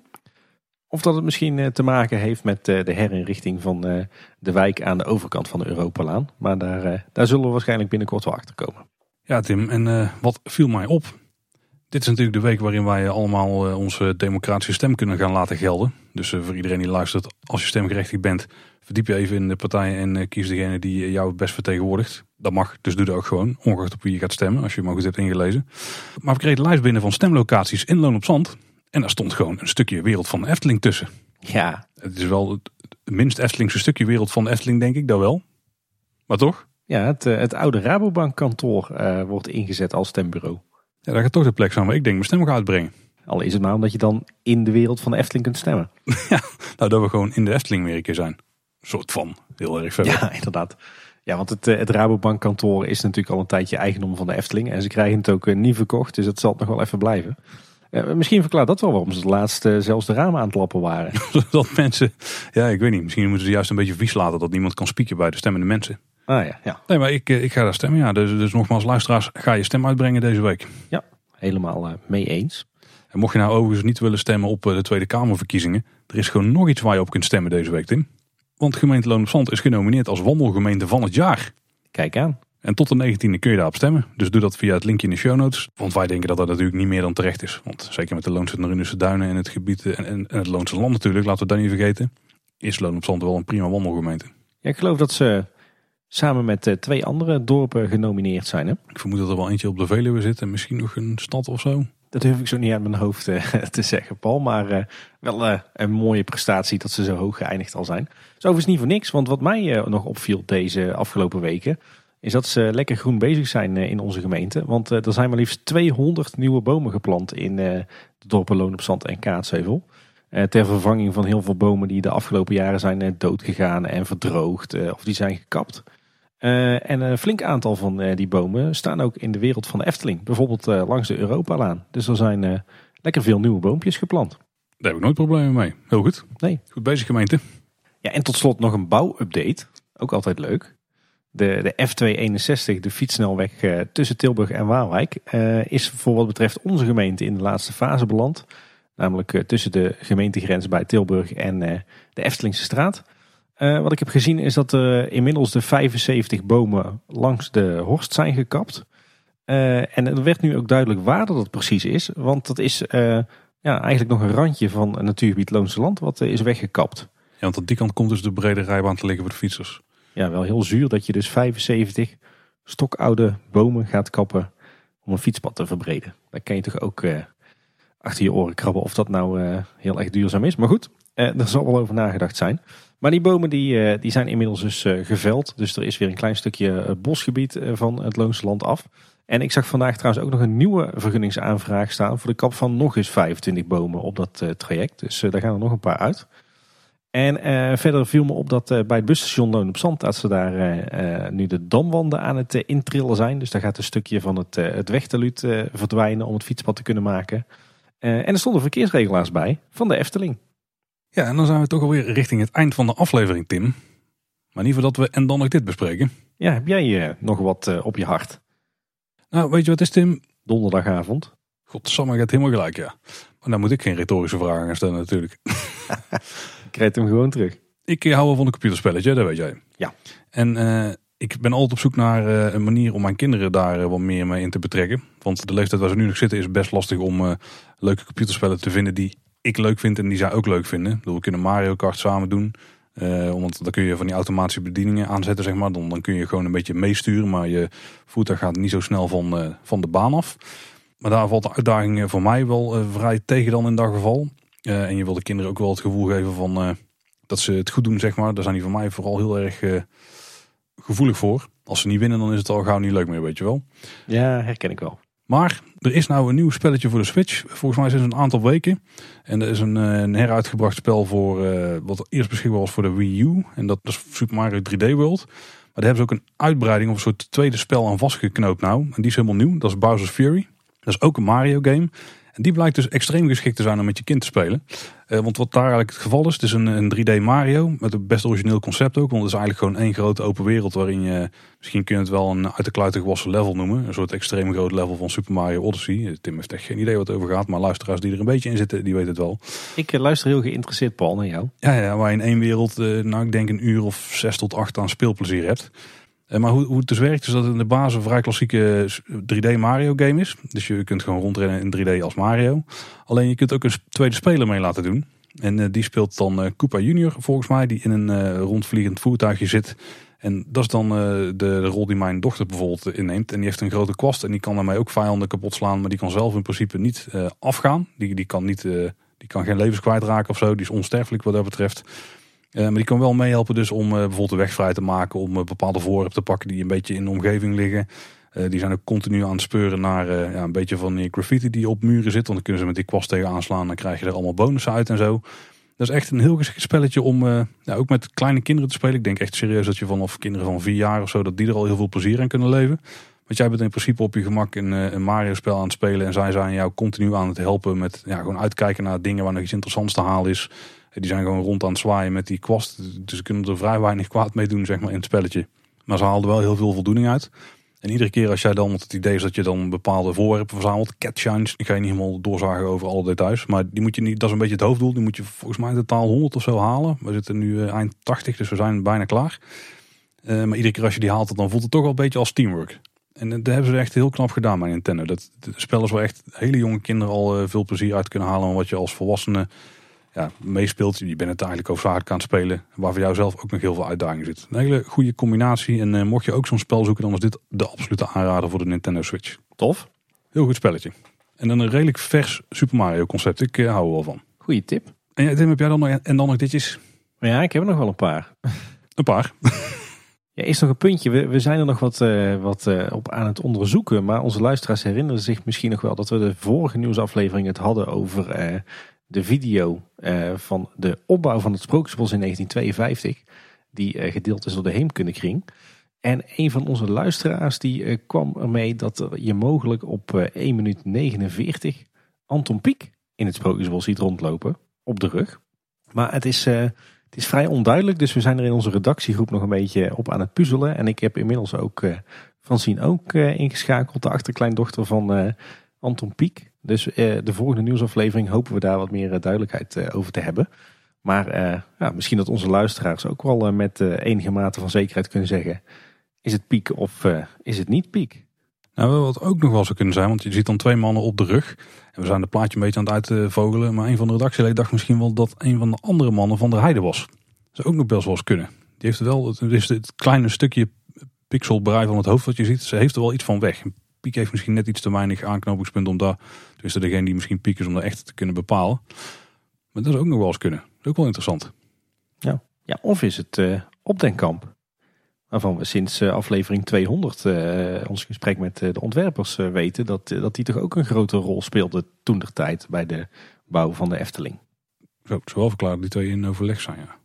Of dat het misschien eh, te maken heeft met eh, de herinrichting van eh, de wijk aan de overkant van de Europalaan. Maar daar, daar zullen we waarschijnlijk binnenkort wel achter komen. Ja Tim, en wat viel mij op? Dit is natuurlijk de week waarin wij allemaal onze democratische stem kunnen gaan laten gelden. Dus voor iedereen die luistert, als je stemgerechtigd bent, verdiep je even in de partijen en kies degene die jou het best vertegenwoordigt. Dat mag, dus doe dat ook gewoon, ongeacht op wie je gaat stemmen, als je maar goed hebt ingelezen. Maar we kregen de lijst binnen van stemlocaties in Loon op Zand. En daar stond gewoon een stukje wereld van de Efteling tussen. Ja, Het is wel het minst Eftelingse stukje wereld van de Efteling, denk ik, dat wel. Maar toch? ja het, eh, het oude Rabobank kantoor eh, wordt ingezet als stembureau. Ja, daar gaat toch de plek zijn waar ik denk mijn stem ga uitbrengen. Al is het maar omdat je dan in de wereld van de Efteling kunt stemmen. Nou, dat we gewoon in de Efteling weer een keer zijn. Een soort van, heel erg verder. Ja, inderdaad. Ja, want het, eh, het Rabobank kantoor is natuurlijk al een tijdje eigendom van de Efteling. En ze krijgen het ook niet verkocht, dus het zal nog wel even blijven. Misschien verklaart dat wel waarom ze het laatst eh, zelfs de ramen aan het lappen waren. Zodat mensen, ja, ik weet niet, misschien moeten ze juist een beetje vies laten dat niemand kan spieken bij de stemmende mensen. Ah ja, ja. Nee, maar ik, eh, ik ga daar stemmen, ja. Dus, dus nogmaals, luisteraars, ga je stem uitbrengen deze week. helemaal eh, mee eens. En mocht je nou overigens niet willen stemmen op de Tweede Kamerverkiezingen, er is gewoon nog iets waar je op kunt stemmen deze week, Tim. Want gemeente Loon op Zand is genomineerd als wandelgemeente van het jaar. Kijk aan. En tot de 19e kun je daarop stemmen. Dus doe dat via het linkje in de show notes. Want wij denken dat dat natuurlijk niet meer dan terecht is. Want zeker met de Loonse en Runense Duinen en het gebied eh, en, en, en het Loonse Land natuurlijk, laten we dat niet vergeten. Is Loon op Zand wel een prima wandelgemeente. Ja, ik geloof dat ze samen met eh, twee andere dorpen genomineerd zijn. Hè? Ik vermoed dat er wel eentje op de Veluwe zit en misschien nog een stad of zo. Dat durf ik zo niet uit mijn hoofd eh, te zeggen, Paul. Maar wel een mooie prestatie dat ze zo hoog geëindigd al zijn. Dat is overigens niet voor niks. Want wat mij nog opviel deze afgelopen weken... is dat ze lekker groen bezig zijn eh, in onze gemeente. Want eh, er zijn maar liefst 200 nieuwe bomen geplant in eh, de dorpen Loon op Zand en Kaatsheuvel. Ter vervanging van heel veel bomen die de afgelopen jaren zijn doodgegaan en verdroogd. of die zijn gekapt. En een flink aantal van die bomen staan ook in de wereld van de Efteling. Bijvoorbeeld langs de Europalaan. Dus er zijn lekker veel nieuwe boompjes geplant. Daar heb ik nooit problemen mee. Heel goed. Nee. Goed bezig gemeente. Ja, en tot slot nog een bouwupdate. Ook altijd leuk. De, de F261, de fietssnelweg eh, tussen Tilburg en Waalwijk, eh, is voor wat betreft onze gemeente in de laatste fase beland. Namelijk eh, tussen de gemeentegrens bij Tilburg en de Eftelingse straat. Wat ik heb gezien is dat er inmiddels de 75 bomen langs de Horst zijn gekapt. En er werd nu ook duidelijk waar dat precies is. Want dat is ja, eigenlijk nog een randje van het natuurgebied Loonse Land wat is weggekapt. Ja, want aan die kant komt dus de brede rijbaan te liggen voor de fietsers. Ja, wel heel zuur dat je dus 75 stokoude bomen gaat kappen om een fietspad te verbreden. Daar kan je toch ook eh, achter je oren krabben of dat nou eh, heel erg duurzaam is. Maar goed, eh, er zal wel over nagedacht zijn. Maar die bomen die, eh, die zijn inmiddels dus eh, geveld. Dus er is weer een klein stukje eh, bosgebied van het Loonse Land af. En ik zag vandaag trouwens ook nog een nieuwe vergunningsaanvraag staan voor de kap van nog eens 25 bomen op dat traject. Dus daar gaan er nog een paar uit. En eh, verder viel me op dat eh, bij het busstation Loon op Zand dat ze daar eh, nu de damwanden aan het intrillen zijn. Dus daar gaat een stukje van het, het wegteluut verdwijnen om het fietspad te kunnen maken. En er stonden verkeersregelaars bij van de Efteling. Ja, en dan zijn we toch alweer richting het eind van de aflevering, Tim. Maar niet voordat we en dan nog dit bespreken. Ja, heb jij nog wat op je hart? Nou, weet je wat is, Tim? Donderdagavond. Godsamme, gaat helemaal gelijk, ja. Maar dan moet ik geen retorische vragen stellen natuurlijk. Ik kreeg hem gewoon terug. Ik eh, hou wel van een computerspelletje, dat weet jij. Ja. En eh, ik ben altijd op zoek naar eh, een manier om mijn kinderen daar wat meer mee in te betrekken. Want de leeftijd waar ze nu nog zitten is best lastig om leuke computerspellen te vinden die ik leuk vind en die zij ook leuk vinden. Ik bedoel, we kunnen Mario Kart samen doen. Want dan kun je van die automatische bedieningen aanzetten, zeg maar. Dan, dan kun je gewoon een beetje meesturen, maar je voertuig gaat niet zo snel van, van de baan af. Maar daar valt de uitdaging voor mij wel vrij tegen dan in dat geval. Eh, en je wil de kinderen ook wel het gevoel geven van eh, dat ze het goed doen, zeg maar. Daar zijn die voor mij vooral heel erg eh, gevoelig voor. Als ze niet winnen, dan is het al gauw niet leuk meer, weet je wel. Ja, herken ik wel. Maar er is nou een nieuw spelletje voor de Switch. Volgens mij sinds een aantal weken. En er is een, een heruitgebracht spel voor wat eerst beschikbaar was voor de Wii U. En dat is Super Mario 3D World. Maar daar hebben ze ook een uitbreiding of een soort tweede spel aan vastgeknoopt nou. En die is helemaal nieuw. Dat is Bowser's Fury. Dat is ook een Mario game. En die blijkt dus extreem geschikt te zijn om met je kind te spelen. Eh, want wat daar eigenlijk het geval is, het is een, een 3D Mario met een best origineel concept ook. Want het is eigenlijk gewoon één grote open wereld waarin je, misschien kun je het wel een uit de kluiten gewassen level noemen. Een soort extreem groot level van Super Mario Odyssey. Tim heeft echt geen idee wat het over gaat, maar luisteraars die er een beetje in zitten, die weten het wel. Ik eh, luister heel geïnteresseerd, Paul, naar jou. Ja, ja waar je in één wereld, eh, nou ik denk een uur of zes tot acht aan speelplezier hebt. Eh, maar hoe, hoe het dus werkt is dat het in de basis een vrij klassieke 3D Mario game is. Dus je kunt gewoon rondrennen in 3D als Mario. Alleen je kunt ook een tweede speler mee laten doen. En die speelt dan uh, Koopa Junior volgens mij, die in een rondvliegend voertuigje zit. En dat is dan de, de, rol die mijn dochter bijvoorbeeld inneemt. En die heeft een grote kwast en die kan daarmee ook vijanden kapot slaan. Maar die kan zelf in principe niet afgaan. Die, die, kan niet, die kan geen levens kwijtraken of zo. Die is onsterfelijk wat dat betreft. Maar die kan wel meehelpen dus om bijvoorbeeld de weg vrij te maken. Om bepaalde voorwerpen te pakken die een beetje in de omgeving liggen. Die zijn ook continu aan het speuren naar ja, een beetje van die graffiti die op muren zit. Want dan kunnen ze met die kwast tegen aanslaan. Dan krijg je er allemaal bonussen uit en zo. Dat is echt een heel geschikt spelletje om ook met kleine kinderen te spelen. Ik denk echt serieus dat je vanaf kinderen van vier jaar of zo, dat die er al heel veel plezier aan kunnen leven. Want jij bent in principe op je gemak een, een Mario spel aan het spelen. En zij zijn jou continu aan het helpen met ja, gewoon uitkijken naar dingen waar nog iets interessants te halen is. Die zijn gewoon rond aan het zwaaien met die kwast. Dus ze kunnen er vrij weinig kwaad mee doen zeg maar, in het spelletje. Maar ze haalden wel heel veel voldoening uit. En iedere keer als jij dan, want het idee is dat je dan bepaalde voorwerpen verzamelt, catshines, ik ga je niet helemaal doorzagen over alle details, maar die moet je niet, dat is een beetje het hoofddoel, die moet je volgens mij totaal 100 of zo halen. We zitten nu uh, eind 80, dus we zijn bijna klaar. Uh, maar iedere keer als je die haalt, dan voelt het toch wel een beetje als teamwork. En uh, dat hebben ze echt heel knap gedaan bij Nintendo. Dat, het spel is wel echt hele jonge kinderen al veel plezier uit kunnen halen, wat je als volwassene ja, meespeelt. Je bent het eigenlijk overzaak aan het spelen. Waar voor jou zelf ook nog heel veel uitdaging zit. Een hele goede combinatie. En uh, mocht je ook zo'n spel zoeken, dan is dit de absolute aanrader voor de Nintendo Switch. Tof. Heel goed spelletje. En dan een redelijk vers Super Mario concept. Ik uh, hou er wel van. Goeie tip. En ja, Tim, heb jij dan nog, en dan nog ditjes? Ja, ik heb er nog wel een paar. Een paar. Ja, is nog een puntje. We, we zijn er nog wat, uh, wat op aan het onderzoeken. Maar onze luisteraars herinneren zich misschien nog wel dat we de vorige nieuwsaflevering het hadden over de video uh, van de opbouw van het Sprookjesbos in 1952. Die uh, gedeeld is door de Heemkundekring. En een van onze luisteraars die uh, kwam ermee dat je mogelijk op 1 minuut 49 Anton Pieck in het Sprookjesbos ziet rondlopen. Op de rug. Maar het is, het is vrij onduidelijk. Dus we zijn er in onze redactiegroep nog een beetje op aan het puzzelen. En ik heb inmiddels ook Francine ook ingeschakeld. De achterkleindochter van Anton Pieck. Dus uh, de volgende nieuwsaflevering hopen we daar wat meer duidelijkheid uh, over te hebben. Maar ja, misschien dat onze luisteraars ook wel met enige mate van zekerheid kunnen zeggen: is het piek of is het niet piek? Nou, wat ook nog wel zou kunnen zijn, want je ziet dan twee mannen op de rug. En we zijn de plaatje een beetje aan het uitvogelen. Maar een van de redactieleden dacht misschien wel dat een van de andere mannen van de heide was. Dat zou ook nog best wel eens kunnen. Die heeft wel, het het kleine stukje pixelbrei van het hoofd wat je ziet. Ze heeft er wel iets van weg. Piek heeft misschien net iets te weinig aanknopingspunten om daar, dus degene die misschien piek is om dat echt te kunnen bepalen. Maar dat is ook nog wel eens kunnen. Dat is ook wel interessant. Ja, ja of is het uh, opdenkkamp? Waarvan we sinds uh, aflevering 200 uh, ons gesprek met de ontwerpers weten dat, dat die toch ook een grote rol speelde toen der tijd bij de bouw van de Efteling. Zo, ik zou wel verklaren dat die twee in overleg zijn, ja.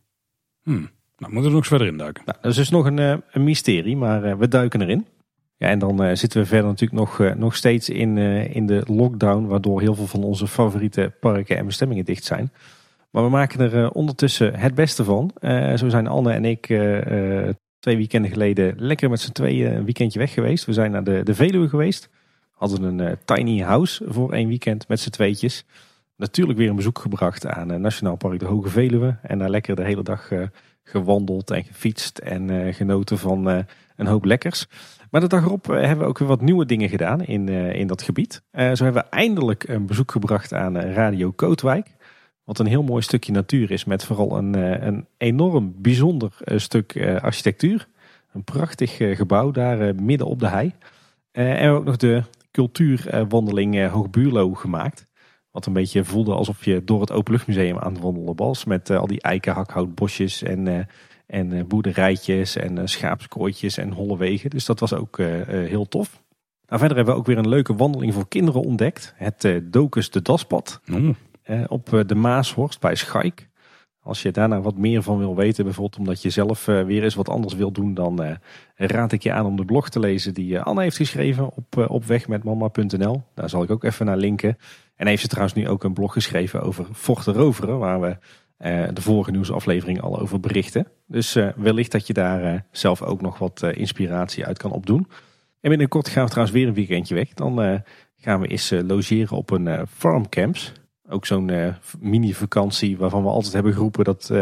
Hmm. Nou, moeten we er nog eens verder induiken. Nou, dat is dus nog een, een mysterie, maar we duiken erin. Ja, en dan uh, zitten we verder natuurlijk nog, uh, nog steeds in, uh, in de lockdown, waardoor heel veel van onze favoriete parken en bestemmingen dicht zijn. Maar we maken er ondertussen het beste van. zo zijn Anne en ik twee weekenden geleden lekker met z'n tweeën een weekendje weg geweest. We zijn naar de, de Veluwe geweest. Hadden een tiny house voor één weekend met z'n tweetjes. Natuurlijk weer een bezoek gebracht aan Nationaal Park de Hoge Veluwe. En daar lekker de hele dag gewandeld en gefietst en genoten van een hoop lekkers. Maar de dag erop eh, hebben we ook weer wat nieuwe dingen gedaan in, uh, in dat gebied. Uh, zo hebben we eindelijk een bezoek gebracht aan Radio Kootwijk. Wat een heel mooi stukje natuur is met vooral een, een enorm bijzonder stuk architectuur. Een prachtig gebouw daar midden op de hei. en ook nog de cultuurwandeling Hoogbuurlo gemaakt. Wat een beetje voelde alsof je door het Openluchtmuseum aan het wandelen was. Met al die eiken, hakhoutbosjes en en uh, boerderijtjes en uh, schaapskooitjes en holle wegen. Dus dat was ook uh, heel tof. Nou, verder hebben we ook weer een leuke wandeling voor kinderen ontdekt. Het Docus de Daspad. Mm. op de Maashorst bij Schaik. Als je daarna wat meer van wil weten, bijvoorbeeld omdat je zelf weer eens wat anders wil doen, dan raad ik je aan om de blog te lezen die Anne heeft geschreven op, op wegmetmama.nl. Daar zal ik ook even naar linken. En heeft ze trouwens nu ook een blog geschreven over Forte Roveren, waar we de vorige nieuwsaflevering al over berichten. Dus uh, wellicht dat je daar uh, zelf ook nog wat inspiratie uit kan opdoen. En binnenkort gaan we trouwens weer een weekendje weg. Dan gaan we eens logeren op een farmcamps. Ook zo'n mini-vakantie waarvan we altijd hebben geroepen dat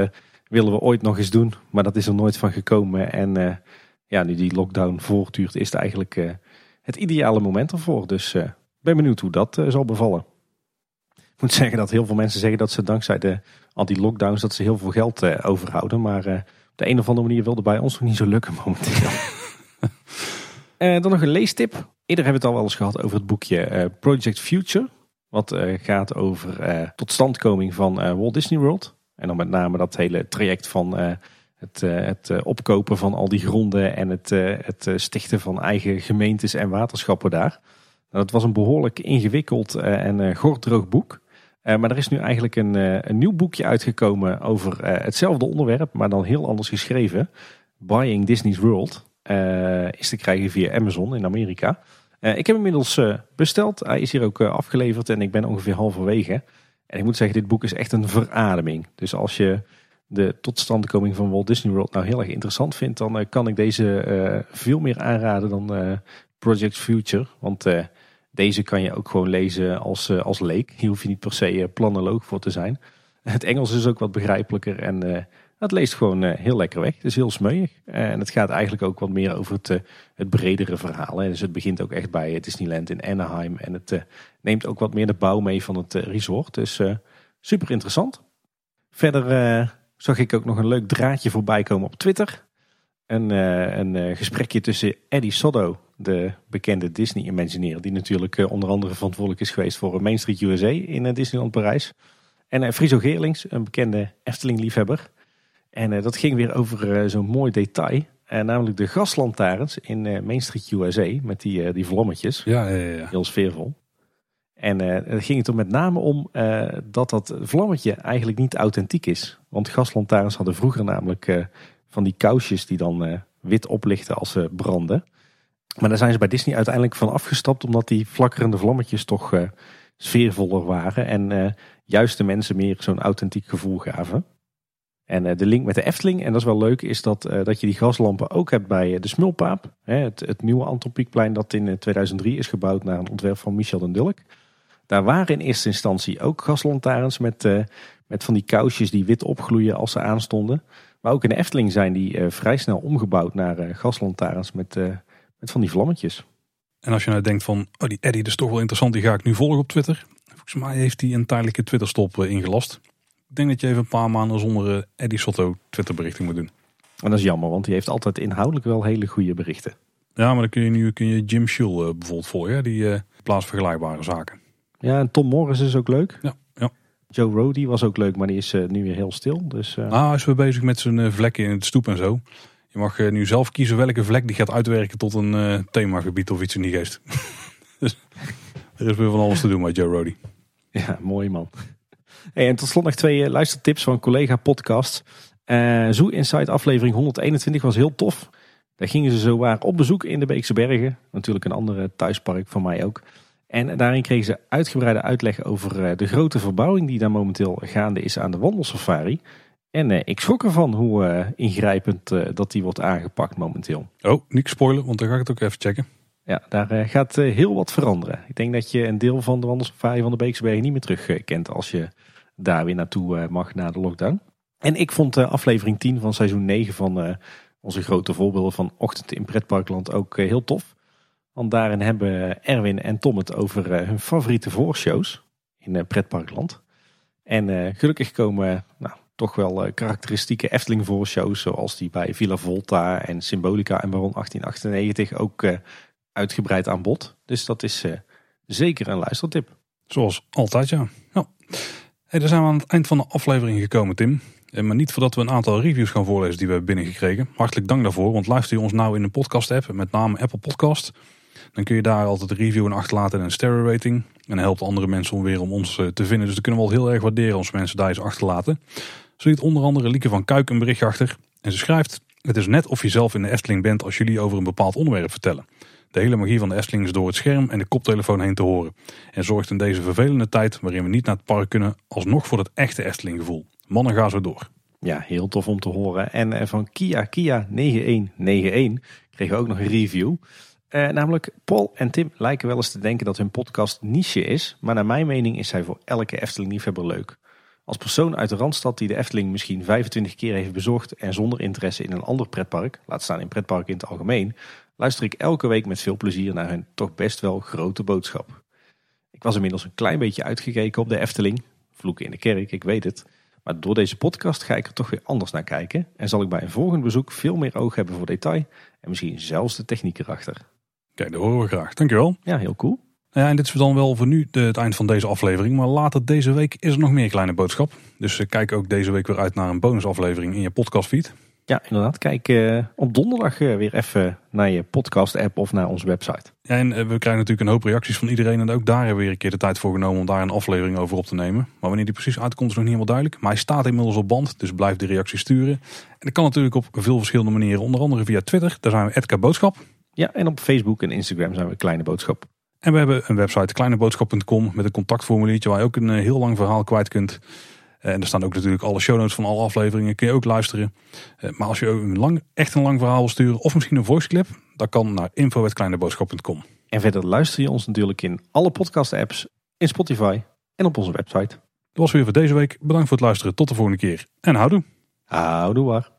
willen we ooit nog eens doen. Maar dat is er nooit van gekomen. En ja, nu die lockdown voortduurt, is het eigenlijk eh, het ideale moment ervoor. Dus ben benieuwd hoe dat zal bevallen. Ik moet zeggen dat heel veel mensen zeggen dat ze dankzij de, al die lockdowns dat ze heel veel geld overhouden. Maar op de een of andere manier wilde bij ons nog niet zo lukken momenteel. dan nog een leestip. Eerder hebben we het al wel eens gehad over het boekje Project Future. Wat gaat over totstandkoming van Walt Disney World. En dan met name dat hele traject van het, het opkopen van al die gronden en het, het stichten van eigen gemeentes en waterschappen daar. Nou, dat was een behoorlijk ingewikkeld en gordroog boek. Maar er is nu eigenlijk een, een nieuw boekje uitgekomen over hetzelfde onderwerp, maar dan heel anders geschreven. Buying Disney's World is te krijgen via Amazon in Amerika. ik heb inmiddels besteld. Hij is hier ook afgeleverd en ik ben ongeveer halverwege. En ik moet zeggen, dit boek is echt een verademing. Dus als je de totstandkoming van Walt Disney World nou heel erg interessant vindt, dan kan ik deze veel meer aanraden dan Project Future. Want deze kan je ook gewoon lezen als, als leek. Hier hoef je niet per se planoloog voor te zijn. Het Engels is ook wat begrijpelijker en het leest gewoon heel lekker weg. Het is heel smeuig. en het gaat eigenlijk ook wat meer over het, het bredere verhaal. Hè. Dus het begint ook echt bij Disneyland in Anaheim. En het neemt ook wat meer de bouw mee van het resort. Dus super interessant. Verder zag ik ook nog een leuk draadje voorbij komen op Twitter. Een, uh, een uh, gesprekje tussen Eddie Soddo, de bekende Disney-imagineer, die natuurlijk uh, onder andere verantwoordelijk is geweest voor Main Street USA in Disneyland Parijs. En Friso Geerlings, een bekende Efteling-liefhebber. En dat ging weer over zo'n mooi detail. namelijk de gaslantaarns in Main Street USA met die, die vlammetjes. Ja, ja, ja. Heel sfeervol. En uh, ging het er met name om uh, dat dat vlammetje eigenlijk niet authentiek is. Want gaslantaarns hadden vroeger namelijk uh, van die kousjes die dan wit oplichten als ze branden. Maar daar zijn ze bij Disney uiteindelijk van afgestapt omdat die flakkerende vlammetjes toch sfeervoller waren. En juist de mensen meer zo'n authentiek gevoel gaven. En de link met de Efteling, en dat is wel leuk, is dat, dat je die gaslampen ook hebt bij de Smulpaap. Het, het nieuwe Anton Pieckplein dat in 2003 is gebouwd naar een ontwerp van Michel den Dulk. Daar waren in eerste instantie ook gaslantaarns met, met van die kousjes die wit opgloeien als ze aanstonden. Maar ook in de Efteling zijn die uh, vrij snel omgebouwd naar uh, gaslantaarns met, met van die vlammetjes. En als je nou denkt van, oh die Eddie, is toch wel interessant, die ga ik nu volgen op Twitter. Volgens mij heeft hij een tijdelijke Twitterstop ingelast. Ik denk dat je even een paar maanden zonder Eddie Sotto Twitterberichting moet doen. En dat is jammer, want hij heeft altijd inhoudelijk wel hele goede berichten. Ja, maar dan kun je nu kun je Jim Schul bijvoorbeeld volgen, die plaats vergelijkbare zaken. Ja, en Tom Morris is ook leuk. Ja. Joe Rody was ook leuk, maar die is uh, nu weer heel stil. Dus, uh... Ah, hij is weer bezig met zijn uh, vlekken in het stoep en zo. Je mag nu zelf kiezen welke vlek die gaat uitwerken tot een themagebied of iets in die geest. dus er is weer van alles te doen met Joe Rody. Ja, mooi man. Hey, en tot slot nog twee luistertips van collega podcast. Zoo Inside aflevering 121 was heel tof. Daar gingen ze zo waar op bezoek in de Beekse Bergen. Natuurlijk een andere thuispark van mij ook. En daarin kregen ze uitgebreide uitleg over eh, de grote verbouwing die daar momenteel gaande is aan de wandelsafari. En eh, ik schrok ervan hoe uh, ingrijpend dat die wordt aangepakt momenteel. Oh, niet spoilen, want dan ga ik het ook even checken. Ja, daar gaat heel wat veranderen. Ik denk dat je een deel van de wandelsafari van de Beeksbergen niet meer terug kent als je daar weer naartoe mag na de lockdown. En ik vond aflevering 10 van seizoen 9 van onze grote voorbeelden van Ochtend in Pretparkland ook heel tof. Want daarin hebben Erwin en Tom het over eh, hun favoriete voorshows in eh, pretparkland. En eh, gelukkig komen nou, toch wel karakteristieke Efteling voorshows zoals die bij Villa Volta en Symbolica en Baron 1898 ook uitgebreid aan bod. Dus dat is zeker een luistertip. Zoals altijd ja. ja. Hey, dan zijn we aan het eind van de aflevering gekomen Tim. Maar niet voordat we een aantal reviews gaan voorlezen die we hebben binnengekregen. Hartelijk dank daarvoor, want luister je ons nou in een podcast app, met name Apple Podcast... Dan kun je daar altijd een review en achterlaten en een sterren rating. En helpt andere mensen om weer om ons eh, te vinden. Dus dat kunnen we wel heel erg waarderen als mensen daar eens achterlaten. Zo liet onder andere Lieke van Kuik een berichtje achter. En ze schrijft, het is net of je zelf in de Efteling bent als jullie over een bepaald onderwerp vertellen. De hele magie van de Efteling is door het scherm en de koptelefoon heen te horen. En zorgt in deze vervelende tijd waarin we niet naar het park kunnen alsnog voor het echte Efteling gevoel. Mannen gaan zo door. Ja, heel tof om te horen. En eh, van Kia Kia 9191 kregen we ook nog een review. Uh, namelijk, Paul en Tim lijken wel eens te denken dat hun podcast niche is. Maar naar mijn mening is hij voor elke Efteling-liefhebber leuk. Als persoon uit de Randstad die de Efteling misschien 25 keer heeft bezocht en zonder interesse in een ander pretpark, laat staan in pretpark in het algemeen, luister ik elke week met veel plezier naar hun toch best wel grote boodschap. Ik was inmiddels een klein beetje uitgekeken op de Efteling, vloeken in de kerk, ik weet het. Maar door deze podcast ga ik er toch weer anders naar kijken en zal ik bij een volgend bezoek veel meer oog hebben voor detail en misschien zelfs de techniek erachter. Kijk, dat horen we graag. Dankjewel. Ja, heel cool. Ja, en dit is dan wel voor nu de, het eind van deze aflevering. Maar later deze week is er nog meer kleine boodschap. Dus uh, kijk ook deze week weer uit naar een bonusaflevering in je podcastfeed. Ja, inderdaad. Kijk uh, op donderdag uh, weer even naar je podcast-app of naar onze website. Ja, en we krijgen natuurlijk een hoop reacties van iedereen. En ook daar hebben we weer een keer de tijd voor genomen om daar een aflevering over op te nemen. Maar wanneer die precies uitkomt is nog niet helemaal duidelijk. Maar hij staat inmiddels op band, dus blijf de reacties sturen. En dat kan natuurlijk op veel verschillende manieren. Onder andere via Twitter, daar zijn we Edka Boodschap. Ja, en op Facebook en Instagram zijn we Kleine Boodschap. En we hebben een website, kleineboodschap.com, met een contactformuliertje waar je ook een heel lang verhaal kwijt kunt. En er staan ook natuurlijk alle show notes van alle afleveringen, kun je ook luisteren. Maar als je een lang, echt een lang verhaal wil sturen, of misschien een voice clip, dan kan naar info.kleineboodschap.com. En verder luister je ons natuurlijk in alle podcast apps, in Spotify en op onze website. Dat was weer voor deze week. Bedankt voor het luisteren. Tot de volgende keer. En houdoe. Houdoe waar.